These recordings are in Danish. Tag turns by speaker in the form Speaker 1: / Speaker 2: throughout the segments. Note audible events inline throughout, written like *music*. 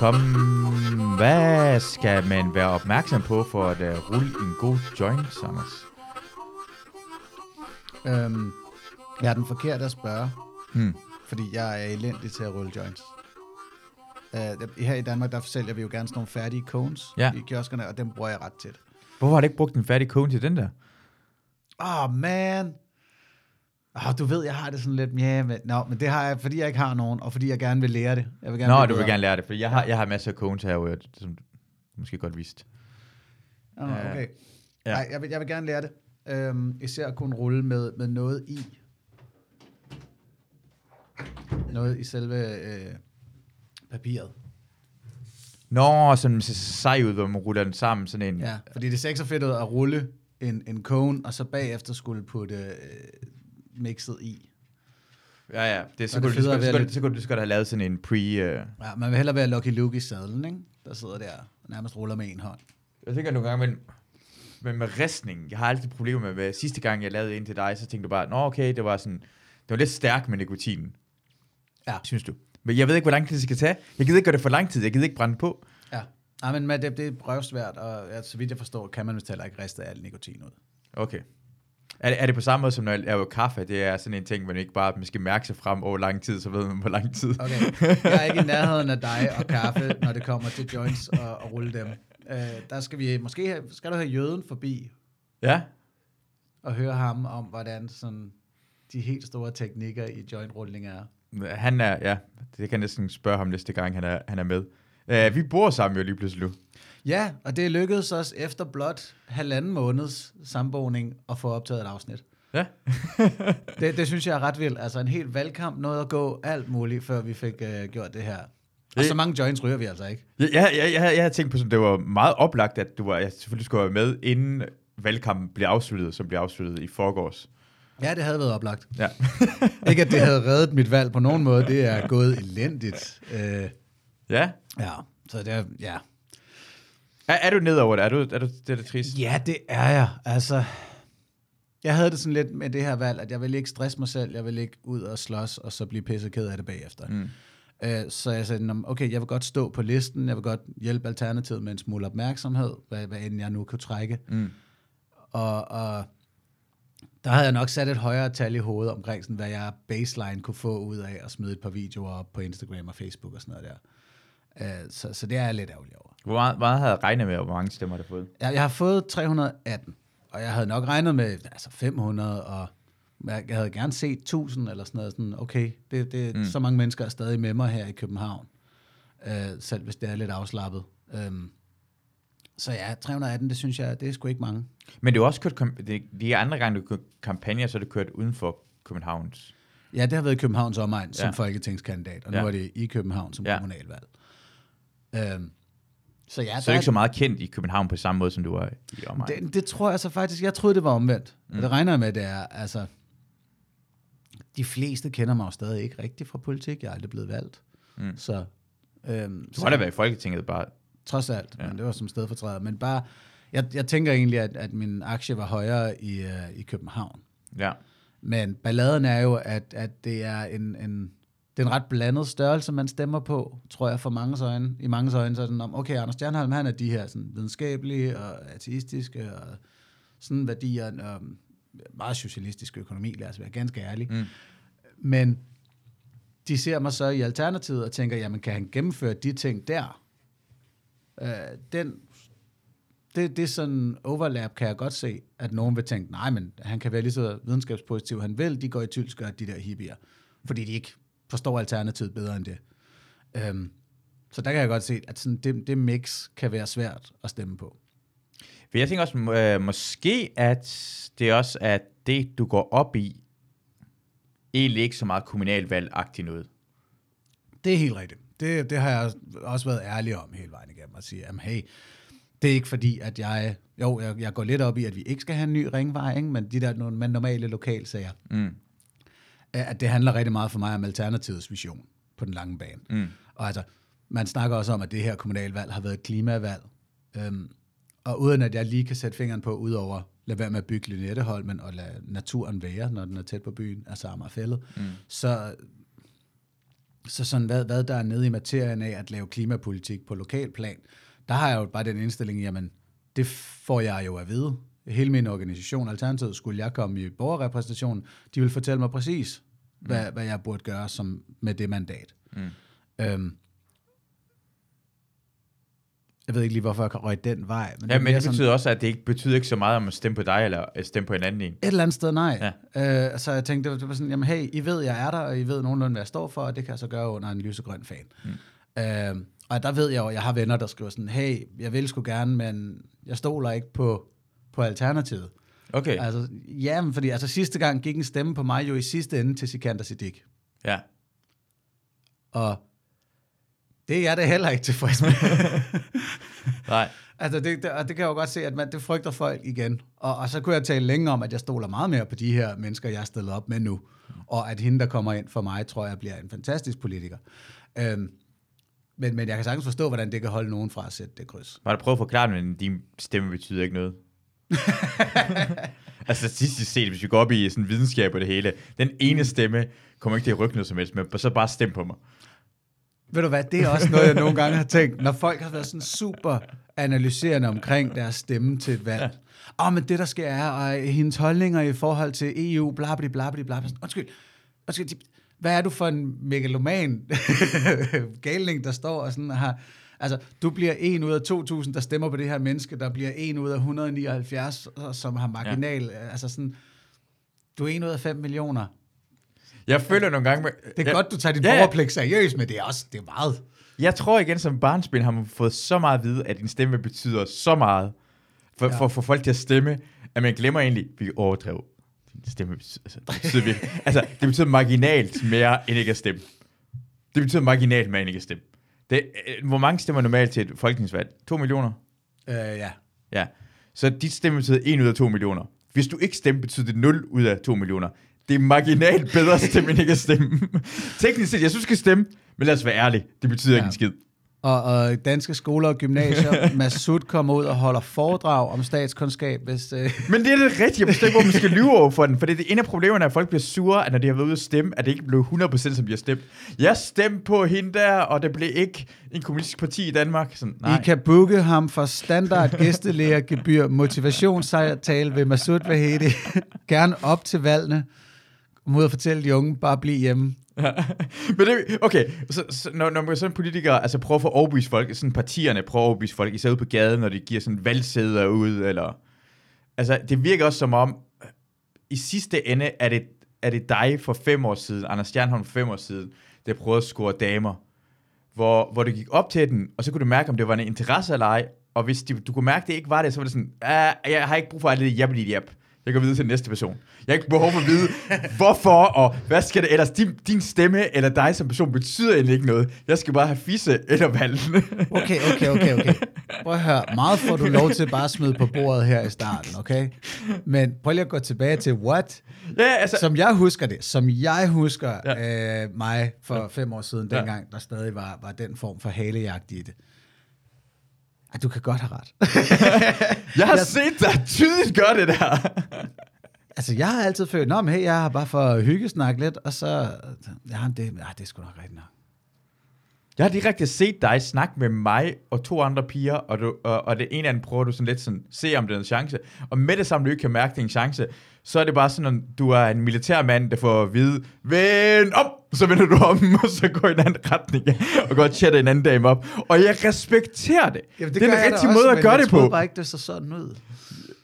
Speaker 1: velkommen. Hvad skal man være opmærksom på for at uh, rulle en god joint, Sanders?
Speaker 2: Øhm, jeg er den forkerte at spørge,
Speaker 1: Hmm.
Speaker 2: fordi jeg er elendig til at rulle joints. Uh, her i Danmark, der sælger vi jo gerne sådan nogle færdige cones
Speaker 1: Ja.
Speaker 2: i kioskerne, og dem bruger jeg ret tit.
Speaker 1: Hvorfor har du ikke brugt en færdig kone til den der?
Speaker 2: Åh, oh, man. Oh, du ved, jeg har det sådan lidt, ja, men, no, men det har jeg, fordi jeg ikke har nogen, og fordi jeg gerne vil lære det. Jeg vil gerne
Speaker 1: Nå, du vil gerne lære det, for jeg har, jeg har masser af kones her, som du måske godt vidste.
Speaker 2: Oh, okay.
Speaker 1: Ja.
Speaker 2: Nej, jeg vil, jeg vil gerne lære det. Øhm, især at kunne rulle med, med noget i. Noget i selve øh, papiret.
Speaker 1: Nå, sådan så sej ud, hvor man ruller den sammen, sådan en...
Speaker 2: Ja, fordi det ikke så fedt at rulle en, en cone, og så bagefter skulle putte øh, mixet i.
Speaker 1: ja. ja. Det, så, kunne
Speaker 2: det
Speaker 1: du, så, så,
Speaker 2: lidt-
Speaker 1: så kunne du så godt have lavet sådan en pre... Uh...
Speaker 2: Ja, man vil hellere være Lucky Luke i sadlen, ikke? Der sidder der og nærmest ruller med en hånd.
Speaker 1: Jeg tænker nogle gange, men, men med ristning, jeg har altid problemer med, hvad sidste gang jeg lavede en til dig, så tænkte du bare, nå okay, det var sådan, det var lidt stærk med nikotinen.
Speaker 2: Ja.
Speaker 1: Synes du? Men jeg ved ikke, hvor lang tid det skal tage. Jeg gider ikke gøre det for lang tid. Jeg gider ikke brænde på.
Speaker 2: Ja. Nej, men med det, det er prøvsvært, og ja, så vidt jeg forstår, kan man vist heller ikke riste al nikotin ud.
Speaker 1: Okay. Er det, er det på samme måde, som når jeg laver kaffe? Det er sådan en ting, man ikke bare man skal mærke sig frem over lang tid, så ved man, hvor lang tid.
Speaker 2: Okay, jeg er ikke i nærheden af dig og kaffe, når det kommer til joints og, og rulle dem. Øh, der skal vi, måske have, skal du have jøden forbi
Speaker 1: Ja?
Speaker 2: og høre ham om, hvordan sådan de helt store teknikker i jointrulling er.
Speaker 1: Han er, ja, det kan jeg næsten spørge ham næste gang, han er, han er med. Uh, vi bor sammen jo lige pludselig nu.
Speaker 2: Ja, og det lykkedes os efter blot halvanden måneds samboning at få optaget et afsnit.
Speaker 1: Ja. *laughs*
Speaker 2: Det, det synes jeg er ret vildt. Altså en helt valgkamp nåede at gå alt muligt, før vi fik øh, gjort det her. Og så mange joints ryger vi altså ikke.
Speaker 1: Jeg, jeg, jeg, jeg, jeg havde tænkt på, at det var meget oplagt, at du var, jeg selvfølgelig skulle være med, inden valgkampen blev afsluttet, som blev afsluttet i forgårs.
Speaker 2: Ja, det havde været oplagt.
Speaker 1: Ja. *laughs*
Speaker 2: Ikke at det havde reddet mit valg på nogen måde. Det er gået elendigt. Øh,
Speaker 1: ja.
Speaker 2: ja, så det er, ja.
Speaker 1: Er, er du nedover det? Er du, er du det er det trist?
Speaker 2: Ja, det er jeg. Altså, jeg havde det sådan lidt med det her valg, at jeg vil ikke stresse mig selv, jeg vil ikke ud og slås, og så blive pisseked af det bagefter.
Speaker 1: Mm.
Speaker 2: Øh, så jeg sagde, "Nå, okay, jeg vil godt stå på listen, jeg vil godt hjælpe Alternativet med en smule opmærksomhed, hvad, hvad end jeg nu kunne trække.
Speaker 1: Mm.
Speaker 2: Og, og der havde jeg nok sat et højere tal i hovedet omkring, sådan, hvad jeg baseline kunne få ud af at smide et par videoer op på Instagram og Facebook og sådan noget der. Øh, så, så det er jeg lidt ærgerlig over.
Speaker 1: Hvor meget, meget havde jeg regnet med, hvor mange stemmer har du fået?
Speaker 2: Jeg, jeg har fået 318, og jeg havde nok regnet med altså 500, og jeg havde gerne set 1000 eller sådan noget. Sådan, okay, det, det, mm. så mange mennesker er stadig med mig her i København, øh, selv hvis det er lidt afslappet. Øhm, så ja, 318, det synes jeg, det er sgu ikke mange.
Speaker 1: Men du har også kørt, det, de andre gange, du kørte kampagner, så har du kørt uden for Københavns.
Speaker 2: Ja, det har været i Københavns omegn som
Speaker 1: Ja.
Speaker 2: folketingskandidat, og nu
Speaker 1: Ja.
Speaker 2: er det i København som
Speaker 1: Ja.
Speaker 2: kommunalvalg. Øhm, så ja,
Speaker 1: Så er ikke så meget kendt i København på samme måde, som du er i omegn.
Speaker 2: det, det tror jeg så faktisk, jeg troede, det var omvendt. Mm. Og det regner jeg med, det er, altså, de fleste kender mig jo stadig ikke rigtigt fra politik, jeg er aldrig blevet valgt.
Speaker 1: Mm.
Speaker 2: Så, øhm,
Speaker 1: Du
Speaker 2: så
Speaker 1: har da været i Folketinget bare.
Speaker 2: trods alt,
Speaker 1: ja.
Speaker 2: men det var som stedfortræder. Men bare, jeg, jeg tænker egentlig, at, at min aktie var højere i, uh, i København.
Speaker 1: Ja.
Speaker 2: Men balladen er jo, at, at det er en, en, det er en ret blandet størrelse, man stemmer på, tror jeg, for mange øjne. I mange øjne så er sådan, om, okay, Anders Stjernholm, han er de her sådan, videnskabelige og ateistiske og sådan værdier, og meget socialistisk økonomi, lad os være ganske ærlige.
Speaker 1: Mm.
Speaker 2: Men de ser mig så i alternativet og tænker, jamen kan han gennemføre de ting der? Øh, den, det, det er sådan overlap, kan jeg godt se, at nogen vil tænke, nej, men han kan være lige så videnskabspositiv, han vil, de går i tylskørt, de der hippier, fordi de ikke forstår alternativet bedre end det. Øhm, så der kan jeg godt se, at sådan det, det mix kan være svært at stemme på.
Speaker 1: For jeg tænker også, øh, måske at det også er det, du går op i, egentlig ikke så meget kommunalvalg-agtigt noget.
Speaker 2: Det er helt rigtigt. Det, det har jeg også været ærlig om hele vejen igennem, at sige, jamen hey, det er ikke fordi, at jeg, jo, jeg, jeg går lidt op i, at vi ikke skal have en ny ringvej, ikke? men de der no- men normale lokalsager,
Speaker 1: Mm.
Speaker 2: At det handler rigtig meget for mig om Alternativets vision på den lange bane.
Speaker 1: Mm.
Speaker 2: Og altså, man snakker også om, at det her kommunalvalg har været et klimavalg. Øhm, og uden at jeg lige kan sætte fingeren på, udover lade være med at bygge Lynetteholmen og lade naturen være, når den er tæt på byen, altså Amagerfællet, mm. så Så sådan, hvad, hvad der er nede i materien af at lave klimapolitik på lokalplan, der har jeg jo bare den indstilling, jamen, det får jeg jo at vide. Hele min organisation, Alternativet, skulle jeg komme i borgerrepræsentationen, de vil fortælle mig præcis, hvad, mm. hvad jeg burde gøre som, med det mandat.
Speaker 1: Mm.
Speaker 2: Øhm, jeg ved ikke lige, hvorfor jeg røg den vej.
Speaker 1: Men ja, det men det betyder sådan, også, at det ikke betyder ikke så meget, om at stemme på dig, eller at stemme på en anden en.
Speaker 2: Et eller andet sted, nej. Ja. Øh, så jeg tænkte, det var sådan, jamen hey, I ved, jeg er der, og I ved nogenlunde, hvad jeg står for, og det kan jeg så gøre under en lysegrøn fan. Mm. Øh, og der ved jeg jo, jeg har venner, der skriver sådan, hey, jeg vil sgu gerne, men jeg stoler ikke på, på alternativet.
Speaker 1: Okay.
Speaker 2: Altså, ja, fordi altså, sidste gang gik en stemme på mig jo i sidste ende til Sikander Siddiq.
Speaker 1: Ja.
Speaker 2: Og det er jeg da heller ikke tilfreds med. *laughs*
Speaker 1: Nej.
Speaker 2: Altså, det, det, og det kan jeg jo godt se, at man, det frygter folk igen. Og, og så kunne jeg tale længe om, at jeg stoler meget mere på de her mennesker, jeg er stillet op med nu. Og at hende, der kommer ind for mig, tror jeg, bliver en fantastisk politiker. Øhm, men, men jeg kan sagtens forstå, hvordan det kan holde nogen fra at sætte det kryds.
Speaker 1: Var du prøvet at forklare, at din stemme betyder ikke noget? *laughs* altså statistisk set, hvis vi går op i sådan videnskab og det hele, den ene stemme kommer ikke til at rykke noget som helst, men så bare stem på mig.
Speaker 2: Ved du hvad, det er også noget, jeg nogle gange har *laughs* tænkt, når folk har været sådan super analyserende omkring deres stemme til et valg. Åh, oh, men det der sker er, og hendes holdninger i forhold til EU, bla bla bla bla bla. Undskyld, undskyld, hvad er du for en megaloman *laughs* galning, der står og sådan har... Altså, du bliver en ud af 2.000, der stemmer på det her menneske, der bliver en ud af 179, som har marginal... Ja. Altså sådan, du er en ud af 5 millioner.
Speaker 1: Jeg føler nogle gange... Med,
Speaker 2: det er
Speaker 1: jeg,
Speaker 2: godt, du tager din ja, borgerpligt seriøst, men det er også det er meget.
Speaker 1: Jeg tror igen, som barnspil har man fået så meget at vide, at din stemme betyder så meget for, ja. for, for folk til at stemme, at man glemmer egentlig, at vi overdrev. Din stemme betyder, altså, det betyder virkelig, *laughs* altså, det betyder marginalt mere end ikke at stemme. Det betyder marginalt mere end ikke at stemme. Det, øh, hvor mange stemmer normalt til et folketingsvalg? 2 millioner?
Speaker 2: Øh, ja.
Speaker 1: Ja. Så dit stemme betyder 1 ud af 2 millioner. Hvis du ikke stemmer, betyder det 0 ud af 2 millioner. Det er marginalt bedre at stemme, end ikke at stemme. Teknisk set, jeg synes, du skal stemme, men lad os være ærlige. Det betyder ja. ikke en skid.
Speaker 2: Og, og danske skoler og gymnasier, *laughs* Masud kommer ud og holder foredrag om statskundskab. Hvis, øh... *laughs*
Speaker 1: Men det er det rigtige. Jeg ikke, hvor man skal lyve over for den. For det er en af problemerne, at folk bliver sure, at når de har været ude at stemme, at det ikke blev 100% som de har stemt. Jeg stemte på hende der, og det blev ikke en kommunistisk parti i Danmark. Sådan,
Speaker 2: nej. I kan booke ham for standard gæstelærergebyr, motivationstale ved Masud Vahedi. *laughs* Gerne op til valgene. Mod at fortælle de unge, bare bliv hjemme. *laughs*
Speaker 1: Men det, okay, så, så når, når man sådan politikere altså prøver at få overbevist folk, sådan partierne prøver at overbevise folk, især ude på gaden, når de giver sådan valgsæder ud, eller... Altså, det virker også som om, i sidste ende er det, er det dig for fem år siden, Anders Stjernholm for fem år siden, der prøvede at score damer, hvor, hvor du gik op til den, og så kunne du mærke, om det var en interesse eller ej, og hvis de, du kunne mærke, at det ikke var det, så var det sådan, ah, jeg har ikke brug for alt det jab, jab. Jeg går videre til den næste person. Jeg har ikke behov for at vide, hvorfor, og hvad skal det ellers? Din, din stemme eller dig som person betyder egentlig ikke noget. Jeg skal bare have fisse eller valg.
Speaker 2: okay, okay, okay, okay. Prøv at høre. Meget får du lov til bare at smide på bordet her i starten, okay? Men prøv lige at gå tilbage til what?
Speaker 1: Ja, altså...
Speaker 2: Som jeg husker det. Som jeg husker ja. øh, mig for ja. fem år siden, dengang ja. der stadig var, var den form for halejagt i det. Ej, du kan godt have ret. *laughs*
Speaker 1: jeg har jeg... set dig tydeligt gøre det der. *laughs*
Speaker 2: altså, jeg har altid følt, at hey, jeg har bare for at hyggesnak lidt, og så, ja, det, ja, det er sgu nok rigtigt nok.
Speaker 1: Jeg har direkte set dig snakke med mig og to andre piger, og, du, og, og det ene af dem prøver du sådan lidt sådan, se om det er en chance. Og med det samme, du ikke kan mærke, det er en chance, så er det bare sådan, at du er en militærmand, der får at vide, vend om, så vender du om, *laughs* og så går i en anden retning, *laughs* og går og chatter en anden dame op. Og jeg respekterer det. Jamen, det, det er den rigtige måde at gøre det på. Jeg
Speaker 2: bare ikke, det så sådan ud.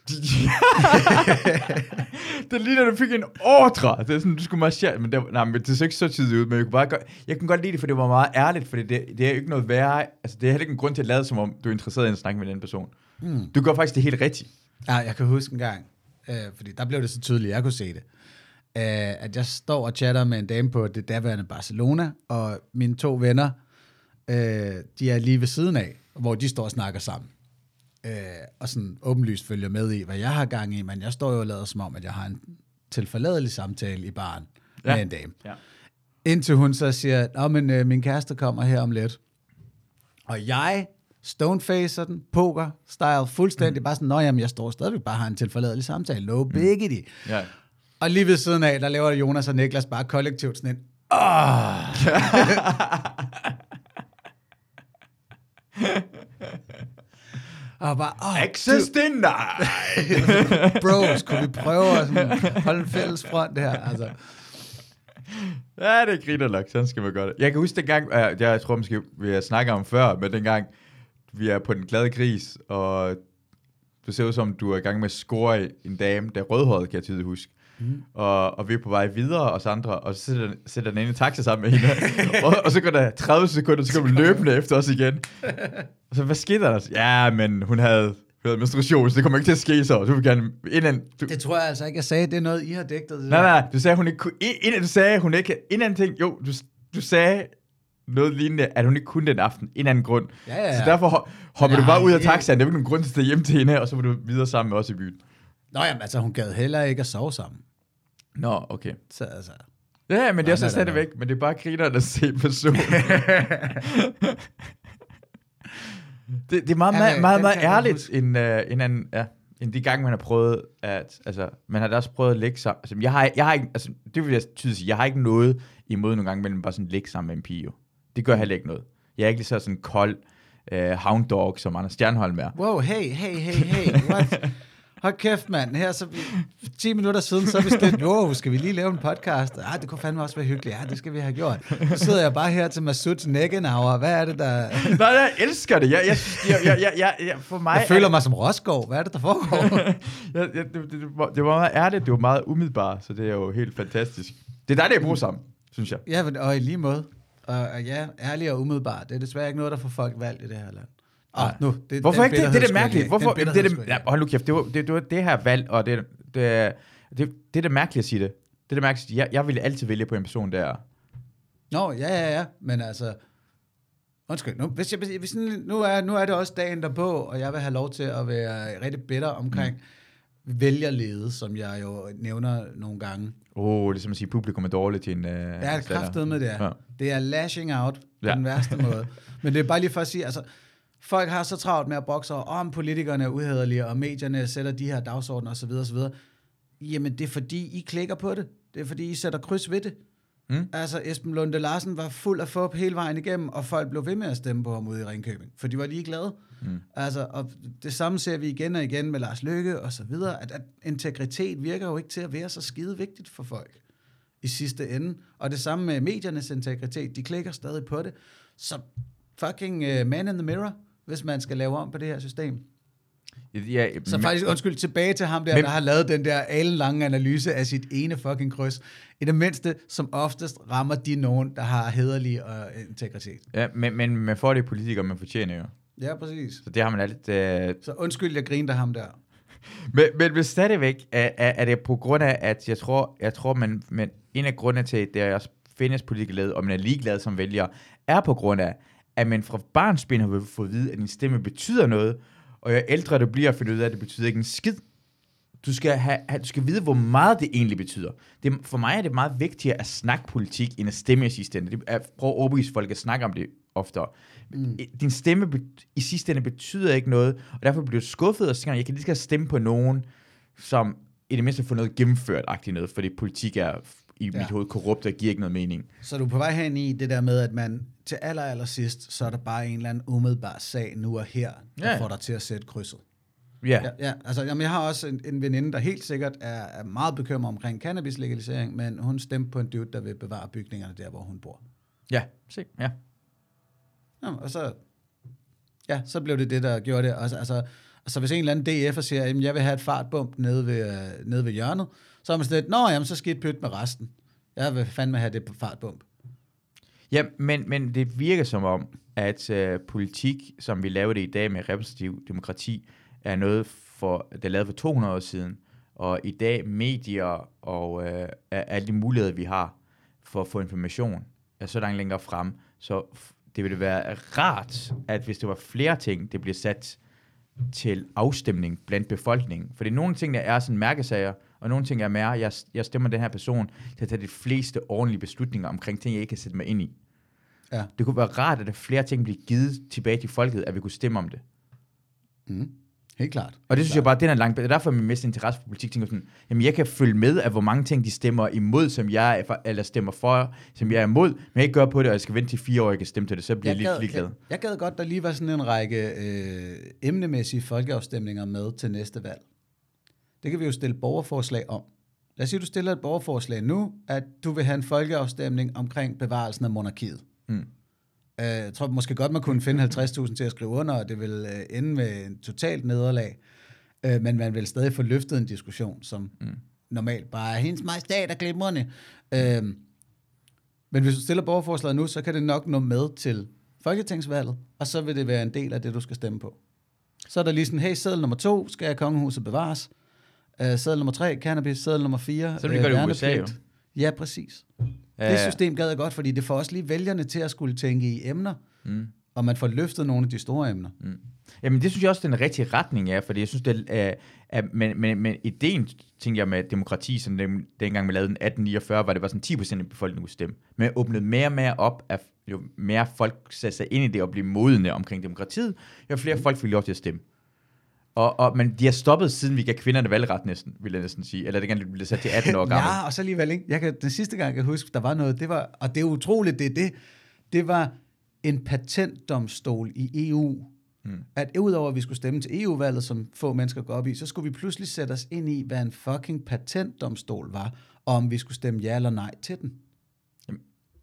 Speaker 2: *laughs*
Speaker 1: det lige da du fik en ordre. Det er sådan, du skulle marchere. Men det, nej, men det så ikke så tydeligt ud. Men jeg kunne, bare, jeg kunne godt lide det, for det var meget ærligt. For det, det er jo ikke noget værre. Altså, det er heller ikke en grund til at lade, som om du er interesseret i at snakke med den person. Mm. Du gør faktisk det helt rigtigt.
Speaker 2: Ja, jeg kan huske en gang, øh, fordi der blev det så tydeligt, jeg kunne se det. Øh, at jeg står og chatter med en dame på det daværende Barcelona, og mine to venner, øh, de er lige ved siden af, hvor de står og snakker sammen øh, og sådan åbenlyst følger med i, hvad jeg har gang i, men jeg står jo og lader som om, at jeg har en tilforladelig samtale i baren ja. med en dame. Ja. Indtil hun så siger, at men, øh, min kæreste kommer her om lidt. Og jeg stonefacer den, poker, style, fuldstændig, mm. bare sådan, nå jamen, jeg står stadigvæk bare har en tilforladelig samtale, no mm. biggity. Ja. Og lige ved siden af, der laver Jonas og Niklas bare kollektivt sådan en, *laughs* Og bare, åh,
Speaker 1: Access denied!
Speaker 2: bros, kunne vi prøve at sådan, holde en fælles front her? Altså,
Speaker 1: Ja, det griner nok, sådan skal man gøre det. Jeg kan huske dengang, uh, jeg tror måske, vi har snakket om før, men dengang vi er på den glade gris, og du ser ud som, du er i gang med at score en dame, der er rødhåret, kan jeg tydeligt huske. Mm. Og, og vi er på vej videre, os andre, og så sætter, sætter den ene i taxa sammen med hende. *laughs* og, og, så går der 30 sekunder, så kommer løbende efter os igen. Og så, hvad skete der? Ja, men hun havde, menstruation, så det kommer ikke til at ske så. Du vil gerne... Inden, du,
Speaker 2: det tror jeg altså ikke, jeg sagde. Det er noget, I har dækket. Det
Speaker 1: Nej, nej, du sagde, hun ikke kunne... Inden du sagde, hun ikke... En anden ting... Jo, du, du sagde noget lignende, at hun ikke kunne den aften. En anden grund.
Speaker 2: Ja, ja, ja.
Speaker 1: Så derfor ho- hopper du bare ud af taxaen. Der er ikke nogen grund til at tage hjem til hende, og så var du videre sammen med os i byen.
Speaker 2: Nå jamen, altså, hun gad heller ikke at sove sammen.
Speaker 1: Nå, okay.
Speaker 2: Så altså,
Speaker 1: Ja, men det er så stadigvæk. Men det er bare grinerne at se personen. *laughs* det, det er meget,
Speaker 2: Ja,
Speaker 1: meget, meget, meget ærligt, end, uh, end, anden, ja, end de gange, man har prøvet at, altså, man har da også prøvet at ligge sammen. Altså, jeg har, jeg har ikke, altså, det vil jeg tydeligt sige, jeg har ikke noget imod nogle gange mellem bare sådan ligge sammen med en pige. Det gør heller ikke noget. Jeg er ikke lige så sådan kold uh, hound dog, som Anders Stjernholm er.
Speaker 2: wow, hey, hey, hey, hey, what? *laughs* Hold kæft, mand. Her så vi, 10 minutter siden, så er vi stedet, wow, skal vi lige lave en podcast? Ah, det kunne fandme også være hyggeligt. Ja, det skal vi have gjort. Så sidder jeg bare her til Masuds Neckenauer. Hvad er det, der...
Speaker 1: Nej, jeg elsker det. Jeg, jeg, jeg, jeg, jeg, jeg, jeg, for mig
Speaker 2: Jeg
Speaker 1: er
Speaker 2: føler mig som Roskov. Hvad er det, der foregår? *laughs*
Speaker 1: ja, ja, det, det, det, var, det var meget ærligt, det var meget umiddelbart, så det er jo helt fantastisk. Det er dejligt at bruge sammen, synes jeg.
Speaker 2: Ja, og i lige måde. Og, og ja, ærlig og umiddelbart. Det er desværre ikke noget, der får folk valgt i det her land. Ah, nu, det,
Speaker 1: Hvorfor ikke det? Det er det mærkeligt. Hvorfor?
Speaker 2: den
Speaker 1: Det,
Speaker 2: bitterhed
Speaker 1: det, ja, hold nu kæft, det var det, det, var det her valg, og det, det, det, det, er det mærkelige at sige det. Det er det mærkelige. Jeg, jeg ville altid vælge på en person, der...
Speaker 2: Nå, ja, ja, ja, men altså... Undskyld, nu, hvis jeg, hvis, nu, er, nu er det også dagen derpå, og jeg vil have lov til at være rigtig bitter omkring mm. vælgerlede, som jeg jo nævner nogle gange.
Speaker 1: Åh, oh, det er som at sige, publikum er dårligt til en... Uh,
Speaker 2: Jeg er kraftet med det.
Speaker 1: Ja.
Speaker 2: Ja. Det er lashing out på
Speaker 1: Ja.
Speaker 2: ja. den værste måde. *laughs* Men det er bare lige for at sige, altså, folk har så travlt med at bokse over, om politikerne er uhederlige, og medierne sætter de her dagsordner osv. osv. Jamen, det er fordi, I klikker på det. Det er fordi, I sætter kryds ved det.
Speaker 1: Mm.
Speaker 2: Altså, Esben Lunde Larsen var fuld af fup hele vejen igennem, og folk blev ved med at stemme på ham ude i Ringkøbing, for de var ligeglade.
Speaker 1: Mm.
Speaker 2: Altså, og det samme ser vi igen og igen med Lars Løkke og så videre, at, at integritet virker jo ikke til at være så skide vigtigt for folk i sidste ende. Og det samme med mediernes integritet, de klikker stadig på det. Så fucking uh, man in the mirror, hvis man skal lave om på det her system.
Speaker 1: Ja,
Speaker 2: Så
Speaker 1: men-
Speaker 2: faktisk, undskyld, tilbage til ham der,
Speaker 1: Men-
Speaker 2: der har lavet den der alenlange analyse af sit ene fucking kryds. I det mindste, som oftest rammer de nogen, der har hederlig og integritet.
Speaker 1: Ja, men, men man får det politikere, man fortjener jo.
Speaker 2: Ja, præcis.
Speaker 1: Så det har man altid... Øh,
Speaker 2: Så undskyld, jeg griner ham der. *laughs*
Speaker 1: Men, men, men stadigvæk er, er, er det på grund af, at jeg tror, jeg tror man, men en af grundene til, at der også findes politikerled, og man er ligeglad som vælger, er på grund af, at man fra barnsben har fået at vide, at din stemme betyder noget, og jo ældre du bliver, finder du ud af, at det betyder ikke en skid. Du skal, have, du skal vide, hvor meget det egentlig betyder. Det, for mig er det meget vigtigere at snakke politik, end at stemme i sidste ende. Det er, prøv at overbevise folk at snakke om det oftere. Mm. Din stemme i sidste ende betyder ikke noget, og derfor bliver du skuffet, og så tænker jeg, kan lige så godt stemme på nogen, som i det mindste får noget gennemført agtigt noget, fordi politik er i ja. Mit hoved korrupt og giver ikke noget mening.
Speaker 2: Så du er på vej hen i det der med, at man til aller, aller sidst, så er der bare en eller anden umiddelbar sag nu og her, der
Speaker 1: Ja.
Speaker 2: får dig til at sætte krydset.
Speaker 1: Ja,
Speaker 2: Ja, ja altså jamen, jeg har også en, en veninde, der helt sikkert er, er meget bekymret omkring cannabis-legalisering, men hun stemte på en dude, der vil bevare bygningerne der, hvor hun bor.
Speaker 1: ja, se, ja.
Speaker 2: Ja, og så, ja, så blev det det, der gjorde det. Altså, altså, altså hvis en eller anden DF'er siger, at jeg vil have et fartbump nede ved, øh, nede ved hjørnet, så er man sådan lidt, nå, jamen, så skidt pyt med resten. Jeg vil fandme have det på fartbump.
Speaker 1: Ja, men, men det virker som om, at øh, politik, som vi laver det i dag med repræsentativ demokrati, er noget, for, der er lavet for 200 år siden. Og i dag, medier og øh, alle de muligheder, vi har for at få information, er så langt længere frem. Så f- det ville være rart, at hvis der var flere ting, det bliver sat til afstemning blandt befolkningen. For det er nogle ting, der er sådan mærkesager, og nogle ting er mere, jeg, jeg stemmer den her person til at tage de fleste ordentlige beslutninger omkring ting, jeg ikke kan sætte mig ind i.
Speaker 2: Ja.
Speaker 1: Det kunne være rart, at der flere ting bliver givet tilbage til folket, at vi kunne stemme om det.
Speaker 2: Mm. Helt klart.
Speaker 1: Og det synes jeg bare, den er langt bedre. Derfor er min mest interesse for politik, tænker sådan, jamen jeg kan følge med af, hvor mange ting de stemmer imod, som jeg er for, eller stemmer for, som jeg er imod, men jeg ikke gør på det, og jeg skal vente til fire år, jeg kan stemme til det, så bliver jeg, lidt ligeglad.
Speaker 2: Jeg, jeg gad godt, der lige var sådan en række øh, emnemæssige folkeafstemninger med til næste valg. Det kan vi jo stille borgerforslag om. Lad os sige, du stiller et borgerforslag nu, at du vil have en folkeafstemning omkring bevarelsen af monarkiet.
Speaker 1: Mm.
Speaker 2: Øh, Jeg tror måske godt, man kunne finde 50.000 til at skrive under, og det vil øh, ende med en totalt nederlag. Øh, Men man vil stadig få løftet en diskussion, som mm. normalt bare er hendes majestat er glimrende. Men hvis du stiller borgerforslaget nu, så kan det nok nå med til folketingsvalget, og så vil det være en del af det, du skal stemme på. Så er der lige sådan, hey, sædel nummer to, skal kongehuset bevares? Uh, sædel nummer tre, cannabis. Sædel nummer fire,
Speaker 1: Sådan gør det USA.
Speaker 2: Ja, præcis. Det system gad jeg godt, fordi det får også lige vælgerne til at skulle tænke i emner,
Speaker 1: Mm.
Speaker 2: og man får løftet nogle af de store emner.
Speaker 1: Mm. Jamen, det synes jeg også, den rigtige retning er, fordi jeg synes, det er, er men, men, men ideen, tænker jeg, med demokrati, som den, dengang man lavede den 1849, var det var sådan 10% af befolkningen kunne stemme. Men åbnet mere og mere op, at jo mere folk satte sig ind i det og blev modne omkring demokratiet, jo flere folk fik lov til at stemme. Og, og, men de har stoppet, siden vi gav kvinderne valgret næsten, vil jeg næsten sige. Eller det kan blive sat til 18 år gammel.
Speaker 2: Ja, og så alligevel ikke. Jeg kan, den sidste gang, jeg kan huske, der var noget, det var, og det er utroligt, det er det, det var en patentdomstol i EU. Mm. At udover at vi skulle stemme til EU-valget, som få mennesker går op i, så skulle vi pludselig sætte os ind i, hvad en fucking patentdomstol var, og om vi skulle stemme ja eller nej til den.
Speaker 1: Ja.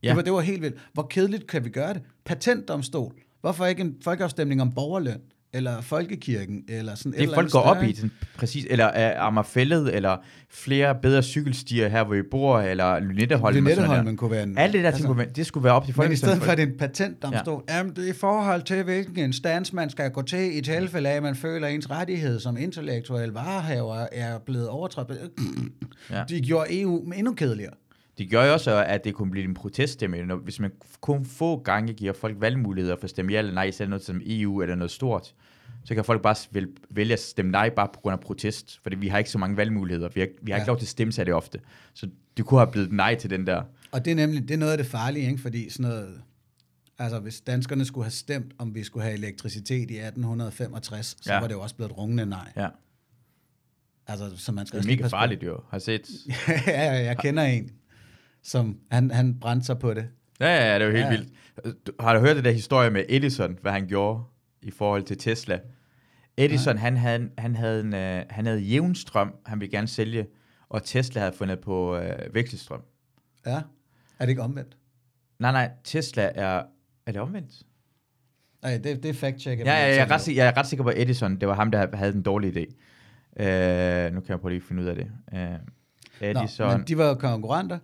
Speaker 2: Ja. Det, var, det var helt vildt. Hvor kedeligt kan vi gøre det? Patentdomstol. Hvorfor ikke en folkeafstemning om borgerløn? Eller folkekirken? Eller sådan et
Speaker 1: Det
Speaker 2: eller
Speaker 1: folk går op
Speaker 2: større,
Speaker 1: i, sådan, præcis, eller uh, Amagerfællet, eller flere bedre cykelstier her, hvor vi bor, eller Lynetteholm.
Speaker 2: Lynetteholmen kunne være en...
Speaker 1: Alt det der, altså, kunne være, det skulle være op til folk.
Speaker 2: Men i stedet for, at det er en patentdomstol, ja. jamen, det er i forhold til, hvilken instans man skal gå til i tilfælde af, at man føler, at ens rettighed som intellektuel varehaver er blevet overtrådt.
Speaker 1: Ja.
Speaker 2: De gjorde EU endnu kedeligere.
Speaker 1: Det gør jo også, at det kunne blive en proteststemme, når, hvis man kun få gange giver folk valgmuligheder for at stemme ja eller nej, især noget som EU eller noget stort, så kan folk bare vælge, at stemme nej bare på grund af protest, fordi vi har ikke så mange valgmuligheder. Vi har, vi har ja. ikke lov til at stemme sig det ofte. Så det kunne have blevet nej til den der.
Speaker 2: Og det er nemlig det er noget af det farlige, ikke? fordi sådan noget, altså hvis danskerne skulle have stemt, om vi skulle have elektricitet i 1865, så
Speaker 1: Ja.
Speaker 2: var det jo også blevet et rungende nej.
Speaker 1: Ja.
Speaker 2: Altså, så man skal
Speaker 1: Det er mega
Speaker 2: passe på.
Speaker 1: farligt jo. Har set. *laughs*
Speaker 2: ja, ja, jeg kender en, som han, han brændte sig på det.
Speaker 1: Ja, ja, ja, det er jo helt
Speaker 2: Ja.
Speaker 1: vildt. Du, har du hørt det der historie med Edison, hvad han gjorde i forhold til Tesla? Edison, han havde, han, havde en, øh, han havde jævnstrøm, han ville gerne sælge, og Tesla havde fundet på øh, vekselstrøm.
Speaker 2: Ja. Er det ikke omvendt?
Speaker 1: Nej, nej, Tesla er... Er det omvendt?
Speaker 2: Nej, det, det er fact-check.
Speaker 1: Ja, ja, jeg, er ret, jeg er ret sikker på, at Edison, det var ham, der havde den dårlige idé. Uh, nu kan jeg prøve lige at finde ud af det. Uh, Edison...
Speaker 2: Nå, men de var jo konkurrenter.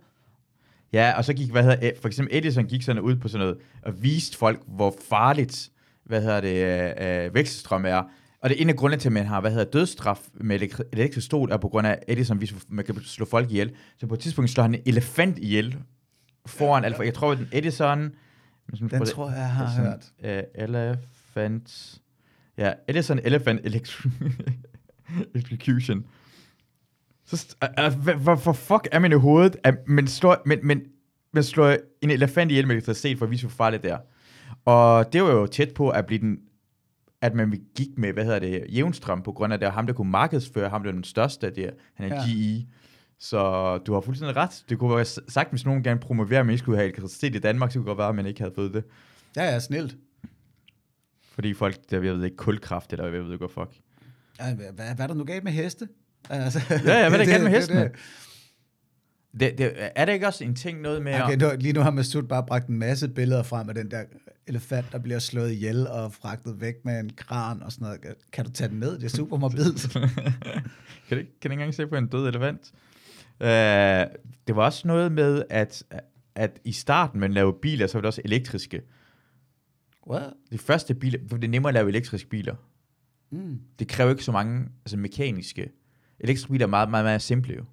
Speaker 1: Ja, og så gik, hvad hedder, for eksempel Edison gik sådan ud på sådan noget, og viste folk, hvor farligt, hvad hedder det, øh, vekselstrøm er. Og det er en af grundene til, at man har, hvad hedder dødsstraf med elektri- elektrisk stol, er på grund af, Edison at man kan slå folk ihjel. Så på et tidspunkt slår han en elefant ihjel foran alt. Jeg tror, at den Edison...
Speaker 2: Den tror jeg, jeg har hørt.
Speaker 1: Uh, elephant... Ja, Edison Elephant Electro- *laughs* Electrocution. Så, st- uh, uh, hvor for fuck er man i hovedet, at man slår, men, men, man slår en elefant ihjel med elektricitet for at vise, hvor farligt det er. Og det var jo tæt på at blive den, at man gik med, hvad hedder det, jævnstrøm, på grund af det var ham, der kunne markedsføre, ham der er den største af det, han er
Speaker 2: Ja.
Speaker 1: GE. Så du har fuldstændig ret. Det kunne være sagt, hvis nogen gerne promoverer, at man ikke skulle have elektricitet i Danmark, så kunne det godt være, at man ikke havde fået det.
Speaker 2: Ja, ja, snilt.
Speaker 1: Fordi folk, der jeg ved ikke, kulkraft, eller jeg ved ikke, hvad fuck.
Speaker 2: Ja, hvad, hvad, er der nu galt med heste? Altså,
Speaker 1: Ja, ja, hvad er der *laughs* galt med
Speaker 2: det-
Speaker 1: hestene?
Speaker 2: det-
Speaker 1: Det, det, er det ikke også en ting noget med...
Speaker 2: Okay, nu, lige nu har Masud bare bragt en masse billeder frem af den der elefant, der bliver slået ihjel og fragtet væk med en kran og sådan noget. Kan du tage den ned? Det er super morbidt. *laughs*
Speaker 1: kan, du, ikke- kan ikke engang se på en død elefant? Uh, det var også noget med, at, at i starten, man lavede biler, så var det også elektriske.
Speaker 2: What?
Speaker 1: De første biler, for det er nemmere at lave elektriske biler.
Speaker 2: Mm.
Speaker 1: Det kræver ikke så mange altså mekaniske. Elektriske biler er meget, meget, meget simple jo.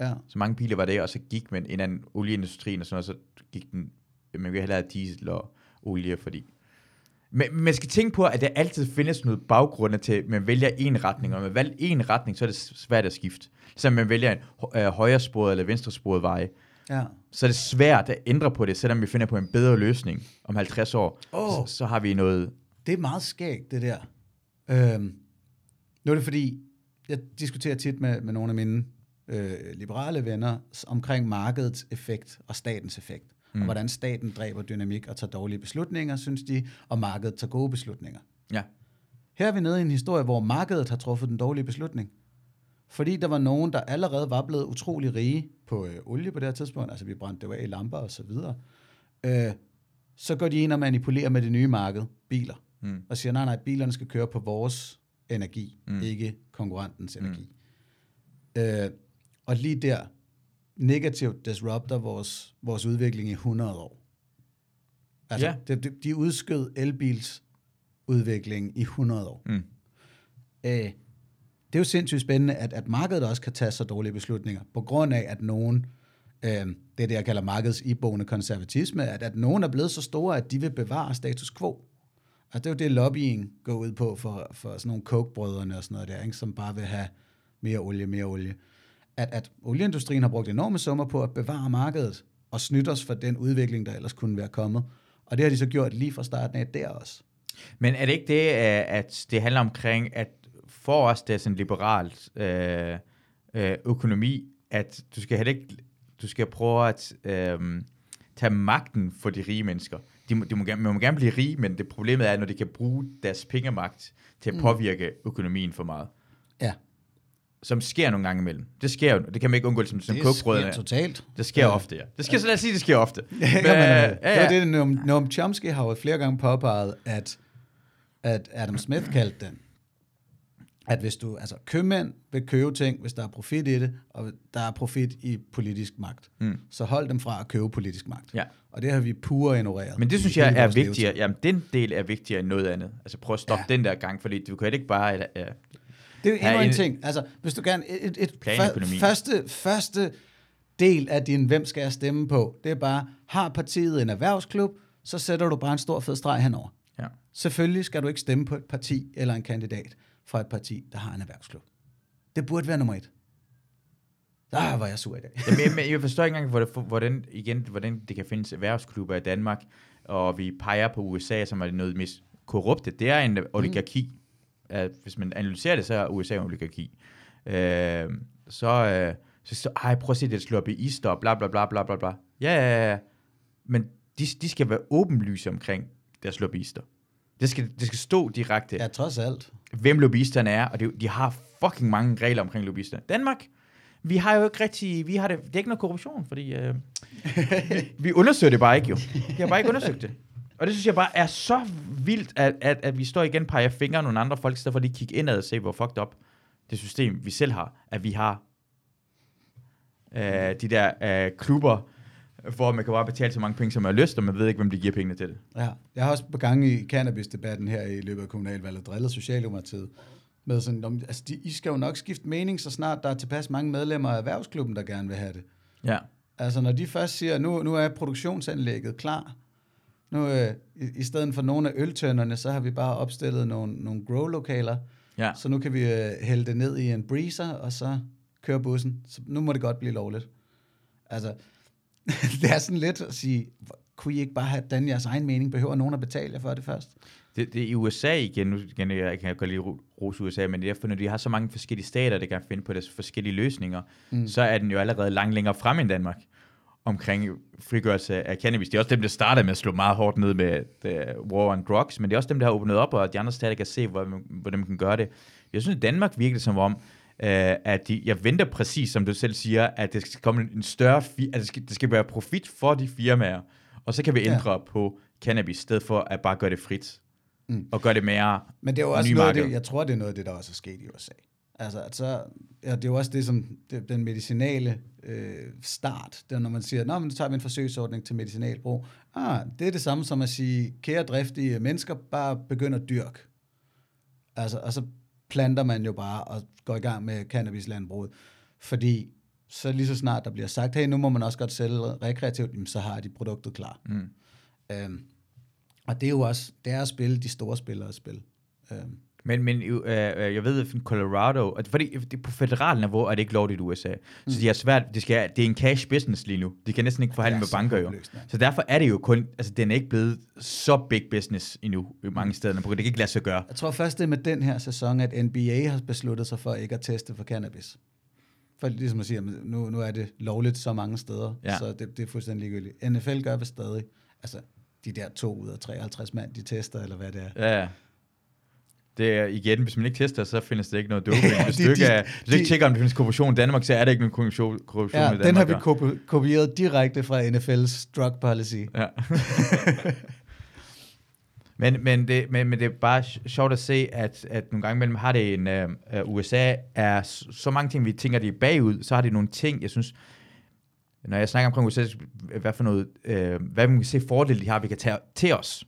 Speaker 2: Ja.
Speaker 1: Så mange biler var det, og så gik man ind anden olieindustrien og sådan noget, så gik den, man vil hellere have diesel og olie, fordi... Men man skal tænke på, at der altid findes noget baggrunde til, at man vælger en retning, og man vælger en retning, så er det svært at skifte. Så man vælger en øh, højresporet eller venstresporet vej,
Speaker 2: Ja.
Speaker 1: så er det svært at ændre på det, selvom vi finder på en bedre løsning om 50 år.
Speaker 2: Åh.
Speaker 1: Så, så har vi noget...
Speaker 2: Det er meget skægt, det der. Øhm, Nu er det fordi, jeg diskuterer tit med, med nogle af mine øh, liberale venner omkring markedets effekt og statens effekt. Mm. Og hvordan staten dræber dynamik og tager dårlige beslutninger, synes de, og markedet tager gode beslutninger.
Speaker 1: Ja.
Speaker 2: Her er vi nede i en historie, hvor markedet har truffet den dårlige beslutning. Fordi der var nogen, der allerede var blevet utrolig rige på øh, olie på det her tidspunkt, altså vi brændte det af i lamper og så videre, øh, så går de ind og manipulerer med det nye marked, biler,
Speaker 1: Mm.
Speaker 2: og siger, nej, nej, bilerne skal køre på vores energi,
Speaker 1: Mm.
Speaker 2: mm. ikke konkurrentens energi. Mm. Øh, og lige der, negativt disrupter vores, vores udvikling i 100 år. Altså,
Speaker 1: Ja.
Speaker 2: de, de, udskød elbilsudviklingen i 100 år.
Speaker 1: Mm.
Speaker 2: Øh, det er jo sindssygt spændende, at, at markedet også kan tage så dårlige beslutninger, på grund af, at nogen, øh, det er det, jeg kalder markedets iboende konservatisme, at, at nogen er blevet så store, at de vil bevare status quo. Og det er jo det, lobbying går ud på for, for sådan nogle coke-brødrene og sådan noget der, ikke, som bare vil have mere olie, mere olie. At, at olieindustrien har brugt enorme summer på at bevare markedet og snyde os for den udvikling, der ellers kunne være kommet. Og det har de så gjort lige fra starten af der også.
Speaker 1: Men er det ikke det, øh, at det handler omkring, at for os, det er sådan liberalt øh, øh, økonomi, at du skal heller ikke, du skal prøve at øh, tage magten for de rige mennesker. De må, de må, gerne, man må gerne blive rige, men det problemet er, når de kan bruge deres pengemagt til at påvirke økonomien for meget.
Speaker 2: Ja,
Speaker 1: Som sker nogle gange imellem. Det sker jo, det kan man ikke undgå, som, som
Speaker 2: det sker totalt.
Speaker 1: Det sker ofte, ja. Det sker, så lad os sige, det sker ofte. *laughs*
Speaker 2: Ja,
Speaker 1: Men,
Speaker 2: men,
Speaker 1: øh,
Speaker 2: ja, det var det, Noam, Noam Chomsky har jo flere gange påpeget, at, at Adam Smith kaldte den, at hvis du, altså købmænd vil købe ting, hvis der er profit i det, og der er profit i politisk magt,
Speaker 1: Mm.
Speaker 2: så hold dem fra at købe politisk magt.
Speaker 1: Ja.
Speaker 2: Og det har vi pure ignoreret.
Speaker 1: Men det synes jeg er
Speaker 2: levetid.
Speaker 1: vigtigere. Jamen, den del er vigtigere end noget andet. Altså, prøv at stoppe ja. den der gang, fordi du kan ikke bare... Uh,
Speaker 2: Det er jo endnu en
Speaker 1: en-
Speaker 2: ting. Altså, hvis du gerne... Et, et,
Speaker 1: Planøkonomi.
Speaker 2: første, første del af din, hvem skal jeg stemme på, det er bare, har partiet en erhvervsklub, så sætter du bare en stor fed streg henover.
Speaker 1: ja.
Speaker 2: Selvfølgelig skal du ikke stemme på et parti eller en kandidat fra et parti, der har en erhvervsklub. Det burde være nummer et. Der var jeg sur i dag.
Speaker 1: Jamen, jeg, men jeg forstår ikke engang, hvordan, hvordan, igen, hvordan det kan findes erhvervsklubber i Danmark, og vi peger på USA, som er noget mest korrupte. Det er en oligarki. Mm. Hvis man analyserer det, så er USA en oligarki. Øh, så, øh, så, så ej, prøv at se det lobbyister, og bla bla bla bla bla bla. Ja, ja, ja. Men de, de skal være åbenlyse omkring deres lobbyister. Det skal, det skal stå direkte,
Speaker 2: Ja, trods alt.
Speaker 1: hvem lobbyisterne er, og det, de har fucking mange regler omkring lobbyister. Danmark, vi har jo ikke rigtig, vi har det, det er ikke noget korruption, fordi øh, vi, vi undersøger det bare ikke jo. Vi har bare ikke undersøgt det. Og det synes jeg bare er så vildt, at, at, at vi står igen peger fingre af nogle andre folk, i stedet for lige kigge indad og se, hvor fucked up det system, vi selv har, at vi har øh, de der øh, klubber, hvor man kan bare betale så mange penge, som man har lyst, og man ved ikke, hvem de giver pengene til det.
Speaker 2: Ja. Jeg har også på gang i cannabis-debatten her i løbet af kommunalvalget drillet Socialdemokratiet med sådan, altså de, I skal jo nok skifte mening, så snart der er tilpas mange medlemmer af erhvervsklubben, der gerne vil have det.
Speaker 1: Ja.
Speaker 2: Altså når de først siger, nu, nu er produktionsanlægget klar, nu øh, i, i stedet for nogle af øltønderne, så har vi bare opstillet nogle, nogle grow-lokaler,
Speaker 1: Ja.
Speaker 2: så nu kan vi øh, hælde det ned i en breezer, og så køre bussen. Så nu må det godt blive lovligt. Altså, *laughs* det er sådan lidt at sige, "Hvor- kunne I ikke bare have den jeres egen mening? Behøver nogen at betale jer for det først?
Speaker 1: Det, det er i USA igen, nu igen, jeg kan godt lide ro- rose USA, men det er derfor, når de har så mange forskellige stater, der kan finde på deres forskellige løsninger, mm. så er den jo allerede langt længere frem end Danmark omkring frigørelse af cannabis. Det er også dem, der startede med at slå meget hårdt ned med the war on drugs, men det er også dem, der har åbnet op, og de andre stater kan se, hvordan, hvordan man kan gøre det. Jeg synes, at Danmark virkede som om, øh, at de, jeg venter præcis, som du selv siger, at det skal komme en større, fi- at det skal, det skal være profit for de firmaer, og så kan vi ændre ja. på cannabis, i stedet for at bare gøre det frit, mm. og gøre det mere
Speaker 2: Men det er jo også noget af det, jeg tror, det er noget af det, der også er sket i USA. Altså, at så, ja, det er jo også det, som det, den medicinale øh, start, det er, når man siger, Nå, men så tager vi en forsøgsordning til medicinalbrug. Ah, det er det samme som at sige, kære driftige mennesker, bare begynd at dyrke. Altså, og så planter man jo bare og går i gang med cannabislandbruget. Fordi så lige så snart der bliver sagt, hey, nu må man også godt sælge rekreativt, jamen, så har de produktet klar.
Speaker 1: Mm.
Speaker 2: Øhm, og det er jo også, det er at spille de store spillere spil. Øhm,
Speaker 1: Men, men øh, øh, jeg ved, at Colorado, at fordi det, på federal niveau er det ikke lovligt i USA. Mm. Så de er svært, det, skal, det er en cash business lige nu. De kan næsten ikke forhandle med banker jo. Så derfor er det jo kun, altså den er ikke blevet så big business endnu i mange steder, for det kan ikke lade sig gøre.
Speaker 2: Jeg tror først, det er med den her sæson, at NBA har besluttet sig for ikke at teste for cannabis. For ligesom at sige, nu, nu er det lovligt så mange steder,
Speaker 1: Ja.
Speaker 2: så det, det er fuldstændig ligegyldigt. NFL gør det stadig. Altså, de der to ud af 53 mand, de tester, eller hvad det er.
Speaker 1: Ja. Det er igen, hvis man ikke tester, så findes der ikke noget *laughs* doping. Hvis
Speaker 2: de-
Speaker 1: du ikke, er, hvis du ikke tjekker, om det findes korruption i Danmark, så er der ikke nogen korruption, korruption i
Speaker 2: Ja,
Speaker 1: Danmark.
Speaker 2: den har vi
Speaker 1: ja.
Speaker 2: kopi- kopieret direkte fra NFL's drug policy.
Speaker 1: Ja. *laughs* men, men, det, men, men det er bare sj- sjovt at se, at, at nogle gange imellem har det en... Uh, USA er så mange ting, vi tænker, de er bagud, så har de nogle ting, jeg synes... Når jeg snakker omkring USA, hvad for noget... Uh, hvad man kan se fordele, de har, vi kan tage til os.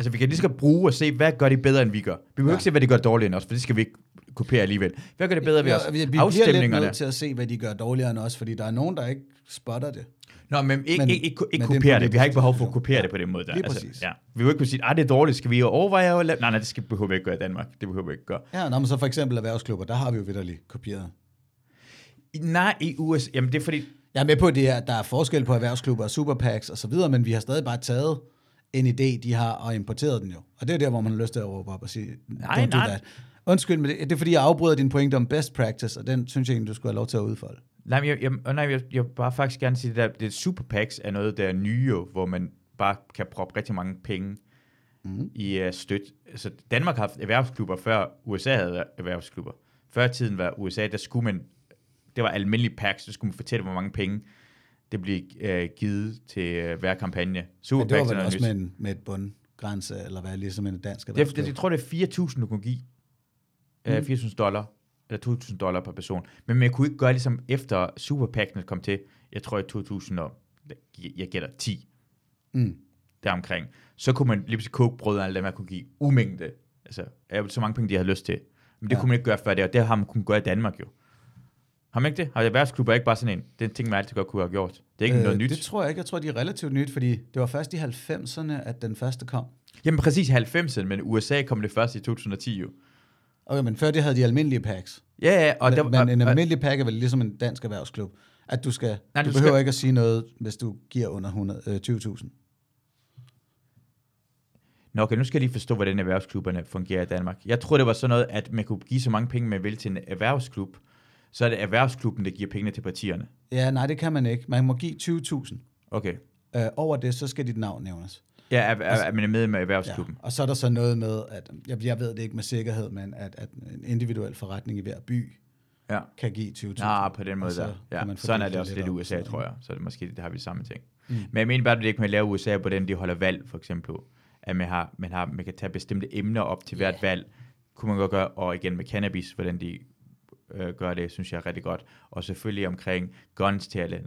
Speaker 1: Altså, vi kan lige godt bruge og se, hvad gør de bedre, end vi gør. Vi behøver
Speaker 2: Ja.
Speaker 1: ikke se, hvad de gør dårligere end os, for det skal vi ikke kopiere alligevel. Hvad gør det bedre ved os?
Speaker 2: Ja, vi, vi bliver lidt
Speaker 1: Afstemningerne.
Speaker 2: nødt til at se, hvad de gør dårligere end os, fordi der er nogen, der ikke spotter det.
Speaker 1: Nå, men ikke,
Speaker 2: Men-
Speaker 1: men, ikke, ikke,
Speaker 2: men
Speaker 1: ikke
Speaker 2: det
Speaker 1: kopiere det. Vi har ikke behov for at kopiere
Speaker 2: Ja.
Speaker 1: det på den måde. Der.
Speaker 2: Lige præcis.
Speaker 1: Altså, ja. Vi vil jo ikke kunne sige, at det er dårligt, skal vi overveje at lave... Nej, nej, det skal, behøver vi ikke gøre i Danmark. Det behøver vi ikke gøre.
Speaker 2: Ja, når man så for eksempel erhvervsklubber, der har vi jo vidderligt kopieret.
Speaker 1: Nej, i USA... Jamen, det er fordi...
Speaker 2: Jeg er med på, at det er, der er forskel på erhvervsklubber og superpacks og så videre, men vi har stadig bare taget en idé, de har, og importeret den jo. Og det er der, hvor man har lyst til at råbe op og sige,
Speaker 1: Nej,
Speaker 2: don't do
Speaker 1: nej.
Speaker 2: that. Undskyld, men det, det er fordi, jeg afbryder din pointe om best practice, og den synes jeg egentlig, du skulle have lov til at udfolde.
Speaker 1: Nej, jeg, jeg, nej, jeg, jeg vil bare faktisk gerne sige, det der, det super packs er noget, der er nye, hvor man bare kan proppe rigtig mange penge
Speaker 2: Mm.
Speaker 1: i uh, støt. Altså, Danmark har haft erhvervsklubber, før USA havde erhvervsklubber. Før tiden var USA, der skulle man, det var almindelige packs, så skulle man fortælle, hvor mange penge det blev uh, givet til uh, hver kampagne. Super
Speaker 2: Men det var vel også med, en, med et bundgrænse, eller hvad, ligesom en dansk
Speaker 1: Det, det, jeg tror, det er 4.000, du kunne give. Mm.
Speaker 2: Mm.
Speaker 1: 4.000 dollar, eller 2.000 dollar per person. Men man kunne ikke gøre ligesom efter Superpackene kom til, jeg tror i 2000 og, jeg gætter 10,
Speaker 2: Mm.
Speaker 1: deromkring. Så kunne man lige pludselig koge brød og alt det, man kunne give umængde. Altså, så mange penge, de havde lyst til. Men det
Speaker 2: ja.
Speaker 1: kunne man ikke gøre før det, og det har man kunnet gøre i Danmark jo. Har man ikke det? Har erhvervsklubber ikke bare sådan en? Det er en ting, man altid godt kunne have gjort. Det er ikke øh, noget nyt.
Speaker 2: Det tror jeg ikke. Jeg tror, de er relativt nyt, fordi det var først i 90'erne, at den første kom.
Speaker 1: Jamen præcis i 90'erne, men USA kom det først i 2010 jo.
Speaker 2: Okay, men før det havde de almindelige packs.
Speaker 1: Ja, ja, og
Speaker 2: Og
Speaker 1: der,
Speaker 2: men, men en almindelig pakke er vel ligesom en dansk erhvervsklub. At du skal,
Speaker 1: Nej,
Speaker 2: du,
Speaker 1: du
Speaker 2: du behøver
Speaker 1: skal-
Speaker 2: ikke at sige noget, hvis du giver under 100, øh, 20.000.
Speaker 1: Nå, okay, nu skal jeg lige forstå, hvordan erhvervsklubberne fungerer i Danmark. Jeg tror, det var sådan noget, at man kunne give så mange penge, man vil til en erhvervsklub, så er det erhvervsklubben, der giver pengene til partierne.
Speaker 2: Ja, nej, det kan man ikke. Man må give 20.000.
Speaker 1: Okay.
Speaker 2: Øh, over det, så skal dit navn nævnes.
Speaker 1: Ja, er, er,
Speaker 2: Altså-
Speaker 1: er man er med med
Speaker 2: Ja.
Speaker 1: erhvervsklubben?
Speaker 2: Og så er der så noget med, at jeg, jeg ved det ikke med sikkerhed, men at, at en individuel forretning i hver by
Speaker 1: Ja.
Speaker 2: kan give 20.000.
Speaker 1: Nå, på den måde
Speaker 2: så
Speaker 1: der. Ja.
Speaker 2: man
Speaker 1: Sådan er det også lidt i USA, tror jeg. Så det måske, det har vi samme ting.
Speaker 2: Mm.
Speaker 1: Men jeg mener bare, at det kan man lave i USA på den, de holder valg, for eksempel. At man, har, man, har, man kan tage bestemte emner op til hvert valg. Kunne man godt gøre, og igen med cannabis, hvordan de øh, gør det, synes jeg er rigtig godt. Og selvfølgelig omkring guns til alle.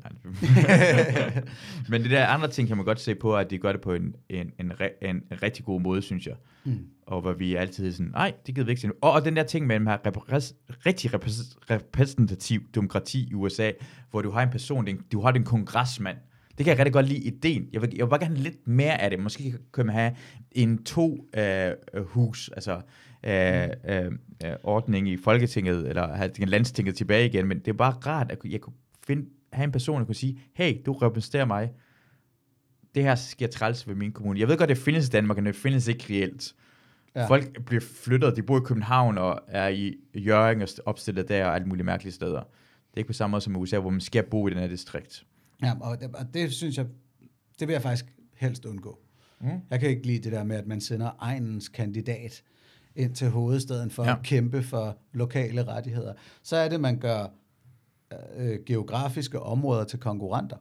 Speaker 1: *laughs* Men det der andre ting kan man godt se på, at de gør det på en, en, en, en, rigtig god måde, synes jeg.
Speaker 2: Mm.
Speaker 1: Og hvor vi altid sådan, nej, det gider vi ikke se nu. Og, og den der ting med, at man har repræs, rigtig repræs, repræsentativ demokrati i USA, hvor du har en person, din- du har din kongressmand. Det kan jeg rigtig godt lide ideen. Jeg vil, jeg vil bare gerne have lidt mere af det. Måske kan man have en to øh, hus, altså øh, øh, øh, ordning i Folketinget, eller have landstinget tilbage igen, men det er bare rart, at jeg kunne finde, have en person, der kunne sige, hey, du repræsenterer mig. Det her sker træls ved min kommune. Jeg ved godt, det findes i Danmark, men det findes ikke reelt.
Speaker 2: Ja.
Speaker 1: Folk bliver flyttet, de bor i København og er i Jørgen og st- opstillet der og alle mulige mærkelige steder. Det er ikke på samme måde som i USA, hvor man skal bo i den her distrikt.
Speaker 2: Ja, og det, og det synes jeg, det vil jeg faktisk helst undgå.
Speaker 1: Mm.
Speaker 2: Jeg kan ikke lide det der med, at man sender egens kandidat ind til hovedstaden for ja. At kæmpe for lokale rettigheder. Så er det, man gør øh, geografiske områder til konkurrenter.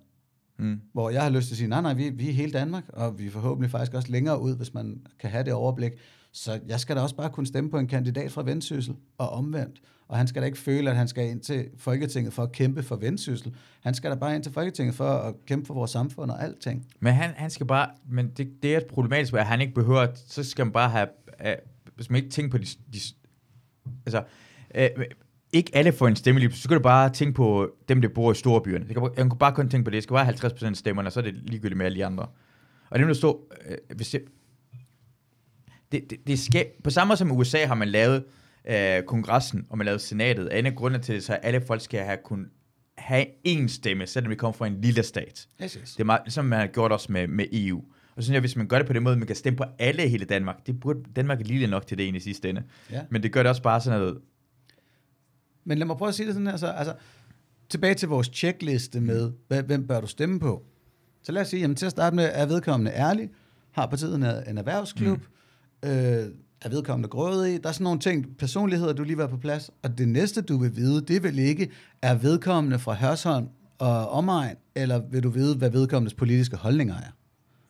Speaker 1: Mm.
Speaker 2: Hvor jeg har lyst til at sige, nej, nej, vi, vi er hele Danmark, og vi er forhåbentlig faktisk også længere ud, hvis man kan have det overblik. Så jeg skal da også bare kunne stemme på en kandidat fra Vendsyssel, og omvendt. Og han skal da ikke føle, at han skal ind til Folketinget for at kæmpe for Vendsyssel. Han skal da bare ind til Folketinget for at kæmpe for vores samfund og alting.
Speaker 1: Men han, han skal bare, men det, det er problematisk, at han ikke behøver, så skal man bare have, uh, hvis man ikke tænker på de, de altså, uh, ikke alle får en stemme lige, så skal du bare tænke på dem, der bor i storbyerne. Det kan, jeg kan bare kun tænke på det, det skal være 50% af stemmerne, og så er det ligegyldigt med alle de andre. Og dem, der står, uh, hvis jeg, det, det, det skal, på samme måde som i USA har man lavet øh, kongressen, og man lavet senatet. En af grundene til det, så er, alle folk skal have kun have én stemme, selvom vi kommer fra en lille stat.
Speaker 2: Yes, yes.
Speaker 1: Det er meget, ligesom man har gjort også med, med EU. Og så synes jeg, hvis man gør det på den måde, man kan stemme på alle i hele Danmark, det burde Danmark er lille nok til det egentlig i sidste ende.
Speaker 2: Ja.
Speaker 1: Men det gør det også bare sådan noget,
Speaker 2: Men lad mig prøve at sige det sådan her. Så, altså, tilbage til vores checkliste med, hvem bør du stemme på? Så lad os sige, jamen, til at starte med, er vedkommende ærlig? Har partiet en, en erhvervsklub? Mm. Øh, er vedkommende grådig? Der er sådan nogle ting, personligheder, du lige var på plads. Og det næste, du vil vide, det vil ikke, er vedkommende fra Hørsholm og omegn, eller vil du vide, hvad vedkommendes politiske holdninger er?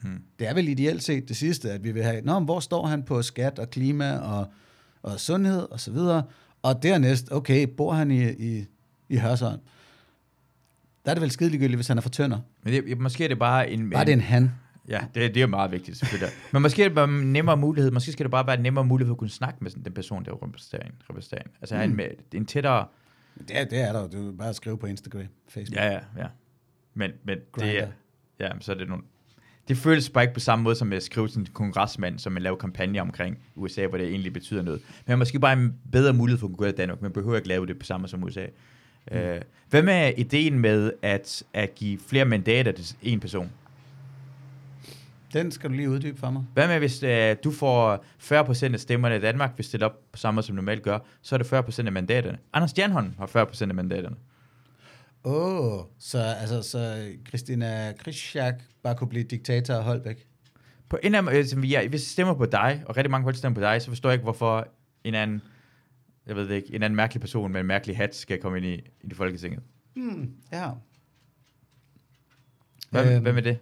Speaker 1: Hmm.
Speaker 2: Det er vel ideelt set det sidste, at vi vil have, Nå, hvor står han på skat og klima og, og sundhed og så videre. Og dernæst, okay, bor han i, i, i Hørsholm? Der er det vel skideligegyldigt, hvis han er fra Tønder.
Speaker 1: men det, måske er det bare en...
Speaker 2: Bare det er en han.
Speaker 1: Ja, det, det er meget vigtigt selvfølgelig. Men måske er det bare en nemmere mulighed, måske skal det bare være en nemmere mulighed for at kunne snakke med sådan den person, der repræsenterer en. repræsenterer en. Altså have en, med, en tættere...
Speaker 2: Det er, det er der. Du kan bare skrive på Instagram, Facebook.
Speaker 1: Ja, ja, ja. Men, men det er... Ja, men så er det nogle... Det føles bare ikke på samme måde, som at skrive til en kongressmand, som man laver kampagne omkring USA, hvor det egentlig betyder noget. Men måske bare en bedre mulighed for at kunne gå i Danmark. Man behøver ikke lave det på samme som USA. Mm. Øh, hvad med ideen med at, at give flere mandater til en person?
Speaker 2: Den skal du lige uddybe for mig.
Speaker 1: Hvad med, hvis øh, du får 40% af stemmerne i Danmark, hvis det op på samme måde, som normalt gør, så er det 40% af mandaterne. Anders Stjernholm har 40% af mandaterne.
Speaker 2: Åh, oh, så, altså, så Christina Krishak bare kunne blive diktator af Holbæk.
Speaker 1: På en af, øh, som vi er, hvis stemmer på dig, og rigtig mange folk stemmer på dig, så forstår jeg ikke, hvorfor en anden, jeg ved det ikke, en anden mærkelig person med en mærkelig hat skal komme ind i, i det folketinget.
Speaker 2: Hmm, ja.
Speaker 1: Hvad. Øhm. hvad med det?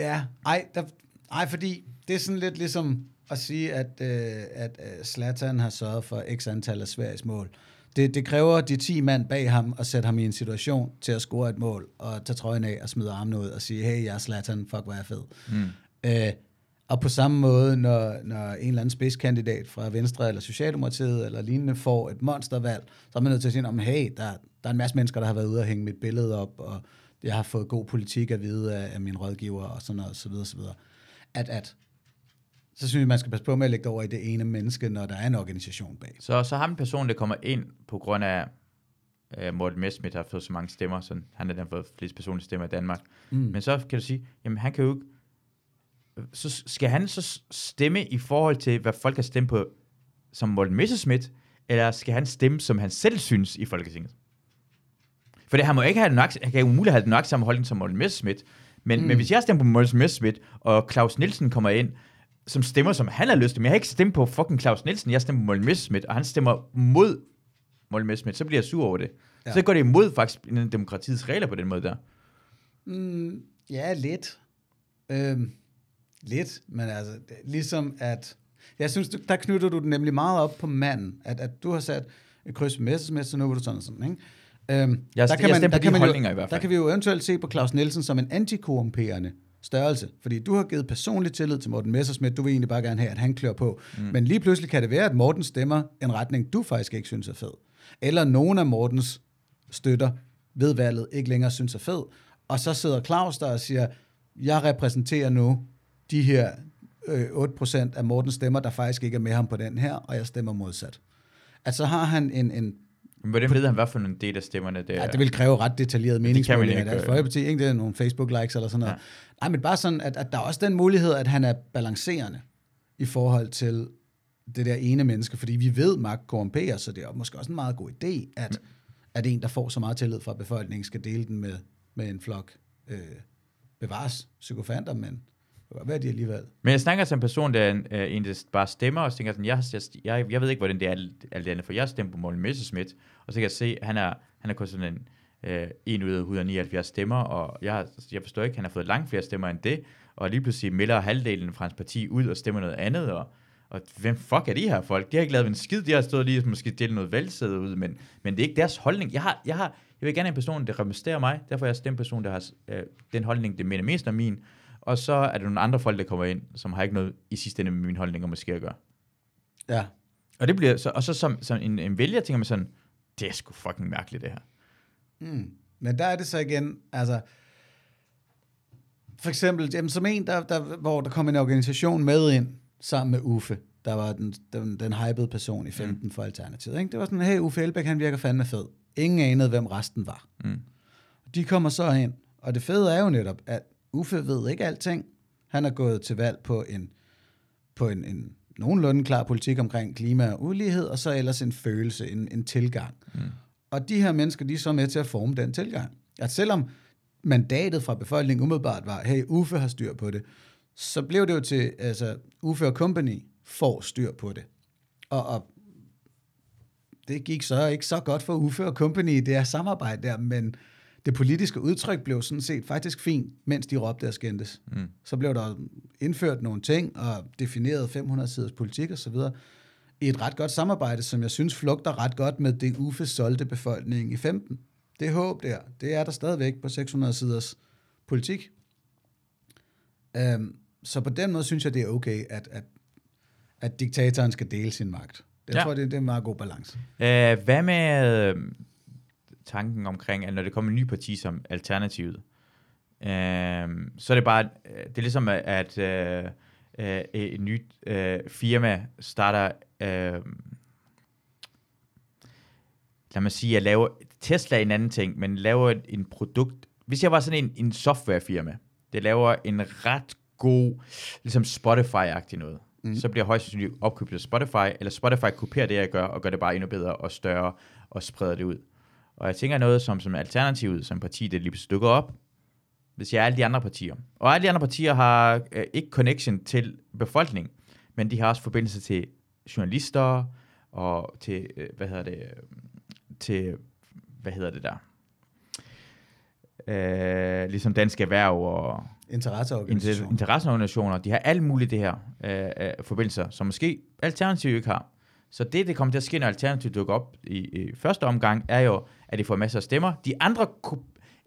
Speaker 2: Ja, ej, der, ej, fordi det er sådan lidt ligesom at sige, at, øh, at øh, Zlatan har sørget for x antal af Sveriges mål. Det, det kræver de 10 mand bag ham at sætte ham i en situation til at score et mål, og tage trøjen af og smide armene ud og sige, hey, jeg er Zlatan, fuck, hvor er jeg fed.
Speaker 1: Mm.
Speaker 2: Øh, og på samme måde, når, når en eller anden spidskandidat fra Venstre eller Socialdemokratiet eller lignende får et monstervalg, så er man nødt til at sige, om, hey, der, der er en masse mennesker, der har været ude og hænge mit billede op, og jeg har fået god politik at vide af, af min rådgiver, og sådan noget, så videre, så videre. At, at, så synes jeg, man skal passe på med at lægge over i det ene menneske, når der er en organisation bag.
Speaker 1: Så, så ham en person, der kommer ind på grund af, øh, Morten Messerschmidt har fået så mange stemmer, så han har den fået flest personlige stemmer i Danmark.
Speaker 2: Mm.
Speaker 1: Men så kan du sige, jamen han kan jo ikke, så skal han så stemme i forhold til, hvad folk har stemt på som Morten Messerschmidt, eller skal han stemme, som han selv synes i Folketinget? For det, han må ikke have nøjagtigt, han kan umuligt have den nøjagtigt samme holdning som Morten Messerschmidt, men, mm. men hvis jeg stemmer på Morten Messerschmidt, og Claus Nielsen kommer ind, som stemmer, som han har lyst til, men jeg har ikke stemt på fucking Claus Nielsen, jeg stemmer på Morten Messerschmidt, og han stemmer mod Morten Messerschmidt, så bliver jeg sur over det. Ja. Så går det imod faktisk demokratiets regler på den måde der.
Speaker 2: Mm, ja, lidt. Øhm, lidt, men altså, ligesom at... Jeg synes, der knytter du den nemlig meget op på manden. At, at du har sat et kryds med Messersmith, så nu vil du sådan sådan, ikke? Øhm,
Speaker 1: Jeg- jeg stemmer på de
Speaker 2: man
Speaker 1: holdninger
Speaker 2: jo,
Speaker 1: i hvert fald.
Speaker 2: Der kan vi jo eventuelt se på Claus Nielsen som en antikorrumperende størrelse. Fordi du har givet personlig tillid til Morten Messersmith. Du vil egentlig bare gerne have, at han klør på. Mm. Men lige pludselig kan det være, at Morten stemmer en retning, du faktisk ikke synes er fed. Eller nogen af Mortens støtter ved valget ikke længere synes er fed. Og så sidder Claus der og siger, jeg repræsenterer nu de her øh, 8% af Mortens stemmer, der faktisk ikke er med ham på den her, og jeg stemmer modsat. At så har han en, en
Speaker 1: Men hvordan ved han, hvad for en del af stemmerne det er?
Speaker 2: Ja, det vil kræve ret detaljeret meningsmålinger
Speaker 1: ikke
Speaker 2: Dansk. Folkeparti. Ikke det er nogle Facebook-likes eller sådan noget.
Speaker 1: Ja.
Speaker 2: Nej, men bare sådan, at, at der er også den mulighed, at han er balancerende i forhold til det der ene menneske, fordi vi ved, at magt korrumperer, så det er måske også en meget god idé, at, at en, der får så meget tillid fra befolkningen, skal dele den med, med en flok øh, bevares psykofanter, men hvad er det de alligevel.
Speaker 1: Men jeg snakker til en person, der er en, øh, en der bare stemmer, og så tænker jeg sådan, jeg, jeg, jeg, jeg ved ikke, hvordan det er alt det andet, for jeg stemmer på Morten Messerschmidt, og så kan jeg se, han er, han er kun sådan en, øh, en ud af 179 stemmer, og jeg, jeg forstår ikke, han har fået langt flere stemmer end det, og lige pludselig melder halvdelen fra hans parti ud og stemmer noget andet, og, og hvem fuck er de her folk? De har ikke lavet en skid, de har stået lige og måske delt noget valgsæde ud, men, men det er ikke deres holdning. Jeg, har, jeg, har, jeg vil gerne have en person, der repræsenterer mig, derfor er jeg stemt en person, der har øh, den holdning, det minder mest om min, og så er der nogle andre folk, der kommer ind, som har ikke noget i sidste ende med min holdning om måske at gøre.
Speaker 2: Ja,
Speaker 1: Og det bliver så, og så som, som en, en vælger tænker man sådan, det er sgu fucking mærkeligt det her.
Speaker 2: Mm. Men der er det så igen, altså, For eksempel, jamen, som en, der, der, hvor der kom en organisation med ind, sammen med Uffe, der var den, den, den hypede person i 15 mm. for Alternativet. Ikke? Det var sådan, hey, Uffe Elbæk, han virker fandme fed. Ingen anede, hvem resten var.
Speaker 1: Mm.
Speaker 2: De kommer så ind, og det fede er jo netop, at Uffe ved ikke alting. Han er gået til valg på en, på en, en nogenlunde klar politik omkring klima og ulighed, og så ellers en følelse, en, en tilgang. Mm. Og de her mennesker, de er så med til at forme den tilgang. At selvom mandatet fra befolkningen umiddelbart var, hey, Uffe har styr på det, så blev det jo til, altså, Uffe og Company får styr på det. Og, og det gik så ikke så godt for Uffe og Company i det her samarbejde der, men det politiske udtryk blev sådan set faktisk fint, mens de råbte og skændtes. Mm. Så blev der indført nogle ting og defineret 500 siders politik osv. i et ret godt samarbejde, som jeg synes flugter ret godt med det Uffe solgte befolkningen i 15. Det håb der, det er der stadigvæk på 600 siders politik. Um, så på den måde synes jeg, det er okay, at, at, at diktatoren skal dele sin magt. Det ja. tror jeg, det, det er en meget god balance.
Speaker 1: Uh, hvad med øh, tanken omkring, at når det kommer en ny parti som Alternativet, uh, så er det bare, det er ligesom, at uh, uh, et nyt uh, firma starter, uh, lad mig sige, at lave, Tesla er en anden ting, men laver en produkt, hvis jeg var sådan en, en softwarefirma, det laver en ret god, ligesom Spotify-agtig noget, mm. så bliver højst sandsynligt opkøbt af Spotify, eller Spotify kopierer det, jeg gør, og gør det bare endnu bedre og større, og spreder det ud. Og jeg tænker noget som, som alternativet, som parti, det lige stykker op, hvis jeg er alle de andre partier. Og alle de andre partier har øh, ikke connection til befolkningen, men de har også forbindelse til journalister, og til, øh, hvad hedder det, øh, til, hvad hedder det der, øh, ligesom Dansk Erhverv og
Speaker 2: interesseorganisationer.
Speaker 1: interesseorganisationer. De har alle mulige det her øh, øh, forbindelser, som måske Alternativ ikke har. Så det, det kommer til at ske, når Alternativ dukker op i, i første omgang, er jo, at de får masser af stemmer. De andre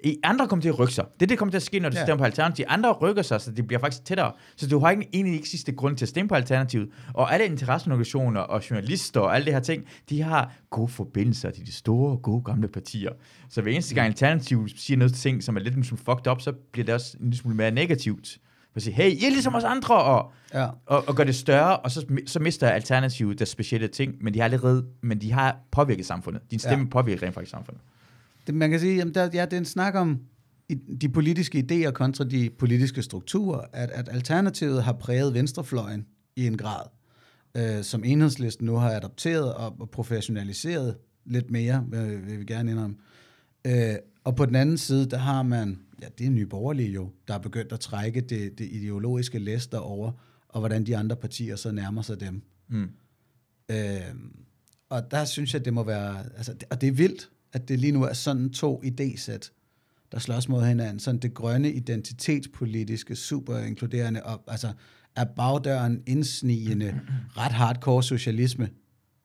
Speaker 1: i andre kommer til at rykke sig. Det, det kommer til at ske, når du ja. stemmer på Alternativet. De andre rykker sig, så det bliver faktisk tættere. Så du har ikke, egentlig ikke sidste grund til at stemme på Alternativet. Og alle interesseorganisationer og journalister og alle de her ting, de har gode forbindelser til de store, gode gamle partier. Så hver eneste gang Alternativet siger noget ting, som er lidt som fucked up, så bliver det også en lille smule mere negativt. At sige, hey, I er ligesom os andre, og, ja. og, og gør det større, og så, så mister Alternativet deres specielle ting, men de har allerede, men de har påvirket samfundet. Din stemme ja. påvirker rent faktisk samfundet
Speaker 2: det, man kan sige, jamen der, ja, det er en snak om de politiske idéer kontra de politiske strukturer, at, at Alternativet har præget venstrefløjen i en grad, øh, som enhedslisten nu har adopteret og, og professionaliseret lidt mere, øh, vil vi gerne indrømme. Øh, og på den anden side, der har man, ja, det er Nye Borgerlige jo, der er begyndt at trække det, det ideologiske læs over, og hvordan de andre partier så nærmer sig dem. Mm. Øh, og der synes jeg, det må være, altså, og det er vildt, at det lige nu er sådan to idésæt, der slås mod hinanden. Sådan det grønne, identitetspolitiske, super inkluderende, og altså er bagdøren indsnigende, *clears throat* ret hardcore socialisme,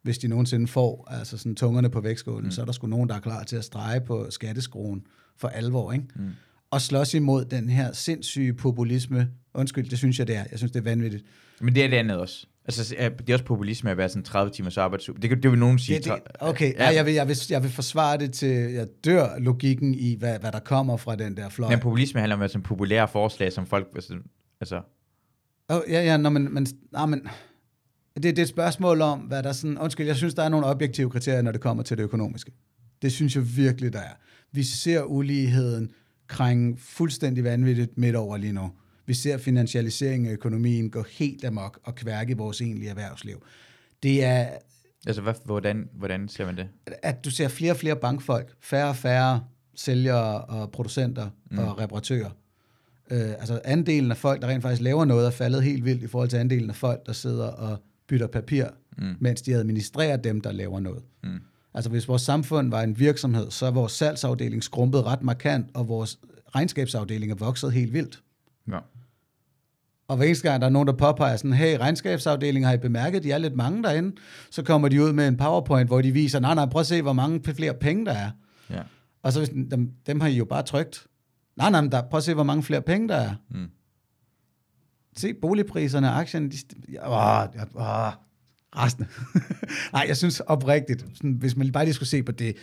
Speaker 2: hvis de nogensinde får altså sådan tungerne på vægtskålen, mm. så er der sgu nogen, der er klar til at strege på skatteskruen for alvor, ikke? Mm. Og slås imod den her sindssyge populisme. Undskyld, det synes jeg, det er. Jeg synes, det er vanvittigt.
Speaker 1: Men det er det andet også. Altså, det er også populisme at være sådan 30 timers arbejdsuge. Det, det vil nogen sige.
Speaker 2: Ja, det, okay, ja. jeg, vil, jeg, vil, jeg vil forsvare det til, jeg dør logikken i, hvad, hvad der kommer fra den der fløj.
Speaker 1: Men populisme handler om at sådan populære forslag, som folk... Altså...
Speaker 2: Oh, ja, ja, nå, men, men, nå, men det, det er et spørgsmål om, hvad der sådan... Undskyld, jeg synes, der er nogle objektive kriterier, når det kommer til det økonomiske. Det synes jeg virkelig, der er. Vi ser uligheden krænge fuldstændig vanvittigt midt over lige nu. Vi ser finansialiseringen af økonomien gå helt amok og kværke vores egentlige erhvervsliv. Det er...
Speaker 1: Altså, hvad, hvordan, hvordan ser man det?
Speaker 2: At du ser flere og flere bankfolk, færre og færre sælgere og producenter mm. og reparatører. Øh, altså andelen af folk, der rent faktisk laver noget, er faldet helt vildt i forhold til andelen af folk, der sidder og bytter papir, mm. mens de administrerer dem, der laver noget. Mm. Altså hvis vores samfund var en virksomhed, så er vores salgsafdeling skrumpet ret markant, og vores regnskabsafdeling er vokset helt vildt. Ja. Og hver eneste gang, der er nogen, der påpeger sådan, hey, regnskabsafdelingen har I bemærket, de er lidt mange derinde, så kommer de ud med en powerpoint, hvor de viser, nej, nej, prøv at se, hvor mange flere penge der er. Ja. Og så dem, dem har I jo bare trygt. Nej, nej, der, prøv at se, hvor mange flere penge der er. Mm. Se boligpriserne, aktierne, de, åh, åh, resten. *laughs* nej, jeg synes oprigtigt, sådan, hvis man bare lige skulle se på det,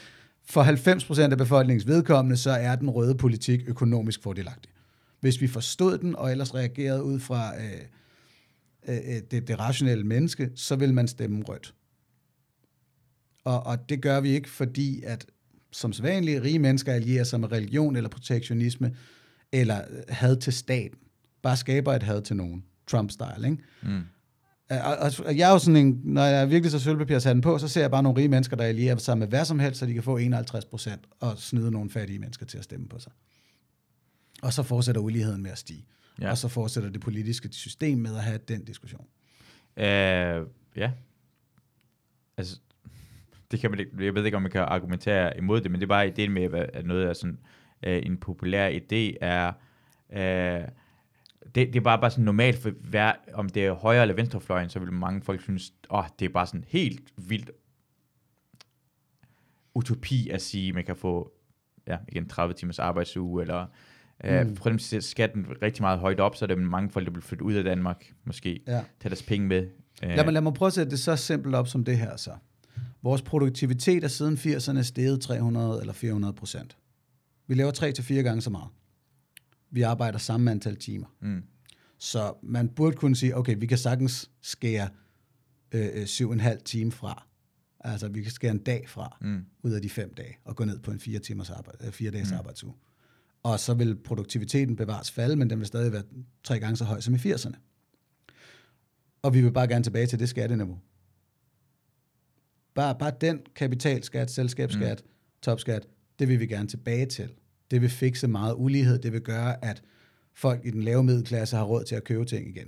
Speaker 2: for 90% af befolkningens vedkommende, så er den røde politik økonomisk fordelagtig. Hvis vi forstod den, og ellers reagerede ud fra øh, øh, øh det, det rationelle menneske, så vil man stemme rødt. Og, og det gør vi ikke, fordi at som sædvanligt rige mennesker allierer sig med religion eller protektionisme, eller øh, had til staten. Bare skaber et had til nogen. Trump-style, ikke?
Speaker 1: Mm.
Speaker 2: Og, og, og jeg er jo sådan en, når jeg er virkelig så sølvpapir den på, så ser jeg bare nogle rige mennesker, der allierer sig med hvad som helst, så de kan få 51 procent og snyde nogle fattige mennesker til at stemme på sig. Og så fortsætter uligheden med at stige.
Speaker 1: Ja.
Speaker 2: Og så fortsætter det politiske system med at have den diskussion.
Speaker 1: Øh, ja. Altså, det kan man ikke, jeg ved ikke, om man kan argumentere imod det, men det er bare ideen med, at- at noget er sådan, øh, en populær idé er, øh, det, det er bare, bare sådan normalt, for hver, om det er højre eller venstrefløjen, så vil mange folk synes, åh, oh, det er bare sådan helt vildt utopi at sige, man kan få, ja, igen, 30 timers arbejdsuge, eller øh,
Speaker 2: Mm.
Speaker 1: for dem skatten rigtig meget højt op, så er det mange folk, der vil flytte ud af Danmark, måske
Speaker 2: Ja.
Speaker 1: tage deres penge med. Øh,
Speaker 2: Lad mig, lad mig prøve at sætte det så simpelt op som det her så. Vores produktivitet er siden 80'erne steget 300 eller 400 procent. Vi laver tre til fire gange så meget. Vi arbejder samme antal timer.
Speaker 1: Mm.
Speaker 2: Så man burde kunne sige, okay, vi kan sagtens skære øh, øh, syv og en halv time fra. Altså, vi kan skære en dag fra,
Speaker 1: Mm.
Speaker 2: ud af de fem dage, og gå ned på en fire, timers arbejde, øh, fire dages mm. arbejdsuge. Og så vil produktiviteten bevares falde, men den vil stadig være tre gange så høj som i 80'erne. Og vi vil bare gerne tilbage til det skatteniveau. Bare, bare den kapitalskat, selskabsskat, mm. topskat, det vil vi gerne tilbage til. Det vil fikse meget ulighed. Det vil gøre, at folk i den lave middelklasse har råd til at købe ting igen.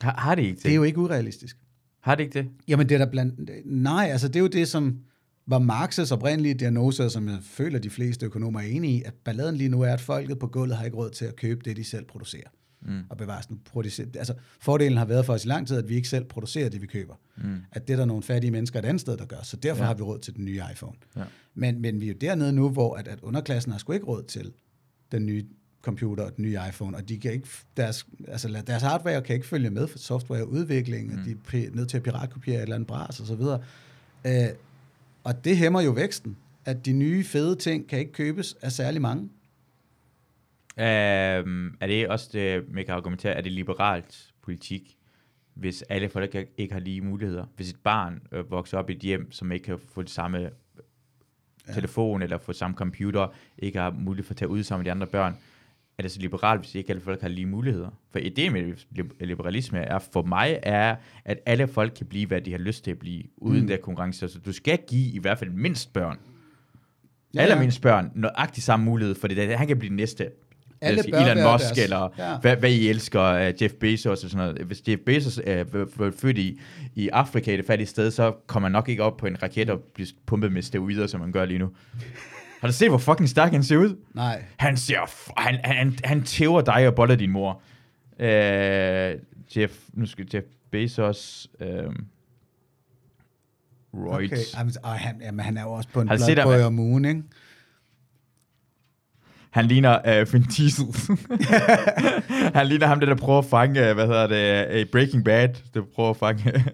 Speaker 1: Har, har det ikke det?
Speaker 2: Det er jo ikke urealistisk.
Speaker 1: Har det ikke det?
Speaker 2: Jamen det er der blandt... Nej, altså det er jo det, som var Marx's oprindelige diagnose, som jeg føler, de fleste økonomer er enige i, at balladen lige nu er, at folket på gulvet har ikke råd til at købe det, de selv producerer.
Speaker 1: Mm.
Speaker 2: Og bevare sådan, producer, altså, fordelen har været for os i lang tid, at vi ikke selv producerer det, vi køber.
Speaker 1: Mm.
Speaker 2: At det er der nogle fattige mennesker et andet sted, der gør. Så derfor
Speaker 1: Ja.
Speaker 2: har vi råd til den nye iPhone.
Speaker 1: Ja.
Speaker 2: Men, men vi er jo dernede nu, hvor at, at underklassen har sgu ikke råd til den nye computer og den nye iPhone, og de kan ikke, deres, altså deres hardware kan ikke følge med for softwareudvikling, mm. og de er nødt til at piratkopiere et eller andet bras og så videre. Øh, og det hæmmer jo væksten, at de nye fede ting kan ikke købes af særlig mange.
Speaker 1: Øhm, er det også det, man kan argumentere, er det liberalt politik, hvis alle folk ikke, ikke har lige muligheder? Hvis et barn øh, vokser op i et hjem, som ikke kan få det samme ja. telefon eller få samme computer, ikke har mulighed for at tage ud sammen med de andre børn, er det så liberalt, hvis ikke alle folk har lige muligheder? For ideen med li- liberalisme er for mig, er, at alle folk kan blive, hvad de har lyst til at blive, uden mm. der konkurrence. Så du skal give i hvert fald mindst børn, ja, allermindst børn, nøjagtigt samme mulighed, for det der, han kan blive den næste
Speaker 2: Alle bør
Speaker 1: Elon Musk,
Speaker 2: deres-
Speaker 1: eller
Speaker 2: Ja.
Speaker 1: hvad, hvad I elsker, uh, Jeff Bezos og sådan noget. Hvis Jeff Bezos er uh, født i, i Afrika, i det fattige sted, så kommer han nok ikke op på en raket og bliver pumpet med steroider, som man gør lige nu. Har du set, hvor fucking stærk han ser ud?
Speaker 2: Nej.
Speaker 1: Han ser, han, han, han tæver dig og boller din mor. Uh, Jeff, nu skal Jeff Bezos, um, Royce.
Speaker 2: Okay. Jamen, og han, jamen, han er jo også på en om ugen, ikke?
Speaker 1: Han ligner uh, Vin Diesel. *laughs* han ligner ham, der, der prøver at fange, uh, hvad hedder det, uh, Breaking Bad, der prøver at fange...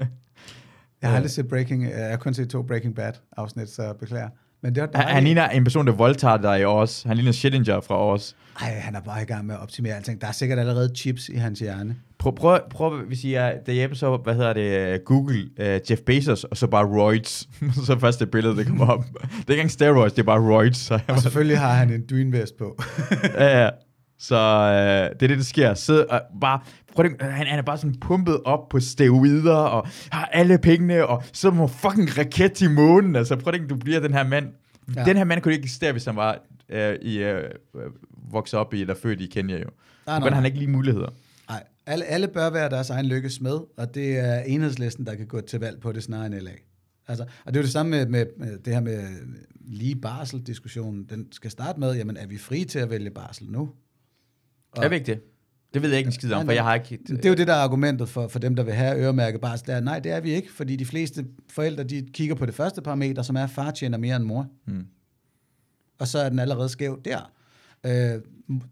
Speaker 2: Jeg har aldrig set Breaking, jeg har kun set to Breaking Bad afsnit, så beklager. Men det var
Speaker 1: han, han ligner en person, der voldtager dig i Års. Han ligner Schillinger fra Års.
Speaker 2: Ej, han er bare i gang med at optimere alting. Der er sikkert allerede chips i hans hjerne.
Speaker 1: Prøv, prøv, prøv hvis I er derhjemme, så, hvad hedder det, uh, Google uh, Jeff Bezos, og så bare Roids. *laughs* så først det billede, der kommer op. det er ikke engang steroids, det er bare Roids. Så
Speaker 2: Og selvfølgelig har han en dynvest på. *laughs*
Speaker 1: ja, ja. Så øh, det er det, der sker. Sid og bare, prøv at, han, han er bare sådan pumpet op på steroider, og har alle pengene, og så må fucking raket til månen. Altså, prøv at tænke, du bliver den her mand. Ja. Den her mand kunne ikke eksistere, hvis han var øh, i, øh, øh, vokset op i, eller født i Kenya jo.
Speaker 2: Nej,
Speaker 1: Men han har ikke lige muligheder.
Speaker 2: Alle, alle bør være deres egen lykkes med, og det er enhedslisten, der kan gå til valg på det snarere end LA. Altså, og det er jo det samme med, med, med det her med lige barsel-diskussionen. Den skal starte med, jamen er vi frie til at vælge barsel nu?
Speaker 1: Og, er vi ikke det? Det ved jeg ikke en skid om, for jeg har ikke...
Speaker 2: Det er jo det, der er argumentet for, for dem, der vil have øremærket barsel. Der. Nej, det er vi ikke, fordi de fleste forældre, de kigger på det første parameter, som er, at far tjener mere end mor.
Speaker 1: Hmm.
Speaker 2: Og så er den allerede skæv der. Øh,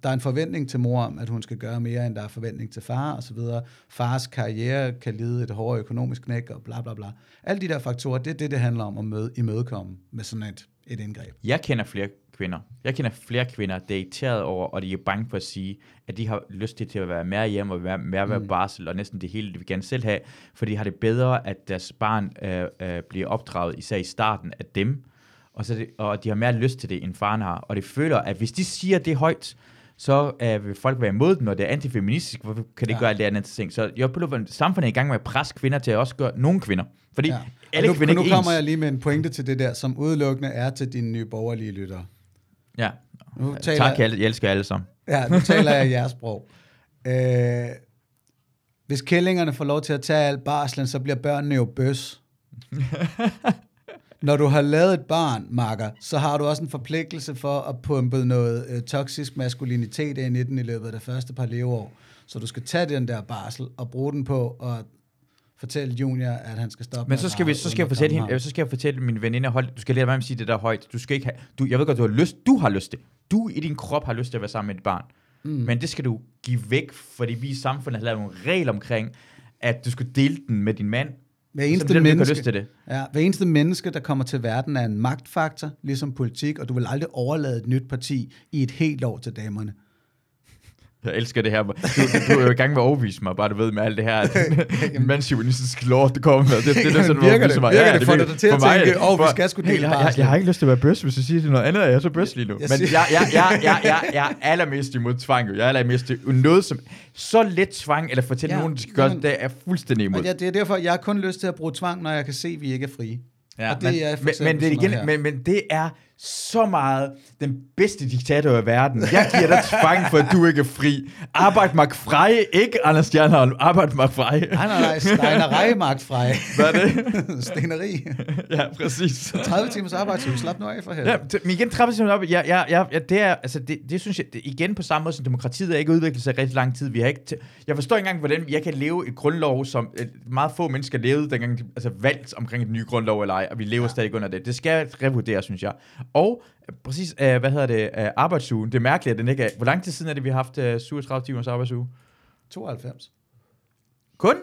Speaker 2: der er en forventning til mor om, at hun skal gøre mere, end der er forventning til far, og så videre. Fars karriere kan lide et hårdere økonomisk knæk, og bla bla bla. Alle de der faktorer, det er det, det handler om at møde, imødekomme med sådan et et indgreb.
Speaker 1: Jeg kender flere kvinder. Jeg kender flere kvinder, der er irriteret over, og de er bange for at sige, at de har lyst til, at være mere hjemme og være, mere
Speaker 2: Mm.
Speaker 1: barsel, og næsten det hele, de vil gerne selv have, for de har det bedre, at deres barn øh, øh, bliver opdraget, især i starten af dem, og, så det, og de har mere lyst til det, end faren har. Og de føler, at hvis de siger det højt, så øh, vil folk være imod dem, og det er antifeministisk, hvorfor kan det
Speaker 2: Ja.
Speaker 1: gøre alt det andet ting? Så jeg oplever, at samfundet er i gang med at presse kvinder til at også gøre nogle kvinder. Fordi
Speaker 2: Ja.
Speaker 1: alle
Speaker 2: nu,
Speaker 1: kvinder
Speaker 2: nu
Speaker 1: ikke
Speaker 2: kommer
Speaker 1: ens.
Speaker 2: jeg lige med en pointe til det der, som udelukkende er til dine nye borgerlige lyttere.
Speaker 1: Ja.
Speaker 2: Nu taler,
Speaker 1: Tak, jeg, jeg elsker alle sammen.
Speaker 2: Ja, nu *laughs* taler jeg jeres sprog. Øh, hvis kællingerne får lov til at tage al barslen, så bliver børnene jo bøs. *laughs* Når du har lavet et barn, Marker, så har du også en forpligtelse for at pumpe noget øh, toksisk maskulinitet ind i den i løbet af det første par leveår. Så du skal tage den der barsel og bruge den på at fortælle Junior, at han skal stoppe
Speaker 1: Men så skal, vi, så skal jeg fortælle hende, så skal jeg fortælle min veninde, hold, du skal lade være med at sige det der højt. Du skal ikke have, du, jeg ved godt, du har lyst, du har lyst til. Du i din krop har lyst til at være sammen med et barn. Mm. Men det skal du give væk, fordi vi i samfundet har lavet nogle regler omkring, at du skal dele den med din mand.
Speaker 2: Hver eneste,
Speaker 1: det
Speaker 2: menneske,
Speaker 1: lyst til det.
Speaker 2: Ja, hver eneste menneske, der kommer til verden, er en magtfaktor, ligesom politik, og du vil aldrig overlade et nyt parti i et helt år til damerne.
Speaker 1: Jeg elsker det her. Du, du, du er jo i gang med at overbevise mig, bare du ved med alt det her *laughs* *laughs* mandsjuvenistisk lort, det kommer med. Det, det, det, er
Speaker 2: Jamen,
Speaker 1: sådan, du
Speaker 2: virker det?
Speaker 1: mig.
Speaker 2: Virker det?
Speaker 1: det
Speaker 2: Får det dig til at tænke, "Åh, vi
Speaker 1: for-
Speaker 2: skal sgu dele
Speaker 1: jeg, jeg,
Speaker 2: barslen"?
Speaker 1: jeg, har ikke lyst til at være bøs, hvis du siger det er noget andet, er jeg så bøs lige nu.
Speaker 2: Jeg
Speaker 1: Men jeg, jeg, jeg, jeg, jeg, jeg er allermest imod tvang. Jeg er allermest noget som... Så let tvang, eller fortælle
Speaker 2: Ja,
Speaker 1: ja, nogen, de skal gøre, det er fuldstændig imod.
Speaker 2: Og ja, det er derfor, jeg har kun lyst til at bruge tvang, når jeg kan se, at vi ikke er frie.
Speaker 1: Ja,
Speaker 2: og det
Speaker 1: men,
Speaker 2: er
Speaker 1: men, men, det er igen, men, men det er så meget den bedste diktator i verden. Jeg giver dig tvang for, at du ikke er fri. Arbejd mig frej, ikke Anders Stjernholm. Arbejd mig frej.
Speaker 2: Nej, nej, nej, steinerei, Mark Frey.
Speaker 1: Hvad er det? *laughs*
Speaker 2: Steneri.
Speaker 1: ja, præcis.
Speaker 2: 30 timers arbejde, så slap nu af for
Speaker 1: Ja,
Speaker 2: helvede.
Speaker 1: det- men igen, 30 sekunder op. Ja, ja, ja, ja, det er, altså, det, det synes jeg, det, igen på samme måde som demokratiet er ikke udviklet sig rigtig lang tid. Vi har ikke, jeg forstår ikke engang, hvordan jeg kan leve et grundlov, som et meget få mennesker levede, dengang de altså, valgt omkring et nye grundlov eller ej, og vi lever ja. stadig under det. Det skal revurdere, synes jeg. Og præcis, øh, hvad hedder det, øh, arbejdsugen. Det er mærkeligt, at den ikke er, hvor lang tid siden er det, vi har haft øh, 37 timers arbejdsuge?
Speaker 2: 92.
Speaker 1: Kun?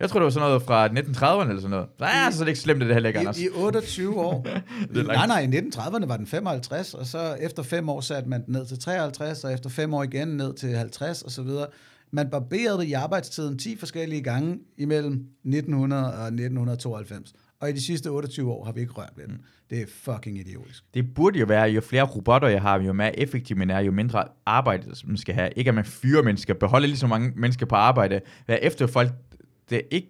Speaker 1: Jeg tror, det var sådan noget fra 1930'erne eller sådan noget. Nej, så er det ikke slemt, det heller ikke, Anders.
Speaker 2: I, I 28 år. *laughs*
Speaker 1: Er
Speaker 2: nej, nej, i 1930'erne var den 55, og så efter fem år satte man den ned til 53, og efter fem år igen ned til 50 og så videre. Man barberede i arbejdstiden 10 forskellige gange imellem 1900 og 1992. Og i de sidste 28 år har vi ikke rørt ved den. Det er fucking idiotisk.
Speaker 1: Det burde jo være, jo flere robotter jeg har, jo mere effektiv man er, jo mindre arbejde man skal have. Ikke at man fyrer mennesker, beholde lige så mange mennesker på arbejde. Være efter folk, der ikke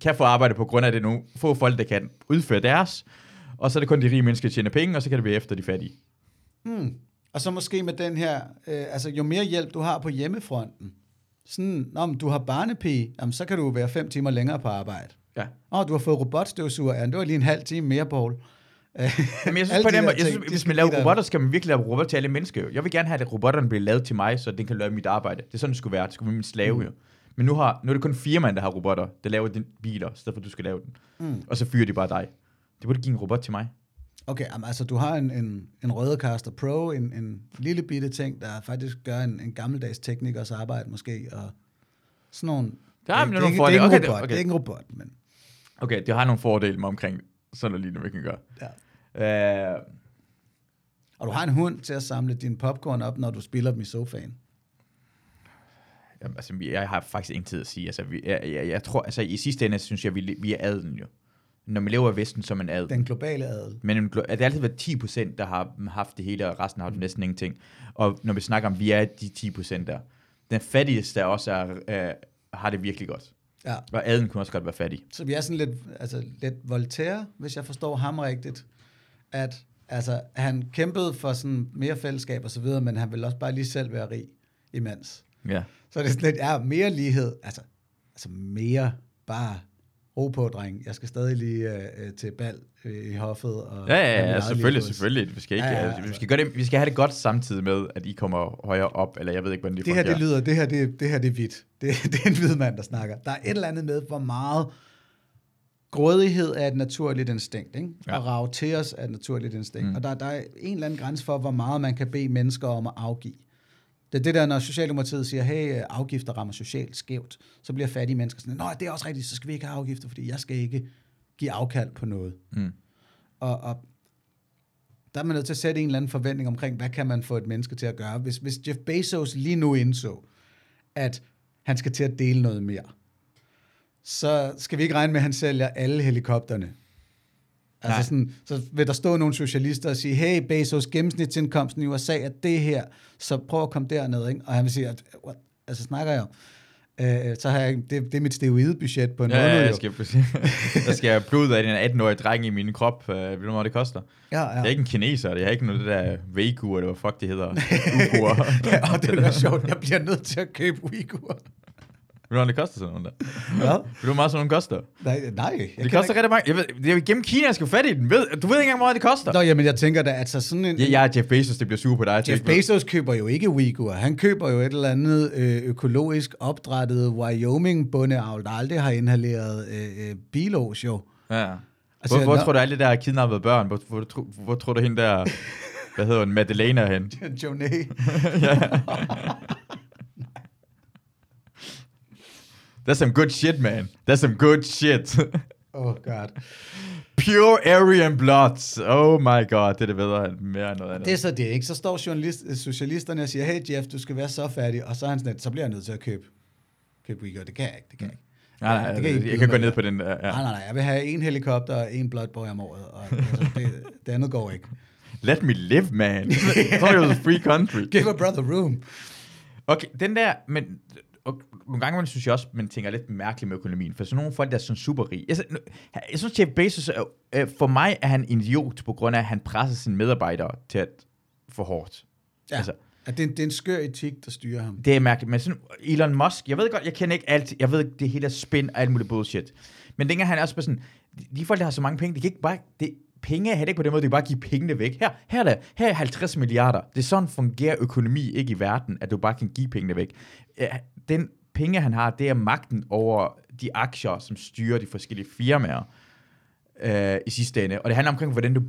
Speaker 1: kan få arbejde på grund af det nu. Få folk, der kan udføre deres. Og så er det kun de rige mennesker, der tjener penge, og så kan det være efter de fattige.
Speaker 2: Mm. Og så måske med den her, øh, altså jo mere hjælp du har på hjemmefronten, sådan, når du har barnepige, jamen, så kan du være fem timer længere på arbejde.
Speaker 1: Ja.
Speaker 2: Åh, du har fået robotstøvsuger, ja, det var lige en halv time mere, Paul. *laughs*
Speaker 1: Men jeg synes på
Speaker 2: de
Speaker 1: den jeg synes, hvis man laver robotter, skal man virkelig lave robotter til alle mennesker. Jo. Jeg vil gerne have, at robotterne bliver lavet til mig, så den kan lave mit arbejde. Det er sådan, det skulle være. Det skulle være min slave,
Speaker 2: Mm.
Speaker 1: jo. Men nu, har, nu er det kun firmaen, der har robotter, der laver dine biler, i stedet for, at du skal lave den.
Speaker 2: Mm.
Speaker 1: Og så fyrer de bare dig. Det burde give en robot til mig.
Speaker 2: Okay, jamen, altså du har en, en, en Rødecaster Pro, en, en lille bitte ting, der faktisk gør en, en gammeldags teknikers arbejde måske, og sådan nogle...
Speaker 1: Ja, men
Speaker 2: det, ikke- det, er ikke en
Speaker 1: det-
Speaker 2: robot,
Speaker 1: okay.
Speaker 2: det er ikke en robot, men...
Speaker 1: Okay, det har nogle fordele med omkring sådan noget lignende, vi kan gøre.
Speaker 2: Ja.
Speaker 1: Øh,
Speaker 2: Og du har en hund til at samle din popcorn op, når du spiller dem i sofaen.
Speaker 1: jamen, altså, jeg har faktisk ingen tid at sige. Altså, vi, jeg, jeg, jeg, tror, altså, i sidste ende, synes jeg, vi, vi er adelen jo. Når man lever i Vesten, er man adel.
Speaker 2: Den globale adel.
Speaker 1: Men en at det har altid været 10 procent, der har haft det hele, og resten har haft næsten ingenting. Og når vi snakker om, vi er de 10 procent der. Den fattigste der også er, øh, har det virkelig godt.
Speaker 2: Ja.
Speaker 1: Og adelen kunne også godt være fattig.
Speaker 2: Så vi er sådan lidt, altså, lidt Voltaire, hvis jeg forstår ham rigtigt. At altså, han kæmpede for sådan mere fællesskab og så videre, men han ville også bare lige selv være rig imens.
Speaker 1: Ja.
Speaker 2: Så det er sådan lidt, ja, mere lighed, altså, altså mere bare ro på, dreng. Jeg skal stadig lige øh, øh, til bal øh, i hoffet. Og
Speaker 1: Ja, ja, ja, selvfølgelig, selvfølgelig. Vi skal, ikke,
Speaker 2: Ja,
Speaker 1: ja,
Speaker 2: ja,
Speaker 1: ja, vi,
Speaker 2: altså.
Speaker 1: skal gøre det, vi skal have det godt samtidig med, at I kommer højere op, eller jeg ved ikke, hvordan det
Speaker 2: Det her, det lyder, det her, det, det her, det er hvidt. Det, *laughs* det er en hvid mand, der snakker. Der er et eller andet med, hvor meget grådighed er et naturligt instinkt, ikke?
Speaker 1: Ja.
Speaker 2: Og rave til os er et naturligt instinkt.
Speaker 1: Mm.
Speaker 2: Og der, der er en eller anden grænse for, hvor meget man kan bede mennesker om at afgive. Det er det der, når Socialdemokratiet siger, hey, afgifter rammer socialt skævt, så bliver fattige mennesker sådan, nej, det er også rigtigt, så skal vi ikke have afgifter, fordi jeg skal ikke give afkald på noget.
Speaker 1: Mm.
Speaker 2: Og, og der er man nødt til at sætte en eller anden forventning omkring, hvad kan man få et menneske til at gøre. Hvis, hvis Jeff Bezos lige nu indså, at han skal til at dele noget mere, så skal vi ikke regne med, at han sælger alle helikopterne. Altså
Speaker 1: Nej.
Speaker 2: sådan, så vil der stå nogle socialister og sige, hey Bezos, gennemsnitsindkomsten i USA er det her, så prøv at komme derned. Ikke? Og han vil sige, at, what? altså snakker jeg om, øh, så har jeg, det, det er mit steroidebudget på en
Speaker 1: Ja,
Speaker 2: måned.
Speaker 1: ja, *laughs* jeg skal, der skal jeg blod af en 18-årig dreng i min krop. Uh, ved du, hvor det koster?
Speaker 2: ja, ja.
Speaker 1: Jeg er ikke en kineser, jeg er ikke noget det der Weigur, eller hvad fuck det hedder. *laughs* Ugur.
Speaker 2: ja, og det er sjovt, jeg bliver nødt til at købe Uyghur.
Speaker 1: Ved du, hvad det koster sådan noget der?
Speaker 2: Hvad?
Speaker 1: Ved du, hvor meget sådan nogle koster?
Speaker 2: Nej, nej. Jeg
Speaker 1: Det koster rigtig mange. Jeg ved, er jo gennem Kina, jeg skal fat i den. Ved, du ved ikke engang, hvor meget det koster.
Speaker 2: Nå, jamen, jeg tænker da, altså sådan en...
Speaker 1: Ja, jeg er Jeff Bezos, det bliver super på dig.
Speaker 2: Jeff
Speaker 1: Tænk,
Speaker 2: Bezos køber jo ikke Uyghur. Han køber jo et eller andet øh, økologisk opdrettet Wyoming-bundeavl, der aldrig har inhaleret øh, øh, bilos jo.
Speaker 1: Ja.
Speaker 2: Altså,
Speaker 1: Hvor, hvor tror du alle der kidnappede børn? Hvor, hvor, hvor, hvor tror du hende der, *laughs* hvad hedder hun, Madeleine hen?
Speaker 2: Joné. *laughs* *laughs*
Speaker 1: That's some good shit, man. That's some good shit. *laughs*
Speaker 2: Oh god.
Speaker 1: Pure Aryan bloods. Oh my god, det er det bedre end mere end noget andet.
Speaker 2: Det er så det, ikke? Så står journalist, socialisterne og siger, hey Jeff, du skal være så færdig, og så er han sådan, så bliver jeg nødt til at købe, købe Uyghur. Det kan jeg ikke, det kan jeg ikke.
Speaker 1: nej, nej,
Speaker 2: det kan
Speaker 1: jeg,
Speaker 2: byde
Speaker 1: jeg kan gå ned
Speaker 2: på.
Speaker 1: den der. Ja.
Speaker 2: Nej, nej, nej, jeg vil have en helikopter og en Blood Boy om året, og altså, det, det andet går ikke. *laughs*
Speaker 1: Let me live, man. *laughs* I thought it was a free country.
Speaker 2: Give a brother room.
Speaker 1: Okay, den der, men og nogle gange man synes jeg også, man tænker lidt mærkeligt med økonomien, for sådan nogle folk, der er sådan super rige. Jeg, synes- jeg synes, Jeff Bezos, er, øh, for mig er han en idiot, på grund af, at han presser sine medarbejdere til at for hårdt.
Speaker 2: Ja,
Speaker 1: Altså.
Speaker 2: at det, er en, det er en skør etik, der styrer ham.
Speaker 1: Det er mærkeligt, men sådan Elon Musk, jeg ved godt, jeg kender ikke alt, jeg ved det hele er spin og alt muligt bullshit. Men dengang han er også sådan, de folk, der har så mange penge, de kan ikke bare, det, penge er ikke på den måde, de kan bare give pengene væk. Her, her, er der, her er 50 milliarder. Det er sådan fungerer økonomi ikke i verden, at du bare kan give pengene væk. Den penge, han har, det er magten over de aktier, som styrer de forskellige firmaer øh, i sidste ende. Og det handler omkring, hvordan du,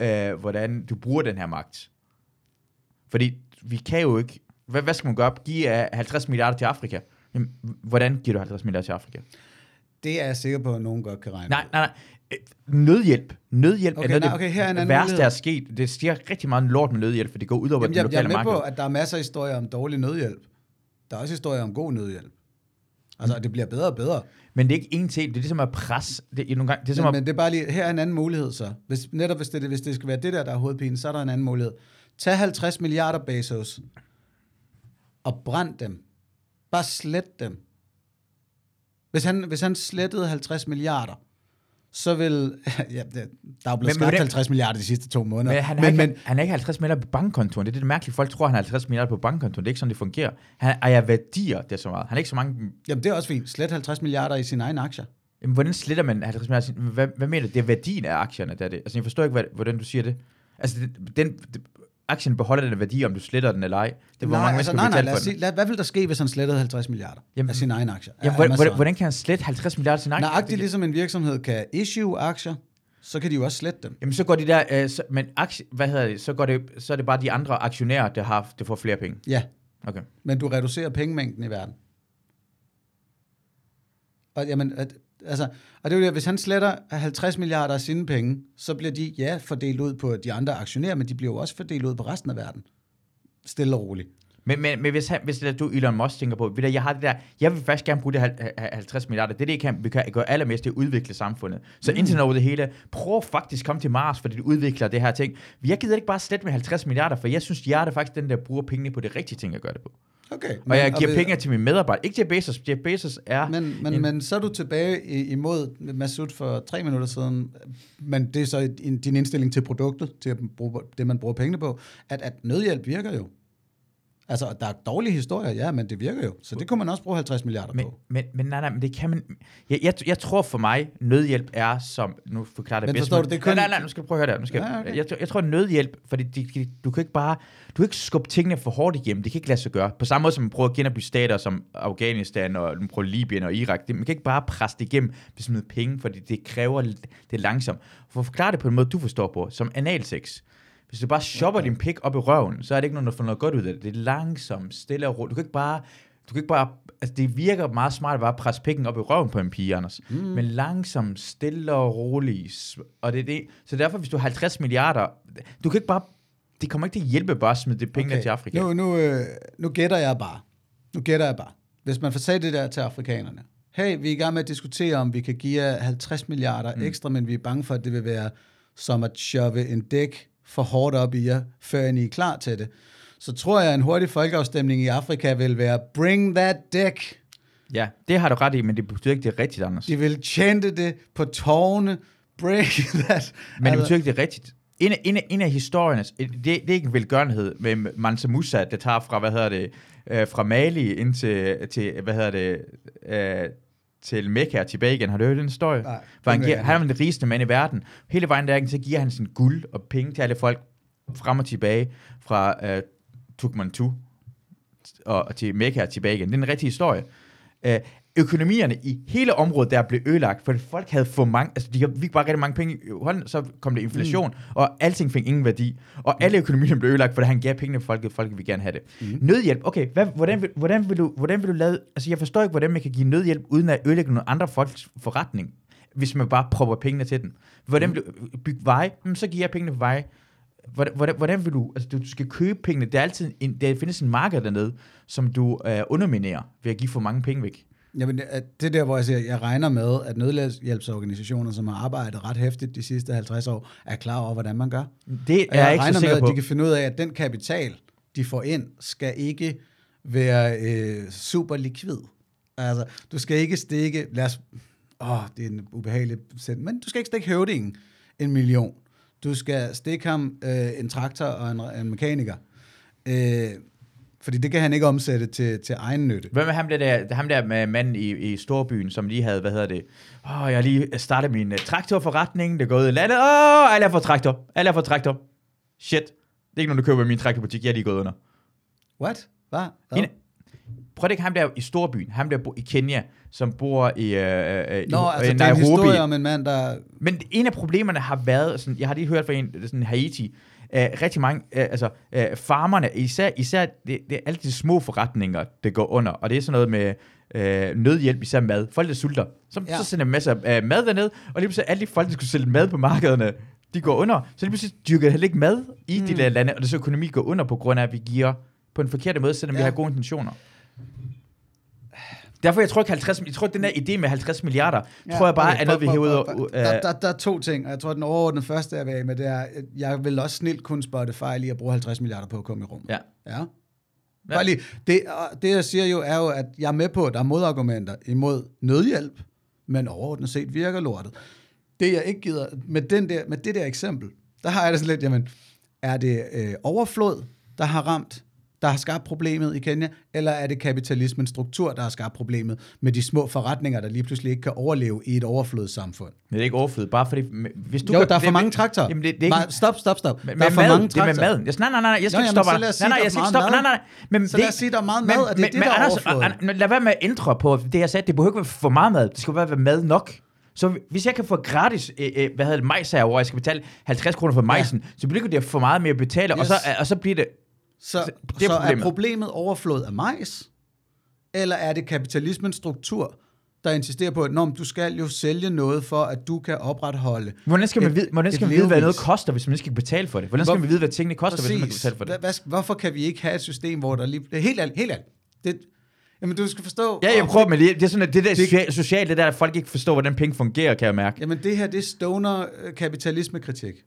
Speaker 1: øh, hvordan du bruger den her magt. Fordi vi kan jo ikke... Hvad, hvad skal man gøre? Give øh, 50 milliarder til Afrika? Jamen, hvordan giver du 50 milliarder til Afrika?
Speaker 2: Det er jeg sikker på, at nogen godt kan regne
Speaker 1: Nej, nej, nej. Øh, Nødhjælp. Nødhjælp
Speaker 2: Okay,
Speaker 1: er noget
Speaker 2: nej, okay, her er
Speaker 1: det værste, der er sket. Det stiger rigtig meget lort med nødhjælp, for det går ud over
Speaker 2: Jamen,
Speaker 1: det
Speaker 2: jeg, jeg er
Speaker 1: lokale
Speaker 2: med
Speaker 1: marked.
Speaker 2: på, at der er masser af historier om dårlig nødhjælp. Der er også historier om god nødhjælp. Altså, det bliver bedre og bedre.
Speaker 1: Men det er ikke en til. Det er ligesom at presse. Det er, nogle gange, det er som
Speaker 2: Men,
Speaker 1: at,
Speaker 2: men det er bare lige, her er en anden mulighed så. Hvis, netop hvis det, hvis det skal være det der, der er hovedpinen, så er der en anden mulighed. Tag 50 milliarder Bezos og brænd dem. Bare slet dem. Hvis han, hvis han slettede 50 milliarder, så vil... *laughs* Ja, der er
Speaker 1: Men-
Speaker 2: blevet
Speaker 1: men
Speaker 2: skabt
Speaker 1: hvordan-
Speaker 2: 50 milliarder de sidste to måneder.
Speaker 1: men, han,
Speaker 2: men,
Speaker 1: men,
Speaker 2: men,
Speaker 1: men, han er ikke 50 milliarder på bankkontoen. Det er det, mærkelige. Folk tror, han har 50 milliarder på bankkontoen. Det er ikke sådan, det fungerer. Han ejer værdier, det er så meget. Han er ikke så mange...
Speaker 2: jamen, det er også fint. Slet 50 milliarder i sine egne aktier.
Speaker 1: Jamen, hvordan sletter man 50 milliarder? Hvad, hvad mener du? Det er værdien af aktierne, der er det. Altså, jeg forstår ikke, hvad, hvordan du siger det. Altså, den, det, aktien beholder den værdi, om du sletter den eller ej. Det hvor
Speaker 2: nej,
Speaker 1: mange
Speaker 2: altså, nej, nej, lad os sige, lad, hvad vil der ske, hvis han slettede 50 milliarder
Speaker 1: Jamen,
Speaker 2: af sine egne aktier?
Speaker 1: Ja,
Speaker 2: Af
Speaker 1: hvordan, hvordan, hvordan kan han slette 50 milliarder til sin aktie?
Speaker 2: Nøjagtigt ligesom en virksomhed kan issue aktier, så kan de jo også slette dem.
Speaker 1: Jamen, så går de der... Øh, så, men aktie, hvad hedder det? Så, går det? så er det bare de andre aktionærer, der, har, der får flere penge.
Speaker 2: Ja,
Speaker 1: Okay.
Speaker 2: men du reducerer pengemængden i verden. Og, jamen, at, altså, og det er jo det, hvis han sletter 50 milliarder af sine penge, så bliver de, ja, fordelt ud på de andre aktionærer, men de bliver jo også fordelt ud på resten af verden. Stille og roligt.
Speaker 1: Men, men, men hvis, han, hvis det du, Elon Musk, tænker på, ved du, jeg har det der, jeg vil faktisk gerne bruge det hal- ha- 50 milliarder. Det er det, jeg kan, vi kan gøre allermest, det er at udvikle samfundet. Så mm. internet over det hele, prøv faktisk at komme til Mars, fordi det udvikler det her ting. Jeg gider ikke bare slet med 50 milliarder, for jeg synes, jeg er det faktisk den, der bruger pengene på det rigtige ting at gøre det på.
Speaker 2: Okay.
Speaker 1: Og jeg giver
Speaker 2: ved-
Speaker 1: penge til mine medarbejdere. Ikke til Bezos. Jeff Bezos er...
Speaker 2: Men, men,
Speaker 1: en-
Speaker 2: men så er du tilbage imod Masud for tre minutter siden, men det er så din din indstilling til produktet, til at bruge, det, man bruger pengene på, at, at nødhjælp virker jo. Altså, der er dårlige historier, ja, men det virker jo. Så det kunne man også bruge 50 milliarder
Speaker 1: Men,
Speaker 2: på.
Speaker 1: men, men nej, nej, men det kan man... Jeg, jeg, jeg tror for mig, nødhjælp er som... Nu forklarer det
Speaker 2: Men
Speaker 1: bedst.
Speaker 2: du, det kun-
Speaker 1: Nej, nej, nej, nu skal du prøve at høre det. Nu skal,
Speaker 2: Ja, okay.
Speaker 1: jeg, jeg tror, nødhjælp, fordi de, de, du kan ikke bare... Du kan ikke skubbe tingene for hårdt igennem. Det kan ikke lade sig gøre. På samme måde som man prøver at genopbygge stater som Afghanistan og man prøver Libyen og Irak. Det, man kan ikke bare presse det igennem sådan noget penge, fordi det kræver... Det langsomt. For at forklare det på en måde, du forstår på, som analsex. Hvis du bare shopper din pik op i røven, så er det ikke nogen, der får noget godt ud af det. Det er langsomt, stille og roligt. Du kan ikke bare... Du kan ikke bare, altså det virker meget smart at bare presse pikken op i røven på en pige, Anders. Mm. Men langsomt, stille og roligt. Og det er det. Så derfor, hvis du har 50 milliarder, du kan ikke bare, det kommer ikke til at hjælpe bare at smide det penge okay. til Afrika.
Speaker 2: Nu, nu, øh, nu gætter jeg bare. Nu gætter jeg bare. Hvis man får sagt det der til afrikanerne. Hey, vi er i gang med at diskutere, om vi kan give jer 50 milliarder mm. ekstra, men vi er bange for, at det vil være som at shove en dæk for hårdt op i jer, før I er klar til det. Så tror jeg, at en hurtig folkeafstemning i Afrika vil være, bring that dick.
Speaker 1: Ja, det har du ret i, men det betyder ikke, det er rigtigt, Anders.
Speaker 2: De vil chante det på tårne, bring *laughs* that.
Speaker 1: Men det betyder ikke, det er rigtigt. En af, en af, en af historierne, det, det er ikke en velgørenhed med Mansa Musa, det tager fra, hvad hedder det, øh, fra Mali ind til, til hvad hedder det, øh, til Mekka og tilbage igen. Har du hørt den historie?
Speaker 2: Nej,
Speaker 1: For han, giver, han er den rigeste mand i verden. Hele vejen der, så giver han sin guld og penge til alle folk frem og tilbage fra øh, Tukmantu og, og til Mekka og tilbage igen. Det er en rigtig historie. Øh, økonomierne i hele området der blev ødelagt, fordi folk havde for mange, altså de fik bare rigtig mange penge i hånden, så kom der inflation, mm. og alting fik ingen værdi. Og alle økonomierne blev ødelagt, fordi han gav pengene til folket, folket vil gerne have det. Mm. Nødhjælp, okay, hvad, hvordan, vil, hvordan, vil du, hvordan vil du lave, altså jeg forstår ikke, hvordan man kan give nødhjælp, uden at ødelægge nogle andre folks forretning, hvis man bare propper pengene til den. Hvordan vil du bygge veje? Jamen, så giver jeg pengene for veje. Hvordan, hvordan, hvordan vil du, altså du skal købe pengene, der er altid en, der findes en marked dernede, som du øh, underminerer ved at give for mange penge væk.
Speaker 2: Jamen, det er der, hvor jeg siger, jeg regner med, at nødhjælpsorganisationer, som har arbejdet ret hæftigt de sidste 50 år, er klar over, hvordan man gør.
Speaker 1: Det
Speaker 2: Og
Speaker 1: er jeg
Speaker 2: jeg
Speaker 1: ikke så
Speaker 2: regner
Speaker 1: sikker
Speaker 2: med,
Speaker 1: på.
Speaker 2: at de kan finde ud af, at den kapital, de får ind, skal ikke være øh, super likvid. Altså, du skal ikke stikke, lad os, åh, det er en ubehagelig sætning, men du skal ikke stikke høvdingen en million. Du skal stikke ham øh, en traktor og en, en mekaniker. Øh, fordi det kan han ikke omsætte til, til egen nytte.
Speaker 1: Hvem er ham der, der, ham der med manden i, i storbyen, som lige havde, hvad hedder det, åh, oh, jeg lige startet min uh, traktorforretning, det er gået i landet, åh, oh, alle er for traktor, alle er for traktor. Shit, det er ikke nogen, der køber i min traktorbutik, jeg er lige gået under.
Speaker 2: What? Hvad? Hvad?
Speaker 1: En, prøv ikke ham der i storbyen, ham der i Kenya, som bor i, uh, uh,
Speaker 2: Nå,
Speaker 1: i
Speaker 2: altså,
Speaker 1: uh,
Speaker 2: det er en
Speaker 1: Nairobi.
Speaker 2: historie om en mand, der...
Speaker 1: Men en af problemerne har været, sådan, jeg har lige hørt fra en, sådan Haiti, uh, rigtig mange, uh, altså uh, farmerne, især, især det, det er alle de små forretninger, det går under, og det er sådan noget med uh, nødhjælp, især mad. Folk, der sulter. Så,
Speaker 2: Ja.
Speaker 1: så sender de masser af uh, mad derned, og lige pludselig alle de folk, der skulle sælge mad på markederne, de går under. Så lige pludselig dyrker heller ikke mad i mm. de der lande, og det så økonomi går under på grund af, at vi giver på en forkert måde, selvom ja. vi har gode intentioner. Derfor jeg tror ikke 50, jeg tror, at den der idé med 50 milliarder, ja, tror jeg bare
Speaker 2: okay,
Speaker 1: er noget, vi hæver ud af...
Speaker 2: Der, der, der er to ting, og jeg tror, den overordnede første, jeg vil af med, det er, at jeg vil også snilt kunne spotte fejl i at bruge 50 milliarder på at komme i rummet.
Speaker 1: Ja.
Speaker 2: Ja. Bare lige, det, det, jeg siger jo, er jo, at jeg er med på, at der er modargumenter imod nødhjælp, men overordnet set virker lortet. Det, jeg ikke gider, med, den der, med det der eksempel, der har jeg det sådan lidt, jamen, er det øh, overflod, der har ramt, der har skabt problemet i Kenya, eller er det kapitalismens struktur, der har skabt problemet med de små forretninger, der lige pludselig ikke kan overleve i et overflodssamfund?
Speaker 1: Men det er ikke overflødet, bare fordi... Hvis du
Speaker 2: Jo,
Speaker 1: kan-
Speaker 2: der er for
Speaker 1: det-
Speaker 2: mange traktorer.
Speaker 1: Jamen, det, det er ikke...
Speaker 2: Stop, stop, stop.
Speaker 1: Men,
Speaker 2: der er for
Speaker 1: mad,
Speaker 2: mange
Speaker 1: det er med
Speaker 2: traktorer.
Speaker 1: mad. Jeg, nej, nej, nej, jeg skal ikke stoppe. nej, nej, jeg skal ikke stoppe. Nej, nej. Men
Speaker 2: Så lad os sige, der er meget mad, og det er det, der er overflod.
Speaker 1: Lad være med at ændre på det, jeg sagde. Det behøver ikke være for meget mad. Det skal bare være mad nok. Så hvis jeg kan få gratis, øh, øh, hvad hedder det, majs her, hvor jeg skal betale 50 kroner for majsen, så bliver det for meget mere at betale, og, så, og så bliver det...
Speaker 2: Så,
Speaker 1: det er
Speaker 2: så er
Speaker 1: problemet.
Speaker 2: problemet overflod af majs, eller er det kapitalismens struktur, der insisterer på, at Nå, du skal jo sælge noget for, at du kan opretholde
Speaker 1: Hvordan skal man
Speaker 2: et-
Speaker 1: vide, hvordan skal man vide hvad noget koster, hvis man ikke skal betale for det? Hvordan skal
Speaker 2: Hvor-
Speaker 1: man vide, hvad tingene koster, hvis man ikke skal
Speaker 2: Præcis.
Speaker 1: betale for det?
Speaker 2: Hvad, hvorfor kan vi ikke have et system, hvor der lige... Det er helt ærligt, helt ærligt. Det, jamen, du skal forstå...
Speaker 1: Ja, jeg prøver, men det, det er sådan, at det der
Speaker 2: Det-
Speaker 1: socialt, det der, at folk ikke forstår, hvordan penge fungerer, kan jeg mærke.
Speaker 2: Jamen, det her, det er stoner øh, kapitalismekritik. Det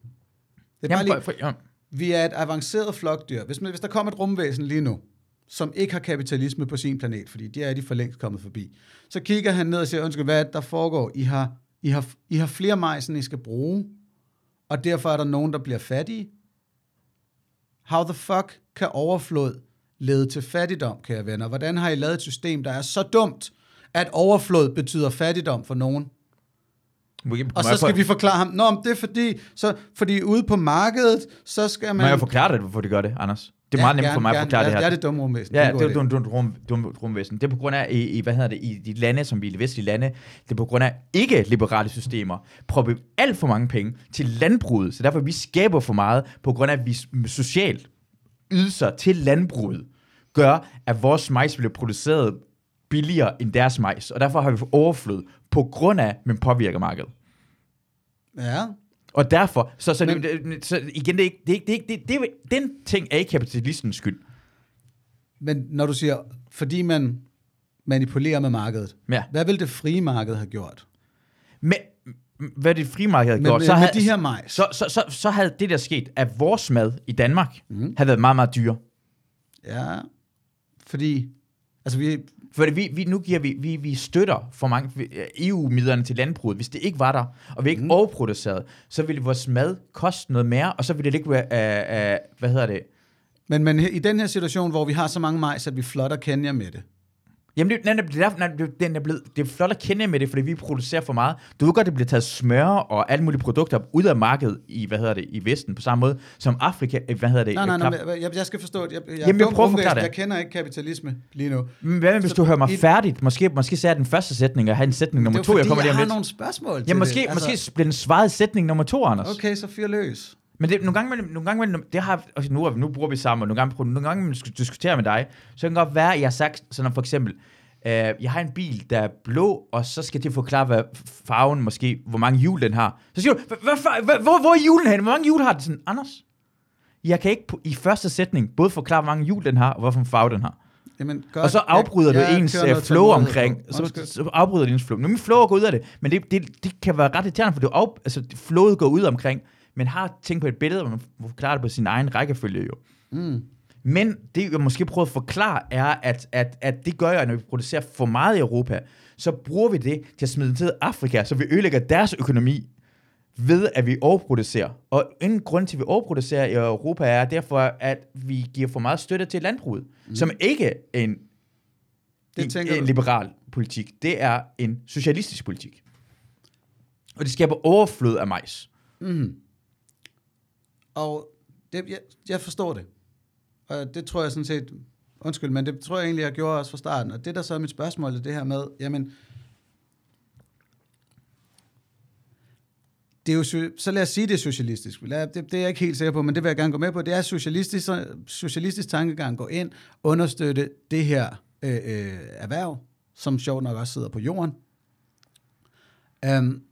Speaker 2: er bare
Speaker 1: Jamen,
Speaker 2: lige,
Speaker 1: for, for, ja.
Speaker 2: Vi er et avanceret flokdyr. Hvis, man, hvis der kommer et rumvæsen lige nu, som ikke har kapitalisme på sin planet, fordi de er de for længst kommet forbi, så kigger han ned og siger, undskyld, hvad der foregår? I har, I har, I har flere majs, end I skal bruge, og derfor er der nogen, der bliver fattige. How the fuck kan overflod lede til fattigdom, kære venner? Hvordan har I lavet et system, der er så dumt, at overflod betyder fattigdom for nogen? Og så skal vi forklare ham, Nå, men det er fordi, så, fordi ude på markedet, så skal man...
Speaker 1: Må jeg forklare dig, hvorfor de gør det, Anders? Det er meget nemt for mig at forklare det her.
Speaker 2: Det er det dumme rumvæsen.
Speaker 1: Ja, det er
Speaker 2: idé.
Speaker 1: dumt dum, rum, dum, rumvæsen. Det er på grund af, i, i, hvad hedder det, i de lande, som vi er i de vestlige lande, det er på grund af ikke-liberale systemer, propper vi alt for mange penge til landbruget, så derfor vi skaber for meget, på grund af, at vi socialt ydelser til landbruget, gør, at vores majs bliver produceret billigere end deres majs, og derfor har vi overflod på grund af, man påvirker markedet.
Speaker 2: Ja,
Speaker 1: Og derfor, så, så,
Speaker 2: Men-
Speaker 1: det, så igen, det er ikke, det er det er det, det, er- den ting er ikke kapitalistens skyld.
Speaker 2: Men når du siger, fordi man manipulerer med markedet,
Speaker 1: Ja.
Speaker 2: hvad vil det frie marked have gjort?
Speaker 1: Men hvad det frimarked havde
Speaker 2: Men
Speaker 1: gjort,
Speaker 2: med,
Speaker 1: så,
Speaker 2: med
Speaker 1: havde,
Speaker 2: de her majs.
Speaker 1: så, så, så, så havde det der sket, at vores mad i Danmark mm. havde været meget, meget dyre.
Speaker 2: Ja, fordi, altså vi,
Speaker 1: For vi, vi, nu giver vi, vi, vi støtter for mange EU-midlerne til landbruget. Hvis det ikke var der, og vi ikke mm. overproducerede, så ville vores mad koste noget mere, og så ville det ikke være, uh, uh, hvad hedder det?
Speaker 2: men, men i den her situation, hvor vi har så mange majs, at vi flotter Kenya med det.
Speaker 1: Jamen, det, nej, nej, det, er derfor, nej, det, den er blevet, det er flot at kende med det, fordi vi producerer for meget. Du ved godt, det bliver taget smør og alle mulige produkter ud af markedet i, hvad hedder det, i Vesten, på samme måde som Afrika, øh, hvad hedder det?
Speaker 2: Nej, nej,
Speaker 1: knap-
Speaker 2: nej, men jeg, jeg skal forstå det. Jeg, jeg,
Speaker 1: Jamen, jeg prøver at det.
Speaker 2: Jeg kender ikke kapitalisme lige nu.
Speaker 1: Men Hvad hvis
Speaker 2: Så
Speaker 1: du hører mig
Speaker 2: i-
Speaker 1: færdigt? Måske, måske sagde jeg den første sætning, og have en sætning nummer
Speaker 2: er
Speaker 1: to,
Speaker 2: jo
Speaker 1: jeg
Speaker 2: fordi,
Speaker 1: kommer lige
Speaker 2: jeg
Speaker 1: om
Speaker 2: har
Speaker 1: lidt.
Speaker 2: nogle spørgsmål til
Speaker 1: Ja, måske,
Speaker 2: det. Altså,
Speaker 1: måske bliver den svaret sætning nummer to, Anders.
Speaker 2: Okay, så fyr løs.
Speaker 1: Men det, nogle gange, imellem- nogle gange, imellem- det har, altså nu, nu bruger vi sammen, og nogle gange, nogle gange jeg diskuterer med dig, så kan det godt være, at jeg har sagt, sådan for eksempel, øh, jeg har en bil, der er blå, og så skal det forklare, hvad farven måske, hvor mange hjul den har. Så siger du, "Hva- hvad, fa- hva- hvor, hvor er julen hen? Hvor mange hjul har den? Sådan, Anders, jeg kan ikke i første sætning både forklare, hvor mange hjul den har, og hvorfor farve den har.
Speaker 2: Jamen, godt.
Speaker 1: Og så afbryder
Speaker 2: Jeg-
Speaker 1: du
Speaker 2: jeg
Speaker 1: ens øh, flow omkring, så, så afbryder du ens flow. Nu min flow går ud af det, men det, det, det kan være ret irriterende, for det af, altså, flowet går ud omkring, men har tænkt på et billede, hvor man forklarer det på sin egen rækkefølge jo.
Speaker 2: Mm.
Speaker 1: Men det, jeg måske prøver at forklare, er, at, at, at det gør jeg, når vi producerer for meget i Europa, så bruger vi det til at smide til Afrika, så vi ødelægger deres økonomi ved, at vi overproducerer. Og en grund til, at vi overproducerer i Europa, er derfor, at vi giver for meget støtte til landbruget, mm. som ikke er en,
Speaker 2: Det
Speaker 1: en, en liberal politik. Det er en socialistisk politik. Og det skaber overflod af majs.
Speaker 2: Mm. Og det, jeg, jeg forstår det. Og det tror jeg sådan set, undskyld, men det tror jeg egentlig, jeg gjorde også fra starten. Og det, der så er mit spørgsmål, er det her med, jamen, det er jo, så lad os sige, det er socialistisk. Det, det er jeg ikke helt sikker på, men det vil jeg gerne gå med på. Det er socialistisk, socialistisk tankegang. Gå ind, understøtte det her øh, øh, erhverv, som sjovt nok også sidder på jorden. Um,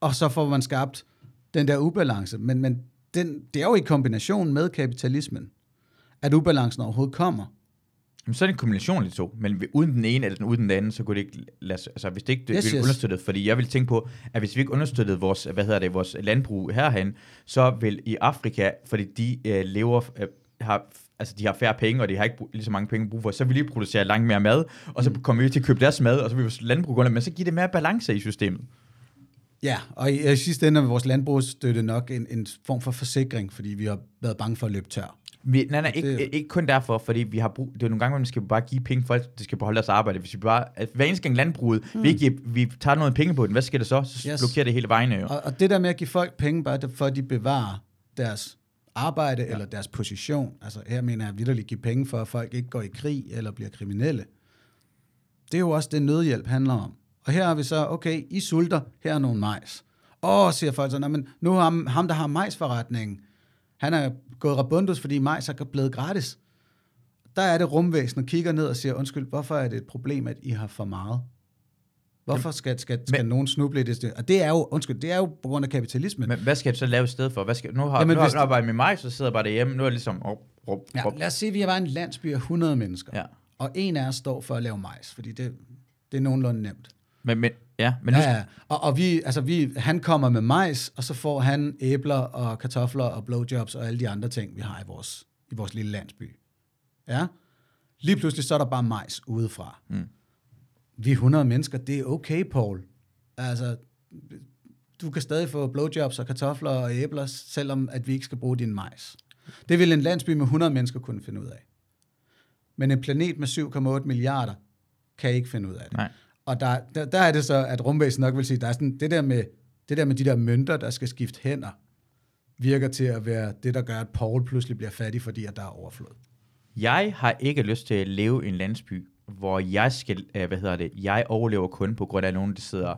Speaker 2: og så får man skabt den der ubalance. Men, men den, det er jo i kombination med kapitalismen, at ubalancen overhovedet kommer.
Speaker 1: Jamen, så er det en kombination af de to, men uden den ene eller den uden den anden, så kunne det ikke lade sig, altså hvis det ikke
Speaker 2: Yes,
Speaker 1: yes,
Speaker 2: yes.
Speaker 1: understøttet, fordi jeg vil tænke på, at hvis vi ikke understøttede vores, hvad hedder det, vores landbrug herhen, så vil i Afrika, fordi de øh, lever, øh, har, altså de har færre penge, og de har ikke brug, lige så mange penge at bruge for, så vil de producere langt mere mad, og så
Speaker 2: Mm.
Speaker 1: kommer vi til at købe deres mad, og så vil vores landbrug gå men så giver det mere balance i systemet.
Speaker 2: Ja, og i, i sidste ende er vores landbrugsstøtte nok en, en form for forsikring, fordi vi har været bange for at løbe tør.
Speaker 1: Vi, nej, nej, ikke, ikke kun derfor, fordi vi har brug, det er nogle gange, hvor man skal bare give penge, folk de skal beholde deres arbejde. Hvis vi bare, at hver eneste gang landbruget, mm. vi, ikke, giver- vi tager noget penge på den, hvad sker der så? Så
Speaker 2: yes.
Speaker 1: blokerer det hele vejen jo.
Speaker 2: Og, og det der med at give folk penge, bare for at de bevarer deres arbejde ja. eller deres position, altså her mener jeg vidderligt give penge for, at folk ikke går i krig eller bliver kriminelle. Det er jo også det, nødhjælp handler om. Og her har vi så, okay, I sulter, her er nogle majs. Åh, siger folk så, "Nå, men nu har ham, ham, der har majsforretningen, han er gået rabundus, fordi majs er blevet gratis. Der er det rumvæsen og kigger ned og siger, undskyld, hvorfor er det et problem, at I har for meget? Hvorfor skal, skal, skal
Speaker 1: Men-
Speaker 2: nogen snuble i det? Og det er jo, undskyld, det er jo på grund af kapitalismen.
Speaker 1: Men hvad skal jeg så lave i stedet for? Hvad skal, nu har
Speaker 2: Jamen,
Speaker 1: nu, har,
Speaker 2: hvis
Speaker 1: nu arbejder jeg med mig, så sidder jeg bare derhjemme. Nu er det ligesom... Oh, oh,
Speaker 2: Ja,
Speaker 1: oh.
Speaker 2: lad os sige, at vi var en landsby af 100 mennesker,
Speaker 1: Ja.
Speaker 2: og en af os står for at lave majs, fordi det, det er nogenlunde nemt.
Speaker 1: Men, men, ja, men
Speaker 2: Ja, ja. Og, og vi, altså vi, han kommer med majs, og så får han æbler og kartofler og blowjobs og alle de andre ting, vi har i vores, i vores lille landsby. Ja. Lige pludselig så er der bare majs udefra.
Speaker 1: Mm.
Speaker 2: Vi er 100 mennesker, det er okay, Paul. Altså, du kan stadig få blowjobs og kartofler og æbler, selvom at vi ikke skal bruge din majs. Det vil en landsby med 100 mennesker kunne finde ud af. Men en planet med 7,8 milliarder kan ikke finde ud af det.
Speaker 1: Nej.
Speaker 2: Og der, der, der er det så, at rumvæsen nok vil sige, der er sådan, det, der med, det der med de der mønter, der skal skifte hænder, virker til at være det, der gør, at Paul pludselig bliver fattig, fordi at der er overflod.
Speaker 1: jeg har ikke lyst til at leve i en landsby, hvor jeg skal, øh, hvad hedder det, jeg overlever kun på grund af nogen, der sidder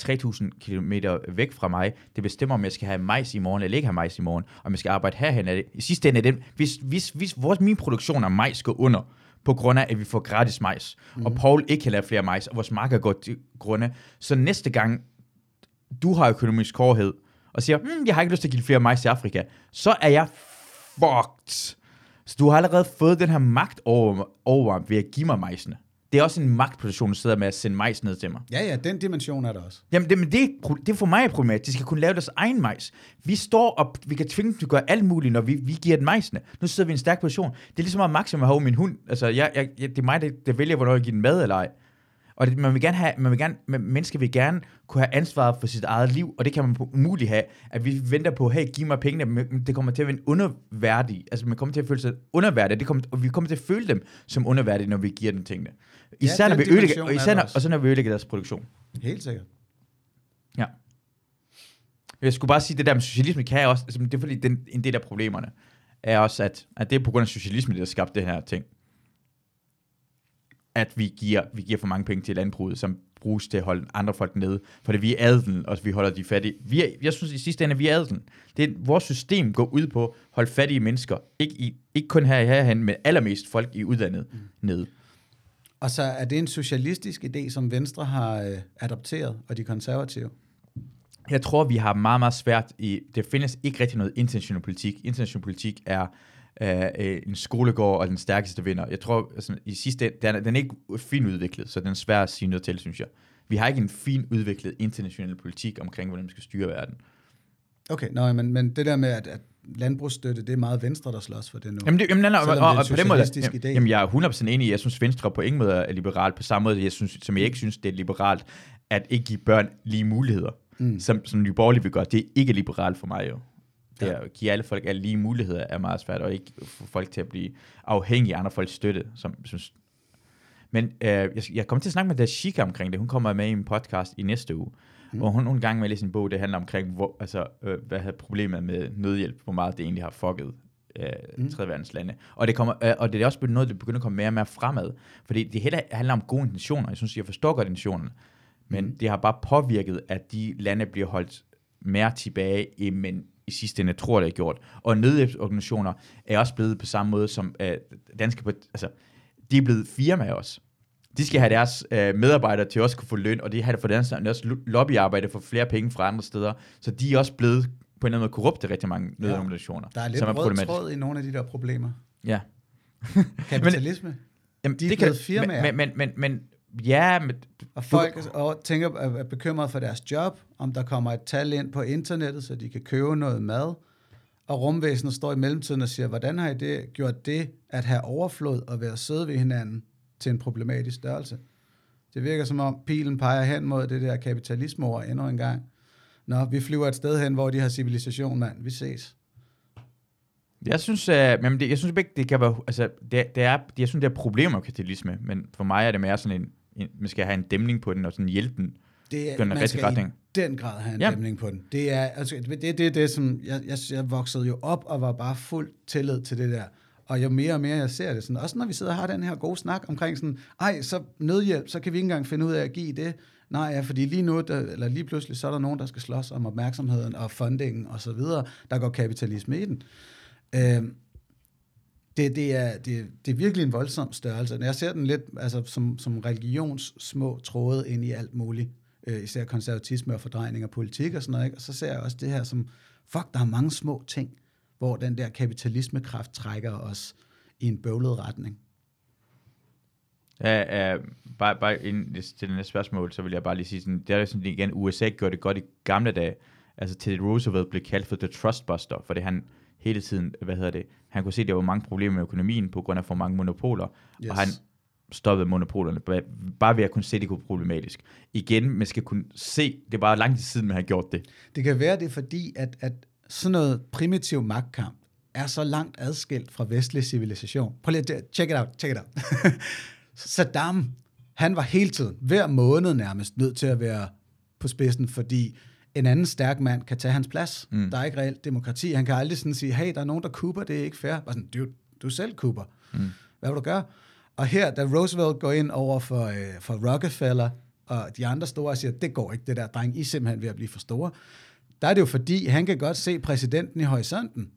Speaker 1: 3.000 km væk fra mig. Det bestemmer, om jeg skal have majs i morgen, eller ikke have majs i morgen, om jeg skal arbejde herhen. I sidste ende er hvis, hvis, hvis vores, min produktion af majs går under, på grund af, at vi får gratis majs, mm. og Paul ikke kan lave flere majs, og vores marker går til grunde, så næste gang, du har økonomisk hårdhed, og siger, hmm, jeg har ikke lyst til at give flere majs til Afrika, så er jeg fucked. Så du har allerede fået den her magt over, over ved at give mig majsene. Det er også en magtposition, du sidder med at sende majs ned til mig.
Speaker 2: Ja, ja, den dimension er der også.
Speaker 1: Jamen, det, men det, det for mig problematisk. De skal kunne lave deres egen majs. Vi står op, vi kan tvinge dem til at gøre alt muligt, når vi, vi giver den majsene. Nu sidder vi i en stærk position. Det er ligesom at Maxim har min hund. Altså, jeg, jeg, det er mig, der, der vælger, hvornår jeg giver den mad eller ej. Og det, man vil gerne have, man vil gerne, man, mennesker vil gerne kunne have ansvaret for sit eget liv, og det kan man umuligt have, at vi venter på, hey, giv mig pengene, men det kommer til at være en underværdig, altså man kommer til at føle sig underværdig, det kommer, og vi kommer til at føle dem som underværdige, når vi giver dem tingene. Især,
Speaker 2: den
Speaker 1: når vi ødelægger, og,
Speaker 2: er
Speaker 1: især
Speaker 2: der
Speaker 1: når, og så når vi ødelægger deres produktion.
Speaker 2: Helt sikkert.
Speaker 1: Ja. Jeg skulle bare sige, det der med socialisme kan jeg også, altså, det er fordi, den, en del af problemerne er også, at, at det er på grund af socialisme, det har skabt det her ting. At vi giver, vi giver for mange penge til landbruget, som bruges til at holde andre folk nede. For det vi er adelen, og vi holder de fattige. Vi er, jeg synes i sidste ende, vi er adelen. Det er, vores system går ud på at holde fattige mennesker, ikke, i, ikke kun her herhen, men allermest folk i udlandet mm. nede.
Speaker 2: Og så er det en socialistisk idé, som Venstre har øh, adopteret, og de konservative.
Speaker 1: Jeg tror, vi har meget, meget svært i... Det findes ikke rigtig noget international politik. International politik er øh, øh, en skolegård og den stærkeste vinder. Jeg tror, altså, i sidste ende, den er, den er ikke fin udviklet, så den er svær at sige noget til, synes jeg. Vi har ikke en fin udviklet international politik omkring, hvordan man skal styre verden.
Speaker 2: Okay, nå, men, men det der med, at, at landbrugsstøtte, det er meget Venstre, der slås for det nu.
Speaker 1: Jamen, det, jamen, nej, og,
Speaker 2: det er
Speaker 1: og, på den måde,
Speaker 2: socialistisk idé.
Speaker 1: jamen, jeg er 100% enig i, jeg synes, Venstre på ingen måde er liberal på samme måde, jeg synes, som jeg ikke synes, det er liberalt, at ikke give børn lige muligheder, mm. som, som Nye Borgerlige vil gøre. Det er ikke liberalt for mig jo. Det er, at give alle folk alle lige muligheder er meget svært, og ikke få folk til at blive afhængige af andre folks støtte. Som, som, men øh, jeg, jeg kommer til at snakke med Dashika omkring det. Hun kommer med i en podcast i næste uge, mm. hvor hun nogle gange med at læse en bog, det handler omkring, hvor, altså, øh, hvad havde problemet med nødhjælp, hvor meget det egentlig har fucket øh, mm. tredje verdens lande. Og det, kommer, øh, og det er også noget, der begynder at komme mere og mere fremad. Fordi det hele handler om gode intentioner. Jeg synes, jeg forstår godt intentionen. Men mm. det har bare påvirket, at de lande bliver holdt mere tilbage, men i sidste ende tror, det er gjort. Og nødhjælpsorganisationer er også blevet på samme måde som øh, danske, altså, de er blevet firmaer også. De skal have deres øh, medarbejdere til også kunne få løn, og de har for deres også lo- lobbyarbejde for flere penge fra andre steder. Så de er også blevet på en eller anden måde korrupte rigtig mange nødorganisationer.
Speaker 2: Der er lidt
Speaker 1: som er
Speaker 2: rød tråd i nogle af de der problemer.
Speaker 1: Ja. *laughs*
Speaker 2: Kapitalisme.
Speaker 1: Jamen,
Speaker 2: De er
Speaker 1: det
Speaker 2: blevet firmaer.
Speaker 1: Men, men, men, men, ja, men,
Speaker 2: Og folk og tænker, er er bekymret for deres job, om der kommer et tal ind på internettet, så de kan købe noget mad. Og rumvæsenet står i mellemtiden og siger, hvordan har I det, gjort det at have overflod og være søde ved hinanden til en problematisk størrelse? Det virker som om pilen peger hen mod det der kapitalisme over endnu en gang. Nå, vi flyver et sted hen, hvor de har civilisation, mand. Vi ses.
Speaker 1: Jeg synes, øh, men det, jeg synes ikke, det kan være, altså, det, det er, jeg synes, det er problemer med kapitalisme, men for mig er det mere sådan en, en man skal have en dæmning på den, og sådan hjælpe den.
Speaker 2: Det er,
Speaker 1: den
Speaker 2: man skal
Speaker 1: retning.
Speaker 2: i den grad have en
Speaker 1: Ja.
Speaker 2: ja. dæmning på den. Det er altså, det, det, det, det som, jeg, jeg, jeg voksede jo op og var bare fuld tillid til det der. Og jo mere og mere jeg ser det, sådan, også når vi sidder og har den her gode snak omkring sådan, ej, så nødhjælp, så kan vi ikke engang finde ud af at give det. Nej, ja, fordi lige nu, der, eller lige pludselig, så er der nogen, der skal slås om opmærksomheden og fundingen og så videre. Der går kapitalisme i den. Øhm, det, det, er, det, det er virkelig en voldsom størrelse. Jeg ser den lidt altså, som, som religions små tråde ind i alt muligt. Øh, især konservatisme og fordrejning af politik og sådan noget. Ikke? Og så ser jeg også det her som, fuck, der er mange små ting, hvor den der kapitalismekraft trækker os i en bøvlet retning.
Speaker 1: Ja, ja, bare, bare ind til det næste spørgsmål, så vil jeg bare lige sige, sådan, det er sådan igen, USA gjorde det godt i gamle dage. Altså Teddy Roosevelt blev kaldt for The Trustbuster, fordi han hele tiden, hvad hedder det, han kunne se, at der var mange problemer med økonomien på grund af for mange monopoler, yes. Og han stoppede monopolerne, bare- bare ved at kunne se, at det kunne være problematisk. Igen, man skal kunne se, det er bare lang tid siden, man har gjort det.
Speaker 2: Det kan være, det er fordi, at, at sådan noget primitiv magtkamp er så langt adskilt fra vestlig civilisation. Prøv lige at check it out, check it out. *laughs* Saddam, han var hele tiden, hver måned nærmest, nødt til at være på spidsen, fordi en anden stærk mand kan tage hans plads. Mm. Der er ikke reelt demokrati. Han kan aldrig sådan sige, hey, der er nogen, der kuber, det er ikke fair. Bare sådan, du, du selv kuber. Mm. Hvad vil du gøre? Og her, da Roosevelt går ind over for, øh, for Rockefeller, og de andre store og siger, det går ikke, det der dreng, I er simpelthen ved at blive for store. Der er det jo fordi, han kan godt se præsidenten i horisonten.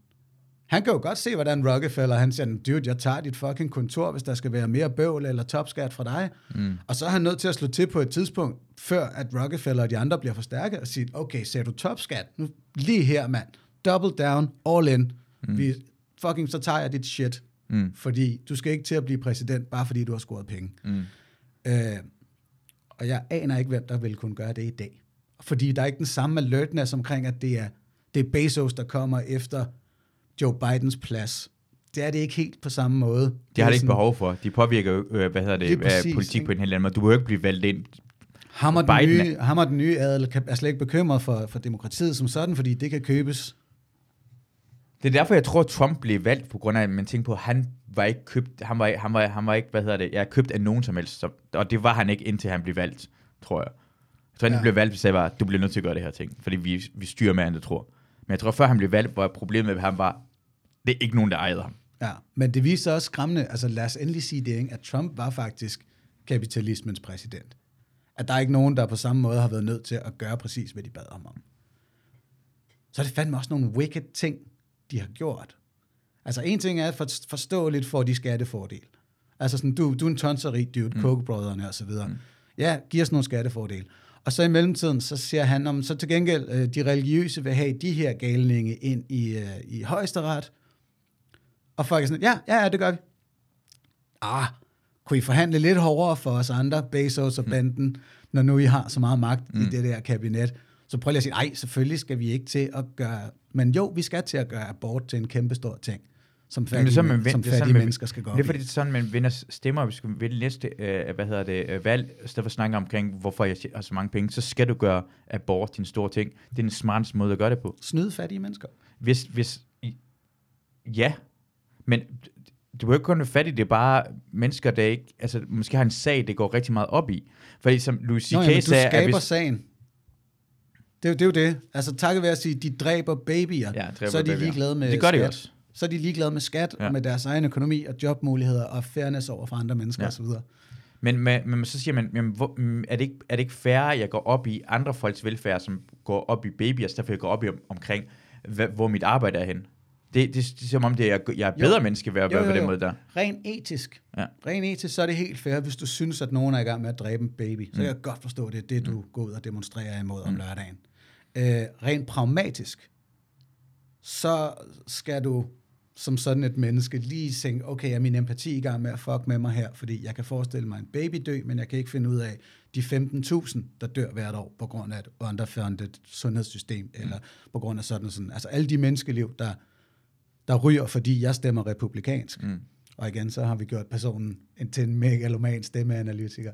Speaker 2: Han kan jo godt se, hvordan Rockefeller, han siger, dude, jeg tager dit fucking kontor, hvis der skal være mere bøvl eller topskat fra dig. Mm. Og så er han nødt til at slå til på et tidspunkt, før at Rockefeller og de andre bliver forstærket, og siger, okay, ser du topskat? Nu lige her, mand. Double down, all in. Mm. Vi, fucking, så tager jeg dit shit.
Speaker 1: Mm.
Speaker 2: Fordi du skal ikke til at blive præsident, bare fordi du har scoret penge.
Speaker 1: Mm.
Speaker 2: Øh, og jeg aner ikke, hvem der vil kunne gøre det i dag. Fordi der er ikke den samme alertness omkring, at det er, det er Bezos, der kommer efter Joe Bidens plads. Det er det ikke helt på samme måde.
Speaker 1: Det har
Speaker 2: er
Speaker 1: det ikke
Speaker 2: sådan-
Speaker 1: behov for. De påvirker jo, øh, hvad hedder det,
Speaker 2: præcis,
Speaker 1: øh, politik
Speaker 2: ikke?
Speaker 1: på en helt anden måde. Du behøver ikke blive valgt ind.
Speaker 2: Ham og, den
Speaker 1: Biden
Speaker 2: nye, ham og den nye adel er slet ikke bekymret for, for demokratiet som sådan, fordi det kan købes.
Speaker 1: Det er derfor, jeg tror, at Trump blev valgt, på grund af, at man tænker på, at han var ikke købt, han var, han var, han var ikke, hvad hedder det, jeg er købt af nogen som helst, og det var han ikke, indtil han blev valgt, tror jeg. Tror, han
Speaker 2: Ja.
Speaker 1: blev valgt, hvis jeg var, du bliver nødt til at gøre det her ting, fordi vi, vi styrer mere, end du tror. Men jeg tror, før han blev valgt, var problemet med ham var, det er ikke nogen, der ejede ham.
Speaker 2: Ja, men det viser også skræmmende, altså lad os endelig sige det, ikke? at Trump var faktisk kapitalismens præsident. At der er ikke nogen, der på samme måde har været nødt til at gøre præcis, hvad de bad ham om. Så er det fandme også nogle wicked ting, de har gjort. Altså en ting er for, forståeligt for de skattefordele. Altså sådan, du, du er en tonserig dude, mm. Koch-brødrene og så videre. Mm. Ja, giv os nogle skattefordele. Og så i mellemtiden, så siger han, om så til gengæld, øh, de religiøse vil have de her galninge ind i, øh, i højesteret, og folk er sådan, ja, ja, ja, det gør vi. Ah, kunne I forhandle lidt hårdere for os andre, Bezos og banden, når nu I har så meget magt mm. i det der kabinet? Så prøv lige at sige, nej, selvfølgelig skal vi ikke til at gøre, men jo, vi skal til at gøre abort til en kæmpe stor ting, som fattige,
Speaker 1: det er sådan, man,
Speaker 2: som
Speaker 1: er
Speaker 2: fattige
Speaker 1: sådan,
Speaker 2: mennesker skal gå
Speaker 1: Det er fordi, det er sådan, man vinder stemmer, hvis du vil næste, øh, hvad hedder det, øh, valg, i stedet for at snakke omkring, hvorfor jeg har så mange penge, så skal du gøre abort til en stor ting. Det er den smarteste måde at gøre det på.
Speaker 2: Snyde fattige mennesker.
Speaker 1: Hvis, hvis, ja, men du behøver ikke kun fattig, det er bare mennesker, der ikke, altså måske har en sag, det går rigtig meget op i. Fordi som Louis C.K.
Speaker 2: Nå, du
Speaker 1: sagde, at
Speaker 2: skaber
Speaker 1: hvis,
Speaker 2: sagen. Det er, jo, det er jo det. Altså takket være at sige, de dræber babyer,
Speaker 1: Ja, dræber
Speaker 2: så er de
Speaker 1: babyer.
Speaker 2: ligeglade med
Speaker 1: Det gør de
Speaker 2: skat.
Speaker 1: også.
Speaker 2: Så er de ligeglade med skat, ja. Med deres egen økonomi og jobmuligheder og fairness over for andre mennesker
Speaker 1: Ja.
Speaker 2: osv.
Speaker 1: Men, men, men så siger man, jamen, hvor, mm, er, det ikke, er det ikke færre, at jeg går op i andre folks velfærd, som går op i babyer, derfor jeg går op i om, omkring, hvad, hvor mit arbejde er hen? Det, det, det er som om, det er, jeg er bedre
Speaker 2: Jo.
Speaker 1: menneske ved at være på den måde der.
Speaker 2: Rent etisk.
Speaker 1: Ja.
Speaker 2: Rent etisk, så er det helt fair, hvis du synes, at nogen er i gang med at dræbe en baby. Så kan jeg godt forstå, det er det, du går ud og demonstrerer imod om lørdagen. Øh, rent pragmatisk, så skal du som sådan et menneske lige tænke, okay, er min empati i gang med at fuck med mig her, fordi jeg kan forestille mig en baby dø, men jeg kan ikke finde ud af de 15.000, der dør hvert år på grund af et underfunded sundhedssystem, mm. eller på grund af sådan sådan. Altså alle de menneskeliv, der, der ryger, fordi jeg stemmer republikansk.
Speaker 1: Mm.
Speaker 2: Og igen, så har vi gjort personen en- til en megaloman stemmeanalytiker.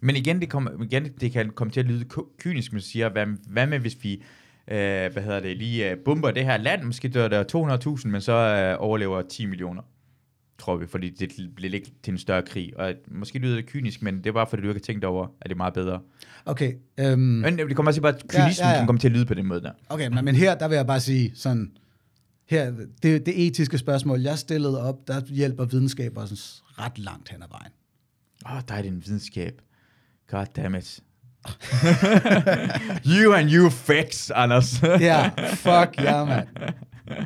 Speaker 1: Men igen, det, kommer, igen, det kan komme til at lyde kynisk, men siger, hvad, hvad med hvis vi øh, hvad hedder det, lige øh, bomber det her land, måske dør der 200.000, men så øh, overlever 10 millioner, tror vi, fordi det bliver ikke til en større krig. Og måske lyder det kynisk, men det er bare fordi, du ikke har tænkt over, at det er meget bedre.
Speaker 2: Okay, øhm,
Speaker 1: Men det kommer også bare, at kynismen
Speaker 2: Ja,
Speaker 1: ja,
Speaker 2: ja,
Speaker 1: ja,
Speaker 2: ja.
Speaker 1: kan komme til at lyde på den måde der.
Speaker 2: okay men, men her, der vil jeg bare sige sådan, her, det, det etiske spørgsmål, jeg stillede op, der hjælper videnskab også ret langt hen ad vejen.
Speaker 1: Åh, oh, der er din videnskab. God damn it. *laughs* you and you facts, Anders.
Speaker 2: Ja, fuck ja, mand.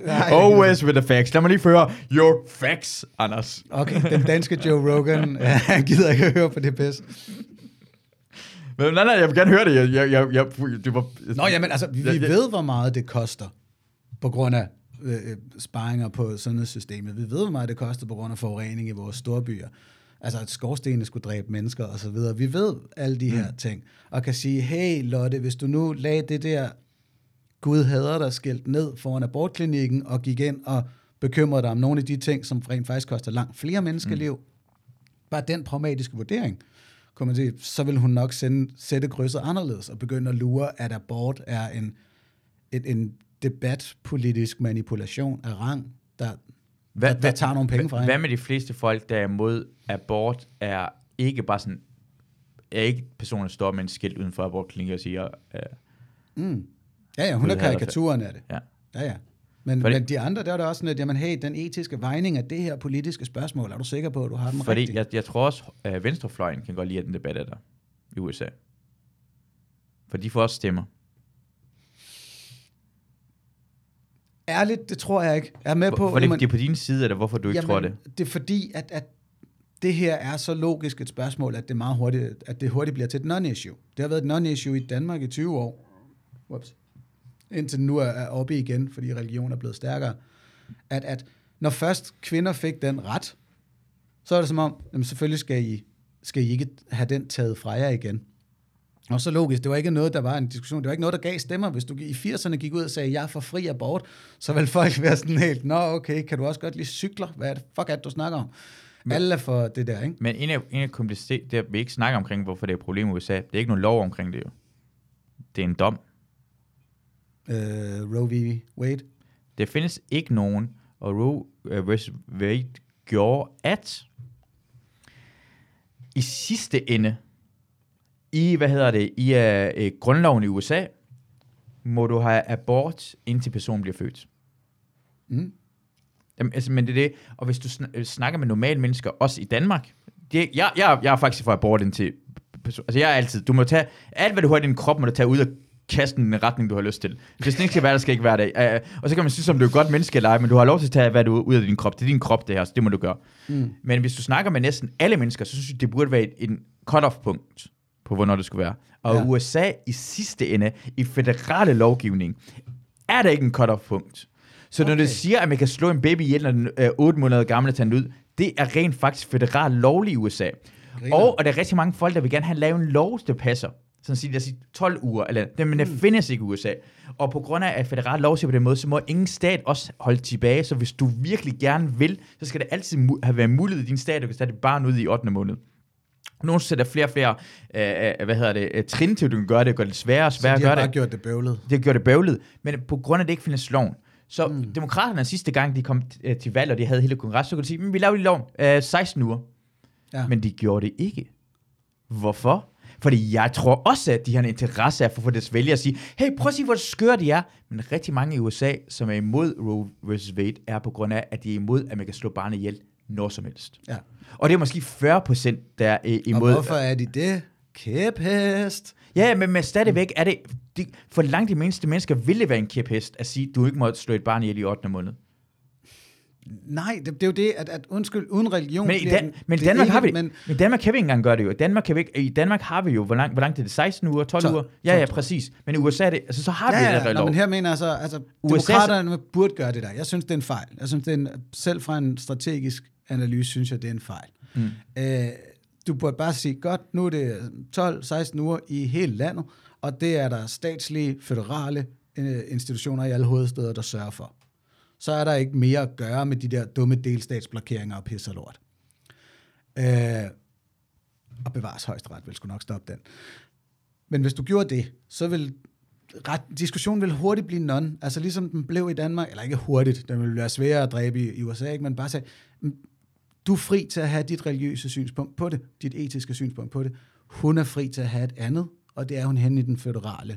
Speaker 2: Nej.
Speaker 1: Always with the facts. Lad mig lige føre your facts, Anders.
Speaker 2: Okay, den danske Joe Rogan, *laughs* han gider ikke at høre på det pis.
Speaker 1: Men nej, nej, jeg vil gerne høre det. Jeg, jeg, jeg, jeg, det var,
Speaker 2: Nå, jamen altså, vi,
Speaker 1: jeg-
Speaker 2: ved, hvor meget det koster på grund af øh, øh, sparinger på sundhedssystemet. Vi ved, hvor meget det koster på grund af forurening i vores storbyer. Altså, at skorstenene skulle dræbe mennesker og så videre. Vi ved alle de her ting. Og kan sige, hey Lotte, hvis du nu lagde det der Gud hader dig skilt ned foran abortklinikken og gik ind og bekymrede dig om nogle af de ting, som rent faktisk koster langt flere menneskeliv. Mm. Bare den pragmatiske vurdering, kunne man sige, så vil hun nok sende, sætte krydset anderledes og begynde at lure, at abort er en, et, en debatpolitisk manipulation af rang, der,
Speaker 1: Hvad,
Speaker 2: der, der tager nogle penge fra
Speaker 1: hvad,
Speaker 2: hende.
Speaker 1: hvad med de fleste folk, der er imod abort, er ikke bare sådan, er ikke personer, der står med en skilt uden for abortklinikker og siger, øh,
Speaker 2: Mm. Ja, ja, hun er karikaturen af det.
Speaker 1: ja.
Speaker 2: Ja, ja. Men,
Speaker 1: Fordi-
Speaker 2: men de andre, der er det også sådan, at jamen, hey, den etiske vejning af det her politiske spørgsmål, er du sikker på, at du har den
Speaker 1: Fordi
Speaker 2: rigtige?
Speaker 1: jeg, jeg tror også, at venstrefløjen kan godt lide, at den debat er der i USA. For de får også stemmer.
Speaker 2: Ærligt, det tror jeg ikke. Jeg er med på...
Speaker 1: Er det,
Speaker 2: jamen-
Speaker 1: det er på din side, eller hvorfor du ikke
Speaker 2: jamen,
Speaker 1: tror det?
Speaker 2: Det er fordi, at, at det her er så logisk et spørgsmål, at det, meget hurtigt, at det hurtigt bliver til et non-issue. Det har været et non-issue i Danmark i 20 år. Whoops. Indtil nu er- er oppe igen, fordi religion er blevet stærkere. At, at når først kvinder fik den ret, så er det som om, jamen selvfølgelig skal I, skal I ikke have den taget fra jer igen. Og så logisk, det var ikke noget, der var en diskussion, det var ikke noget, der gav stemmer. Hvis du i 80'erne gik ud og sagde, jeg er for fri abort, så ville folk være sådan helt, nå okay, kan du også godt lide cykler? Hvad er det fuck er det, du snakker om? Men, Alle er for det der, ikke?
Speaker 1: Men en af, en af komplicit, det er, at vi ikke snakker omkring, hvorfor det er et problem i USA. Det er ikke nogen lov omkring det jo. Det er en dom.
Speaker 2: Uh, Roe v. Wade.
Speaker 1: Det findes ikke nogen, og Roe øh, vs. Wade gjorde, at i sidste ende, i, hvad hedder det, i uh, grundloven i USA, må du have abort, indtil personen bliver født.
Speaker 2: Mm.
Speaker 1: Jamen, altså, men det er det, og hvis du sn- øh, snakker med normale mennesker, også i Danmark, det, jeg, jeg, jeg er faktisk for abort indtil, person- altså jeg er altid, du må tage, alt hvad du har i din krop, må du tage ud og kaste den i en retning, du har lyst til. Hvis det ikke skal være, der skal ikke være det. Uh, og så kan man synes, om du er et godt menneske eller ej, men du har lov til at tage, hvad du ud af din krop. Det er din krop, det her, så det må du gøre.
Speaker 2: Mm.
Speaker 1: Men hvis du snakker med næsten alle mennesker, så synes jeg, det burde være et, en cut-off-punkt på, hvornår det skulle være. Og
Speaker 2: Ja.
Speaker 1: USA i sidste ende, i federale lovgivning, er der ikke en cut-off-punkt. Så når
Speaker 2: Okay.
Speaker 1: det siger, at man kan slå en baby ihjel, når den er 8 måneder gammel og tage ud, det er rent faktisk federalt lovligt i USA.
Speaker 2: Griner.
Speaker 1: Og, og der er rigtig mange folk, der vil gerne have lavet en lov, der passer. Sådan at sige, lad os sige 12 uger, eller, det, men det
Speaker 2: Mm.
Speaker 1: findes ikke i USA. Og på grund af, at federalt lov siger på den måde, så må ingen stat også holde tilbage. Så hvis du virkelig gerne vil, så skal det altid mu- have været mulighed i din stat, at du kan sætte et barn ud i 8. måned. Nogle sætter flere og flere, øh, øh, hvad hedder det, øh, trin til, du kan gøre det, gør det sværere og
Speaker 2: Så
Speaker 1: sværere
Speaker 2: de
Speaker 1: at
Speaker 2: har
Speaker 1: gøre
Speaker 2: bare
Speaker 1: det.
Speaker 2: gjort det bøvlet.
Speaker 1: Det gjorde det bøvlet, men på grund af, at det ikke findes loven. Så
Speaker 2: Mm.
Speaker 1: demokraterne sidste gang, de kom øh, til valg, og de havde hele kongres, så kunne de sige, men vi lavede lige loven øh, 16 uger.
Speaker 2: Ja.
Speaker 1: Men de gjorde det ikke. Hvorfor? Fordi jeg tror også, at de har en interesse af at få deres vælgere at sige, hey, prøv at sige, hvor skøre de er. Men rigtig mange i USA, som er imod Roe vs. Wade, er på grund af, at de er imod, at man kan slå barnet ihjel når som helst.
Speaker 2: Ja.
Speaker 1: Og det er måske 40 procent, der er øh,
Speaker 2: Og
Speaker 1: imod.
Speaker 2: hvorfor er de det? Kæphest.
Speaker 1: Ja, men, men stadigvæk er det, de, for langt de mindste mennesker vil det være en kæphest at sige, du ikke må slå et barn ihjel i 8. måned.
Speaker 2: Nej, det, det er jo det, at, at undskyld, uden religion...
Speaker 1: Men i, Dan,
Speaker 2: den-
Speaker 1: men Danmark
Speaker 2: ikke-
Speaker 1: har vi,
Speaker 2: Men,
Speaker 1: men, Danmark kan vi ikke engang gøre det jo. Danmark, kan vi ikke, I Danmark har vi jo, hvor langt, hvor langt er det? 16 uger, 12,
Speaker 2: 12,
Speaker 1: uger? Ja, ja,
Speaker 2: 12.
Speaker 1: præcis. Men i USA er det, altså, så har
Speaker 2: ja,
Speaker 1: vi det
Speaker 2: ja,
Speaker 1: lov.
Speaker 2: men her mener jeg så, altså,
Speaker 1: USA
Speaker 2: demokraterne burde gøre det der. Jeg synes, det er en fejl. Jeg synes, det er en, selv fra en strategisk analyse, synes jeg, det er en fejl.
Speaker 1: Mm.
Speaker 2: Øh, du burde bare sige, godt, nu er det 12-16 uger i hele landet, og det er der statslige, føderale øh, institutioner i alle hovedsteder, der sørger for. Så er der ikke mere at gøre med de der dumme delstatsblokeringer og pis og lort. Øh, og bevares højesteret vil sgu nok stoppe den. Men hvis du gjorde det, så vil ret, diskussionen vil hurtigt blive non. Altså ligesom den blev i Danmark, eller ikke hurtigt, den vil være sværere at dræbe i, i USA, ikke? men bare sige, "Mm, du er fri til at have dit religiøse synspunkt på det, dit etiske synspunkt på det. Hun er fri til at have et andet, og det er hun hen i den føderale.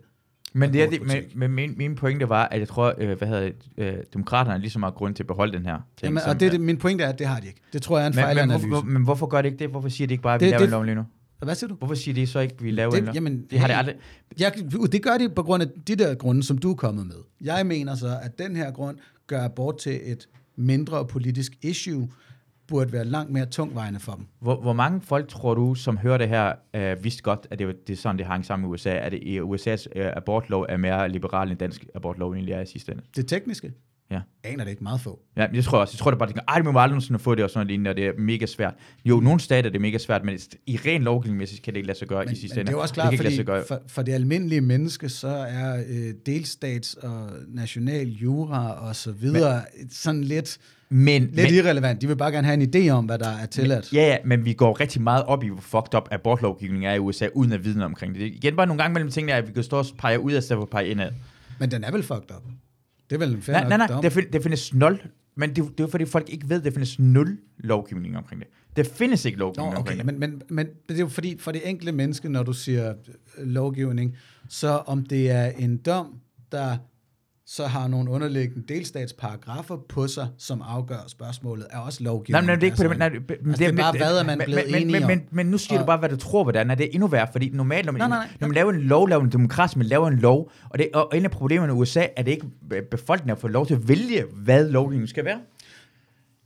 Speaker 1: Men, det er det, men, men min, min pointe var, at jeg tror, øh, hvad hedder det, øh, demokraterne er lige så meget grund til at beholde den her ting.
Speaker 2: Jamen, og det, er det, min pointe er, at det har de ikke. Det tror jeg er en
Speaker 1: men, men,
Speaker 2: fejlanalyse.
Speaker 1: hvorfor, hvor, men hvorfor gør det ikke det? Hvorfor siger de ikke bare, at vi
Speaker 2: Det-
Speaker 1: laver
Speaker 2: det-
Speaker 1: en lov lige nu?
Speaker 2: Hvad siger du?
Speaker 1: Hvorfor siger de så ikke, at vi laver en
Speaker 2: Det,
Speaker 1: lov?
Speaker 2: jamen,
Speaker 1: Det har det
Speaker 2: hey,
Speaker 1: aldrig.
Speaker 2: Jeg, det gør de på grund af de der grunde, som du er kommet med. Jeg mener så, at den her grund gør abort til et mindre politisk issue, burde være langt mere tungvejende for dem.
Speaker 1: Hvor, hvor mange folk tror du, som hører det her, øh, vidste godt, at det, det er sådan, det hang sammen i USA? At det, i USA's øh, abortlov er mere liberal end dansk abortlov egentlig er i sidste ende?
Speaker 2: Det tekniske?
Speaker 1: Ja.
Speaker 2: Aner det ikke meget få.
Speaker 1: Ja, tror jeg også. Jeg tror det bare, ej, det må aldrig nogensinde få det og sådan noget lignende, og det er mega svært. Jo, nogle stater er det mega svært, men i ren lovgivningsmæssigt kan det ikke lade sig gøre
Speaker 2: Men,
Speaker 1: i sidste
Speaker 2: men
Speaker 1: ende.
Speaker 2: det er jo også klart, fordi for, for det almindelige menneske, så er øh, delstats- og national jura og så videre men, sådan lidt,
Speaker 1: Men,
Speaker 2: lidt
Speaker 1: men,
Speaker 2: irrelevant. De vil bare gerne have en idé om, hvad der er tilladt.
Speaker 1: Ja, ja, men vi går rigtig meget op i, hvor fucked up abortlovgivningen er i USA, uden at vide omkring det. Igen bare nogle gange mellem tingene, at vi kan stå og pege ud af stedet for at pege indad.
Speaker 2: Men den er vel fucked up? Det er vel en fair
Speaker 1: Nej, nej, nej,
Speaker 2: dom.
Speaker 1: det, fin- det findes nul. Men det, det er fordi, folk ikke ved, at det findes nul lovgivning omkring det. Der findes ikke
Speaker 2: Nå,
Speaker 1: lovgivning
Speaker 2: okay,
Speaker 1: omkring det.
Speaker 2: men, men, men det er jo fordi, for det enkelte menneske, når du siger øh, lovgivning, så om det er en dom, der så har nogle underliggende delstatsparagrafer på sig, som afgør spørgsmålet, er også
Speaker 1: Nej,
Speaker 2: lovgivning.
Speaker 1: men det er ikke på det.
Speaker 2: Altså,
Speaker 1: Nej, det, men
Speaker 2: altså, det er bare, hvad er man
Speaker 1: men-
Speaker 2: blevet
Speaker 1: men,
Speaker 2: enige
Speaker 1: men,
Speaker 2: om?
Speaker 1: men, men, nu siger
Speaker 2: Og-
Speaker 1: du bare, hvad du tror, hvordan er det er endnu værre, fordi normalt, når man,
Speaker 2: Nej, nej, nej.
Speaker 1: når man laver en lov, laver en demokrati, man laver en lov, og, det, og en af problemerne i USA er det ikke, at befolkningen fået lov til at vælge, hvad lovgivningen skal være.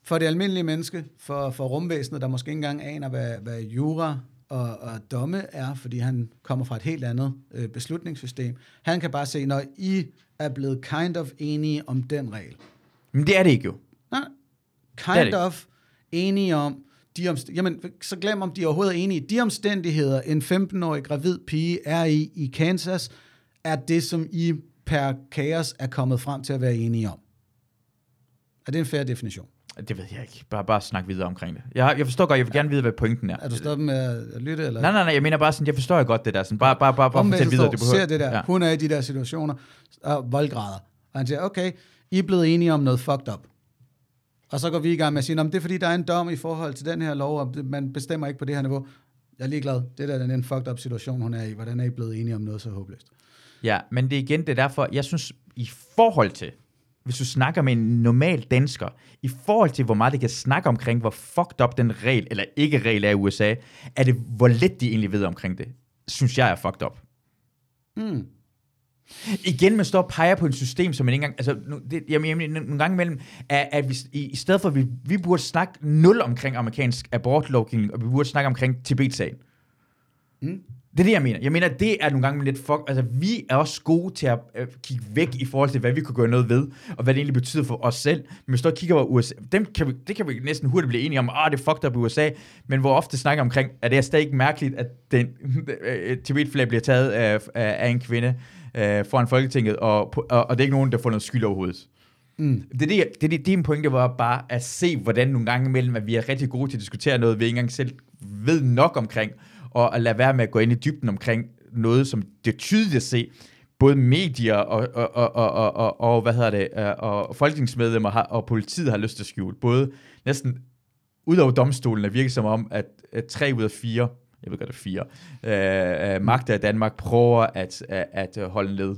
Speaker 2: for det almindelige menneske, for, for rumvæsenet, der måske ikke engang aner, hvad, hvad jura og, og domme er, fordi han kommer fra et helt andet øh, beslutningssystem. Han kan bare se, når I er blevet kind of enige om den regel.
Speaker 1: Men det er det ikke jo.
Speaker 2: Nej,
Speaker 1: Det
Speaker 2: kind
Speaker 1: det.
Speaker 2: of enige om, de omst- jamen, så glem om de overhovedet er enige. De omstændigheder, en 15-årig gravid pige er i i Kansas, er det, som I per kaos er kommet frem til at være enige om. Er det en fair definition?
Speaker 1: Det ved jeg ikke. Bare, bare snak videre omkring det. Jeg, jeg forstår godt, jeg vil gerne vide, hvad pointen er.
Speaker 2: Er du stoppet med at lytte? Eller?
Speaker 1: Nej, nej, nej, jeg mener bare sådan, jeg forstår godt det der. Sådan, bare, bare, bare, bare fortæl videre. Du behøver,
Speaker 2: ser det der, ja. hun er i de der situationer, og voldgrader. Og han siger, okay, I er blevet enige om noget fucked up. Og så går vi i gang med at sige, "Nå, men det er fordi, der er en dom i forhold til den her lov, og det- man bestemmer ikke på det her niveau. Jeg er ligeglad. Det der den er en fucked up situation, hun er i. Hvordan er I blevet enige om noget så håbløst?
Speaker 1: Ja, men det er igen, det er derfor, jeg synes, i forhold til, hvis du snakker med en normal dansker, i forhold til, hvor meget det kan snakke omkring, hvor fucked up den regel, eller ikke regel er i USA, er det, hvor lidt de egentlig ved omkring det, synes jeg er fucked up.
Speaker 2: Mm.
Speaker 1: Igen, man står og peger på et system, som man ikke engang... Altså, nu- det, jeg mener, nogle gange imellem, at, at vi, i, i stedet for, at vi, vi burde snakke nul omkring amerikansk abortlovgivning, og vi burde snakke omkring Tibet-sagen.
Speaker 2: Mm.
Speaker 1: Det er det, jeg mener. Jeg mener, det er nogle gange lidt fuck... Altså, vi er også gode til at øh, kigge væk i forhold til, hvad vi kunne gøre noget ved, og hvad det egentlig betyder for os selv. Men hvis du kigger på USA, dem kan vi, det kan vi næsten hurtigt blive enige om, ah, det er fucked up i USA, men hvor ofte snakker omkring, at det er stadig ikke mærkeligt, at den *laughs* øh, Tibet-flag bliver taget af, af, en kvinde øh, foran Folketinget, og, og, og det er ikke nogen, der får noget skyld overhovedet.
Speaker 2: Mm.
Speaker 1: Det er, det, det, det, det en pointe, var bare at se, hvordan nogle gange imellem, at vi er rigtig gode til at diskutere noget, vi ikke engang selv ved nok omkring, og at lade være med at gå ind i dybden omkring noget, som det er tydeligt at se, både medier og, og, og, og, og, og, og hvad hedder det, øh, og folketingsmedlemmer har, og politiet har lyst til at skjule. Både næsten ud over domstolen, virker som om, at, at tre ud af fire, jeg ved godt, det er fire, øh, øh, magter i Danmark prøver at, at, at holde ned.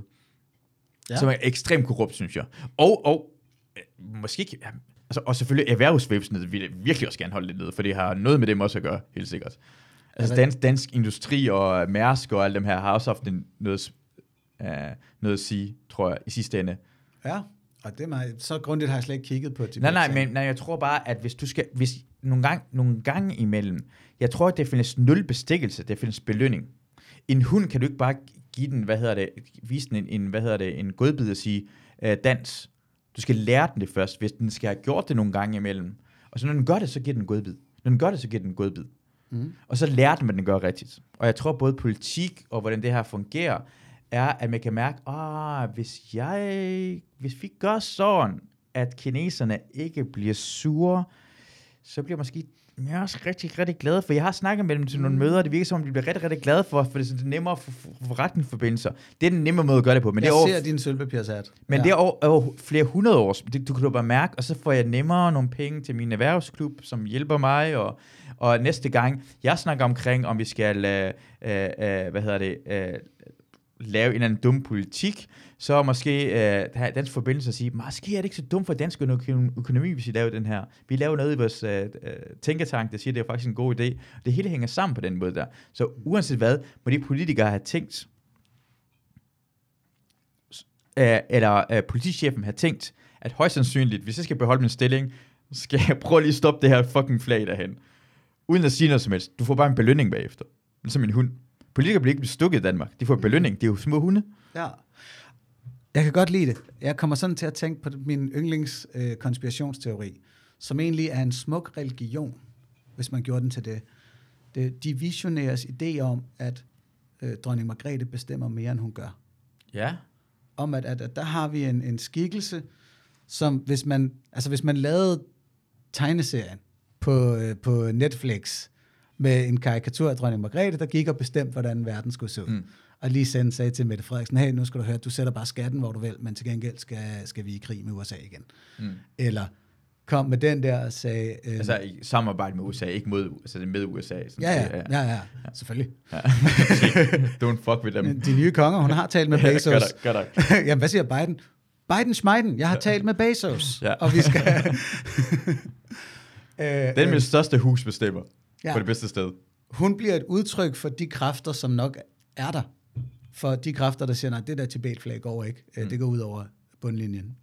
Speaker 2: Ja.
Speaker 1: Som er ekstremt korrupt, synes jeg. Og, og øh, måske ikke, altså, og selvfølgelig erhvervsvæsenet vil jeg virkelig også gerne holde lidt nede, for det har noget med dem også at gøre, helt sikkert. Altså dansk, dansk industri og Mærsk og alle dem her har også haft en, noget, uh, noget at sige, tror jeg, i sidste ende.
Speaker 2: Ja, og det er meget, så grundigt har jeg slet ikke kigget på Tibet.
Speaker 1: Nej, nej, men nej, jeg tror bare, at hvis du skal, hvis nogle gange, nogle gange imellem, jeg tror, at det findes nul bestikkelse, det findes belønning. En hund kan du ikke bare give den, hvad hedder det, vise den en, en hvad hedder det, en godbid og sige, øh, dans. Du skal lære den det først, hvis den skal have gjort det nogle gange imellem. Og så når den gør det, så giver den en godbid. Når den gør det, så giver den en godbid.
Speaker 2: Mm.
Speaker 1: Og så lærte man den gør rigtigt. Og jeg tror både politik og hvordan det her fungerer, er, at man kan mærke, ah, hvis jeg, hvis vi gør sådan, at kineserne ikke bliver sure, så bliver måske jeg er også rigtig, rigtig glad for. Jeg har snakket med dem til nogle møder, og det virker som om, de bliver rigtig, rigtig glade for, for det er sådan, er nemmere for for forretningsforbindelser. Det er den nemme måde at gøre det på. Men
Speaker 2: jeg
Speaker 1: det er over,
Speaker 2: ser din sølvpapirshat.
Speaker 1: men ja. det er over, over flere hundrede år. Det, du kan du bare mærke, og så får jeg nemmere nogle penge til min erhvervsklub, som hjælper mig, og, og næste gang, jeg snakker omkring, om vi skal, øh, øh, øh, hvad hedder det, øh, lave en eller anden dum politik, så måske øh, have dansk forbindelse og sige, måske er det ikke så dumt for dansk økonomi, hvis vi laver den her. Vi laver noget i vores øh, øh, tænketank, der siger, det er faktisk en god idé. Det hele hænger sammen på den måde der. Så uanset hvad, må de politikere have tænkt, øh, eller øh, politichefen have tænkt, at højst sandsynligt, hvis jeg skal beholde min stilling, så skal jeg prøve lige at stoppe det her fucking flag derhen. Uden at sige noget som helst. Du får bare en belønning bagefter. Ligesom en hund. Politikere bliver ikke stukket i Danmark. De får belønning. Det er jo små hunde.
Speaker 2: Ja. Jeg kan godt lide det. Jeg kommer sådan til at tænke på min yndlings øh, konspirationsteori, som egentlig er en smuk religion, hvis man gjorde den til det. det de visionæres idé om, at øh, dronning Margrethe bestemmer mere, end hun gør.
Speaker 1: Ja.
Speaker 2: Om at, at, at der har vi en, en skikkelse, som hvis man, altså hvis man lavede tegneserien på, øh, på Netflix med en karikatur af dronning Margrethe, der gik og bestemte, hvordan verden skulle se ud. Mm. Og lige sendte sagde til Mette Frederiksen, hey, nu skal du høre, du sætter bare skatten, hvor du vil, men til gengæld skal, skal vi i krig med USA igen.
Speaker 1: Mm.
Speaker 2: Eller kom med den der og sagde... Øh,
Speaker 1: Altså i samarbejde med USA, ikke mod, altså med USA. Sådan,
Speaker 2: ja, ja, ja, ja, ja, selvfølgelig.
Speaker 1: ja. *laughs* Don't fuck with them.
Speaker 2: De nye konger, hun har talt med *laughs*
Speaker 1: Ja,
Speaker 2: Bezos.
Speaker 1: gør der, gør der.
Speaker 2: Jamen, hvad siger Biden? Biden Schmeiden, jeg har talt med Bezos,
Speaker 1: Ja.
Speaker 2: og vi skal... *laughs* øh,
Speaker 1: Den med største hus bestemmer.
Speaker 2: Ja.
Speaker 1: Ja. På det bedste sted.
Speaker 2: hun bliver et udtryk for de kræfter, som nok er der. For de kræfter, der siger, nej, det der Tibet-flag går ikke. Mm. Det går ud over bundlinjen.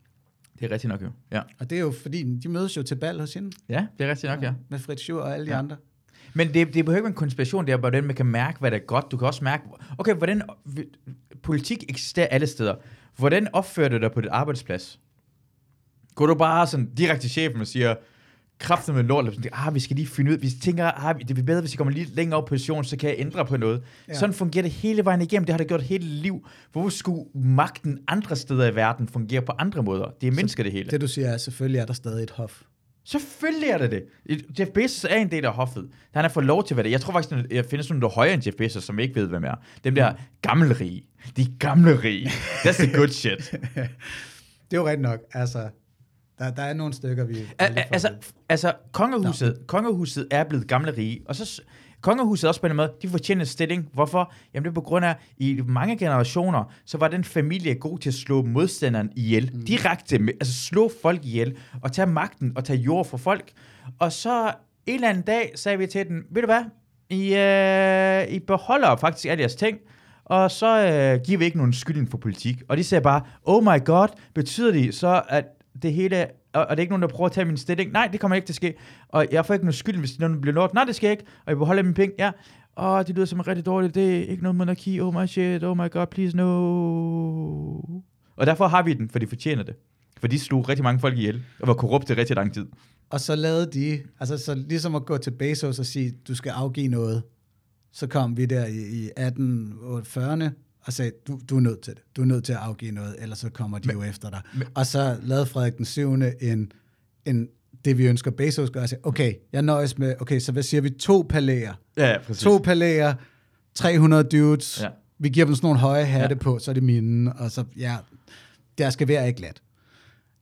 Speaker 1: Det er rigtigt nok jo. Ja,
Speaker 2: Og det er jo fordi, de mødes jo til bal hos hende.
Speaker 1: ja det er rigtigt nok, ja.
Speaker 2: Med Fritz Schur og alle de
Speaker 1: Ja.
Speaker 2: andre.
Speaker 1: Men det, det behøver ikke være en konspiration, det er bare den, man kan mærke, hvad der er godt. Du kan også mærke, okay, hvordan politik eksisterer alle steder. Hvordan opfører du dig på dit arbejdsplads? Går du bare sådan direkte til chefen og siger, kraften med lort, eller sådan, ah, vi skal lige finde ud, vi tænker, ah, det er bedre, hvis jeg kommer lige længere op på position, så kan jeg ændre på noget.
Speaker 2: Ja.
Speaker 1: Sådan fungerer det hele vejen igennem, det har det gjort hele liv. Hvorfor skulle magten andre steder i verden fungere på andre måder? Det er mennesker det hele.
Speaker 2: Det du siger er, selvfølgelig er der stadig et hof.
Speaker 1: Selvfølgelig er det det. Jeff Bezos er en del af hoffet. Han har fået lov til at være det. Jeg tror faktisk, at jeg findes nogle, der er højere end Jeff Bezos, som ikke ved, hvem er. Dem der gamle rige. De gamle rige. That's the good shit. *laughs*
Speaker 2: Det er jo rigtigt nok. Altså, der, der er nogle stykker, vi...
Speaker 1: Al- al- altså, altså kongehuset, kongehuset er blevet gamle rige, og så kongehuset også på en måde, de fortjener en stilling. Hvorfor? Jamen det er på grund af, i mange generationer, så var den familie god til at slå modstanderen ihjel. Mm. Direkte, med, altså slå folk ihjel, og tage magten og tage jord fra folk. Og så en eller anden dag sagde vi til den, ved du hvad, I, øh, I beholder faktisk alle jeres ting, og så øh, giver vi ikke nogen skyldning for politik. Og de sagde bare, oh my god, betyder det så, at det hele, og, og det er ikke nogen, der prøver at tage min stilling? Nej, det kommer ikke til at ske. Og jeg får ikke noget skyld, hvis nogen bliver lort. Nej, det skal jeg ikke. Og jeg beholder mine penge. Ja. Åh, det lyder som en rigtig dårlig er Ikke noget monarki. Oh my shit. Oh my god, please no. Og derfor har vi den, for de fortjener det. For de slog rigtig mange folk ihjel, og var korrupte rigtig lang tid.
Speaker 2: Og så lavede de, altså så ligesom at gå til Bezos og sige, du skal afgive noget. Så kom vi der i, i 1840'erne og sagde, du, du er nødt til det. Du er nødt til at afgive noget, ellers så kommer de men, jo efter dig. Men, og så lavede Frederik den 7. en, en det vi ønsker Bezos gør, og sagde, okay, jeg nøjes med, okay, så hvad siger vi, to palæer.
Speaker 1: Ja, ja præcis.
Speaker 2: To palæer, 300 dudes, ja. Vi giver dem sådan nogle høje hatte ja. På, så er det mine, og så, ja, der skal være ikke glat.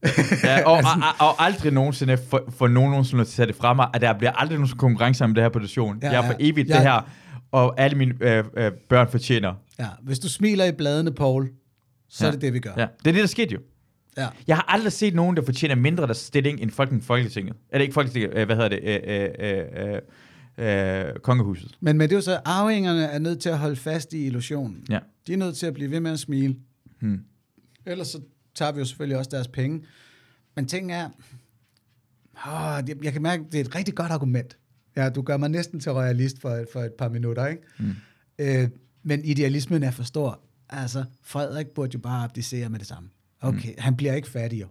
Speaker 2: *laughs*
Speaker 1: Ja, og, og, og, aldrig nogensinde for, for nogen nogensinde at tage det fra mig, at der bliver aldrig nogen konkurrence om det her position.
Speaker 2: Ja,
Speaker 1: jeg er for evigt
Speaker 2: Ja.
Speaker 1: det her, og alle mine øh, øh, børn fortjener.
Speaker 2: Ja, hvis du smiler i bladene, Paul, så ja. er det det, vi gør.
Speaker 1: Ja, det er det, der skete jo.
Speaker 2: ja.
Speaker 1: Jeg har aldrig set nogen, der fortjener mindre der stilling end fucking Folketinget. Eller ikke Folketinget, øh, hvad hedder det? Øh, øh, øh, øh, kongehuset.
Speaker 2: Men, men det er jo så, arvingerne er nødt til at holde fast i illusionen.
Speaker 1: Ja.
Speaker 2: De er nødt til at blive ved med at smile.
Speaker 1: Hmm.
Speaker 2: Ellers så tager vi jo selvfølgelig også deres penge. Men ting er, åh, jeg, jeg kan mærke, det er et rigtig godt argument. Ja, du gør mig næsten til royalist for, for et par minutter, ikke?
Speaker 1: Mm.
Speaker 2: Øh, men idealismen er for stor. Altså, Frederik burde jo bare abdicere med det samme. Okay, mm. han bliver ikke fattig jo.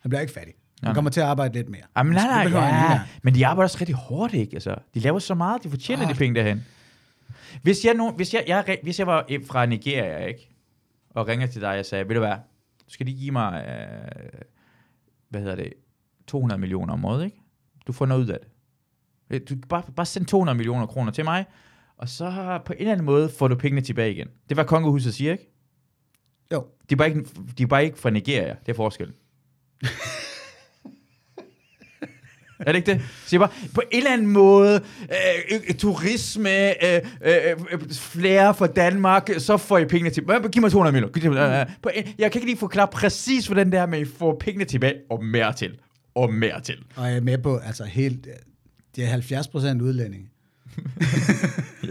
Speaker 2: Han bliver ikke fattig. Han kommer til at arbejde lidt mere.
Speaker 1: Jamen, nej, nej, ja. Men de arbejder også rigtig hårdt, ikke? Altså, de laver så meget, de fortjener
Speaker 2: Ah.
Speaker 1: de penge derhen. Hvis jeg, nu, hvis, jeg, jeg, hvis jeg var fra Nigeria, ikke? Og ringer til dig og sagde, ved du hvad, du skal lige give mig, øh, hvad hedder det, 200 millioner om året, ikke? Du får noget ud af det. Øh, Du kan bare, bare send 200 millioner kroner til mig, og så på en eller anden måde får du pengene tilbage igen. Det var kongehuset siger, ikke?
Speaker 2: Jo.
Speaker 1: De er bare ikke, de er bare ikke fra Nigeria, det er forskellen. *laughs* Er det ikke det? Så jeg bare, på en eller anden måde, øh, turisme, øh, øh, øh, flere for Danmark, så får I pengene til. Hvad, Giv mig 200 millioner. Øh, på en- Jeg kan ikke lige forklare præcis, hvordan det er, men I får pengene tilbage, og mere til. Og mere til.
Speaker 2: Og jeg er med på, altså helt, det er 70 procent udlændinge. *laughs*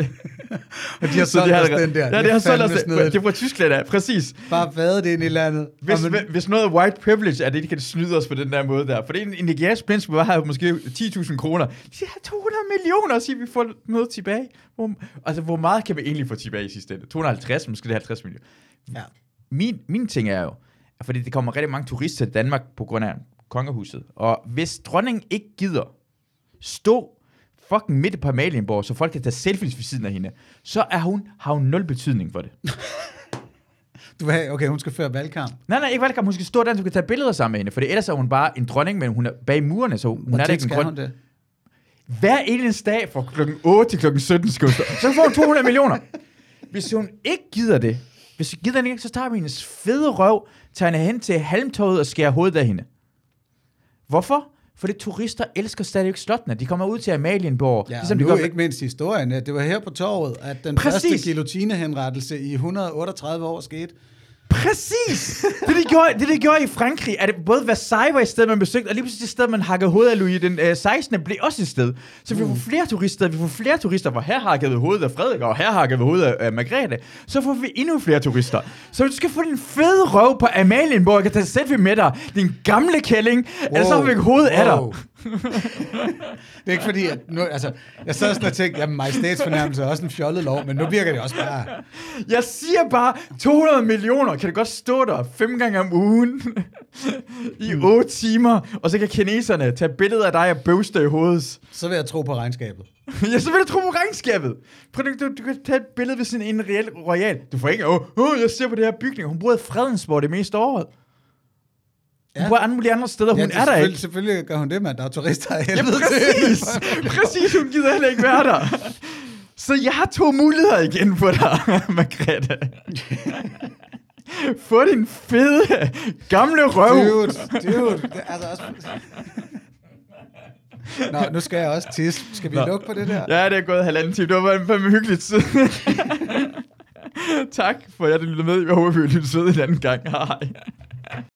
Speaker 2: og de har
Speaker 1: Så
Speaker 2: solgt
Speaker 1: det har
Speaker 2: os
Speaker 1: det-
Speaker 2: den der.
Speaker 1: Ja, det har solgt os.
Speaker 2: snedigt.
Speaker 1: Det, det var Tyskland af, præcis.
Speaker 2: Bare vadet ind i landet.
Speaker 1: Hvis,
Speaker 2: man-
Speaker 1: hvis noget er white privilege, er det, de kan snyde os på den der måde der. For det er en, en nigeriansk prins, vi har måske 10.000 kroner. De har 200 millioner, og siger, vi får noget tilbage. Hvor, altså, hvor meget kan vi egentlig få tilbage i sidste ende? 250, måske det er 50 millioner.
Speaker 2: ja.
Speaker 1: Min, min ting er jo, fordi det kommer rigtig mange turister til Danmark på grund af kongehuset. Og hvis dronningen ikke gider stå fucking midt på Amalienborg, så folk kan tage selfies ved siden af hende, så er hun, har hun nul betydning for det. *laughs*
Speaker 2: Du vil have, okay, hun skal føre valgkamp.
Speaker 1: Nej, nej, ikke valgkamp. Hun skal stå der, så kan tage billeder sammen med hende. For ellers er hun bare en dronning, men hun er bag murene, så hun
Speaker 2: Hvor
Speaker 1: er ikke en
Speaker 2: hun det?
Speaker 1: Hver eneste dag fra klokken 8 til klokken 17 skal hun stå. Så får hun 200 millioner. Hvis hun ikke gider det, hvis hun gider det ikke, så tager vi hendes fede røv, tager hende hen til halmtoget og skærer hovedet af hende. Hvorfor? Fordi turister elsker stadigvæk slottene. De kommer ud til Amalienborg.
Speaker 2: Ja,
Speaker 1: ligesom
Speaker 2: og
Speaker 1: de
Speaker 2: nu
Speaker 1: gør,
Speaker 2: ikke mindst historien. Det var her på torvet, at den
Speaker 1: Præcis.
Speaker 2: første guillotinehenrettelse i 138 år skete.
Speaker 1: Præcis! Det, de gjorde, det, de gjorde i Frankrig, at det både Versailles var et sted, man besøgte, og lige pludselig det sted, man hakkede hovedet af Louis den øh, 16. blev også et sted. Så vi får flere turister, vi får flere turister, hvor her hakkede ved hovedet af Frederik, og her hakkede ved hovedet af øh, Margrethe. Så får vi endnu flere turister. Så du skal få din fede røv på Amalienborg, jeg kan tage selfie med dig, din gamle kælling, wow. eller så har vi ikke hovedet af dig.
Speaker 2: Det er ikke fordi, at nu, altså, jeg sad sådan og tænkte, jamen majestætsfornærmelse er også en fjollet lov, men nu virker det også bare...
Speaker 1: Jeg siger bare, 200 millioner, kan det godt stå der fem gange om ugen i
Speaker 2: Hmm.
Speaker 1: 8 timer, og så kan kineserne tage billeder af dig og bøvste i hovedet.
Speaker 2: Så vil jeg tro på regnskabet. *laughs*
Speaker 1: ja, så vil jeg tro på regnskabet. Prøv du, du, du kan tage et billede ved sådan en reel royal. Du får ikke, åh, oh, jeg ser på det her bygning. Hun bor i Fredensborg det meste af året. Hun
Speaker 2: Ja.
Speaker 1: bor alle mulige andre steder, hun
Speaker 2: ja, det
Speaker 1: er der ikke.
Speaker 2: Selvfølgelig gør hun det, mand. Der er turister af
Speaker 1: Ja,
Speaker 2: helvede
Speaker 1: præcis.
Speaker 2: til.
Speaker 1: præcis, hun gider heller ikke være der. Så jeg har to muligheder igen for dig, *laughs* Margrethe. Få din fede, gamle røv.
Speaker 2: Dude, dude. Det, er altså også... Nå, nu skal jeg også tisse. Skal vi
Speaker 1: Nå.
Speaker 2: lukke på det der?
Speaker 1: Ja, det er gået halvanden time. Det var bare fandme hyggeligt tid. tak for, at jeg lyttede med. Jeg håber, vi vil lytte en anden gang. Hej.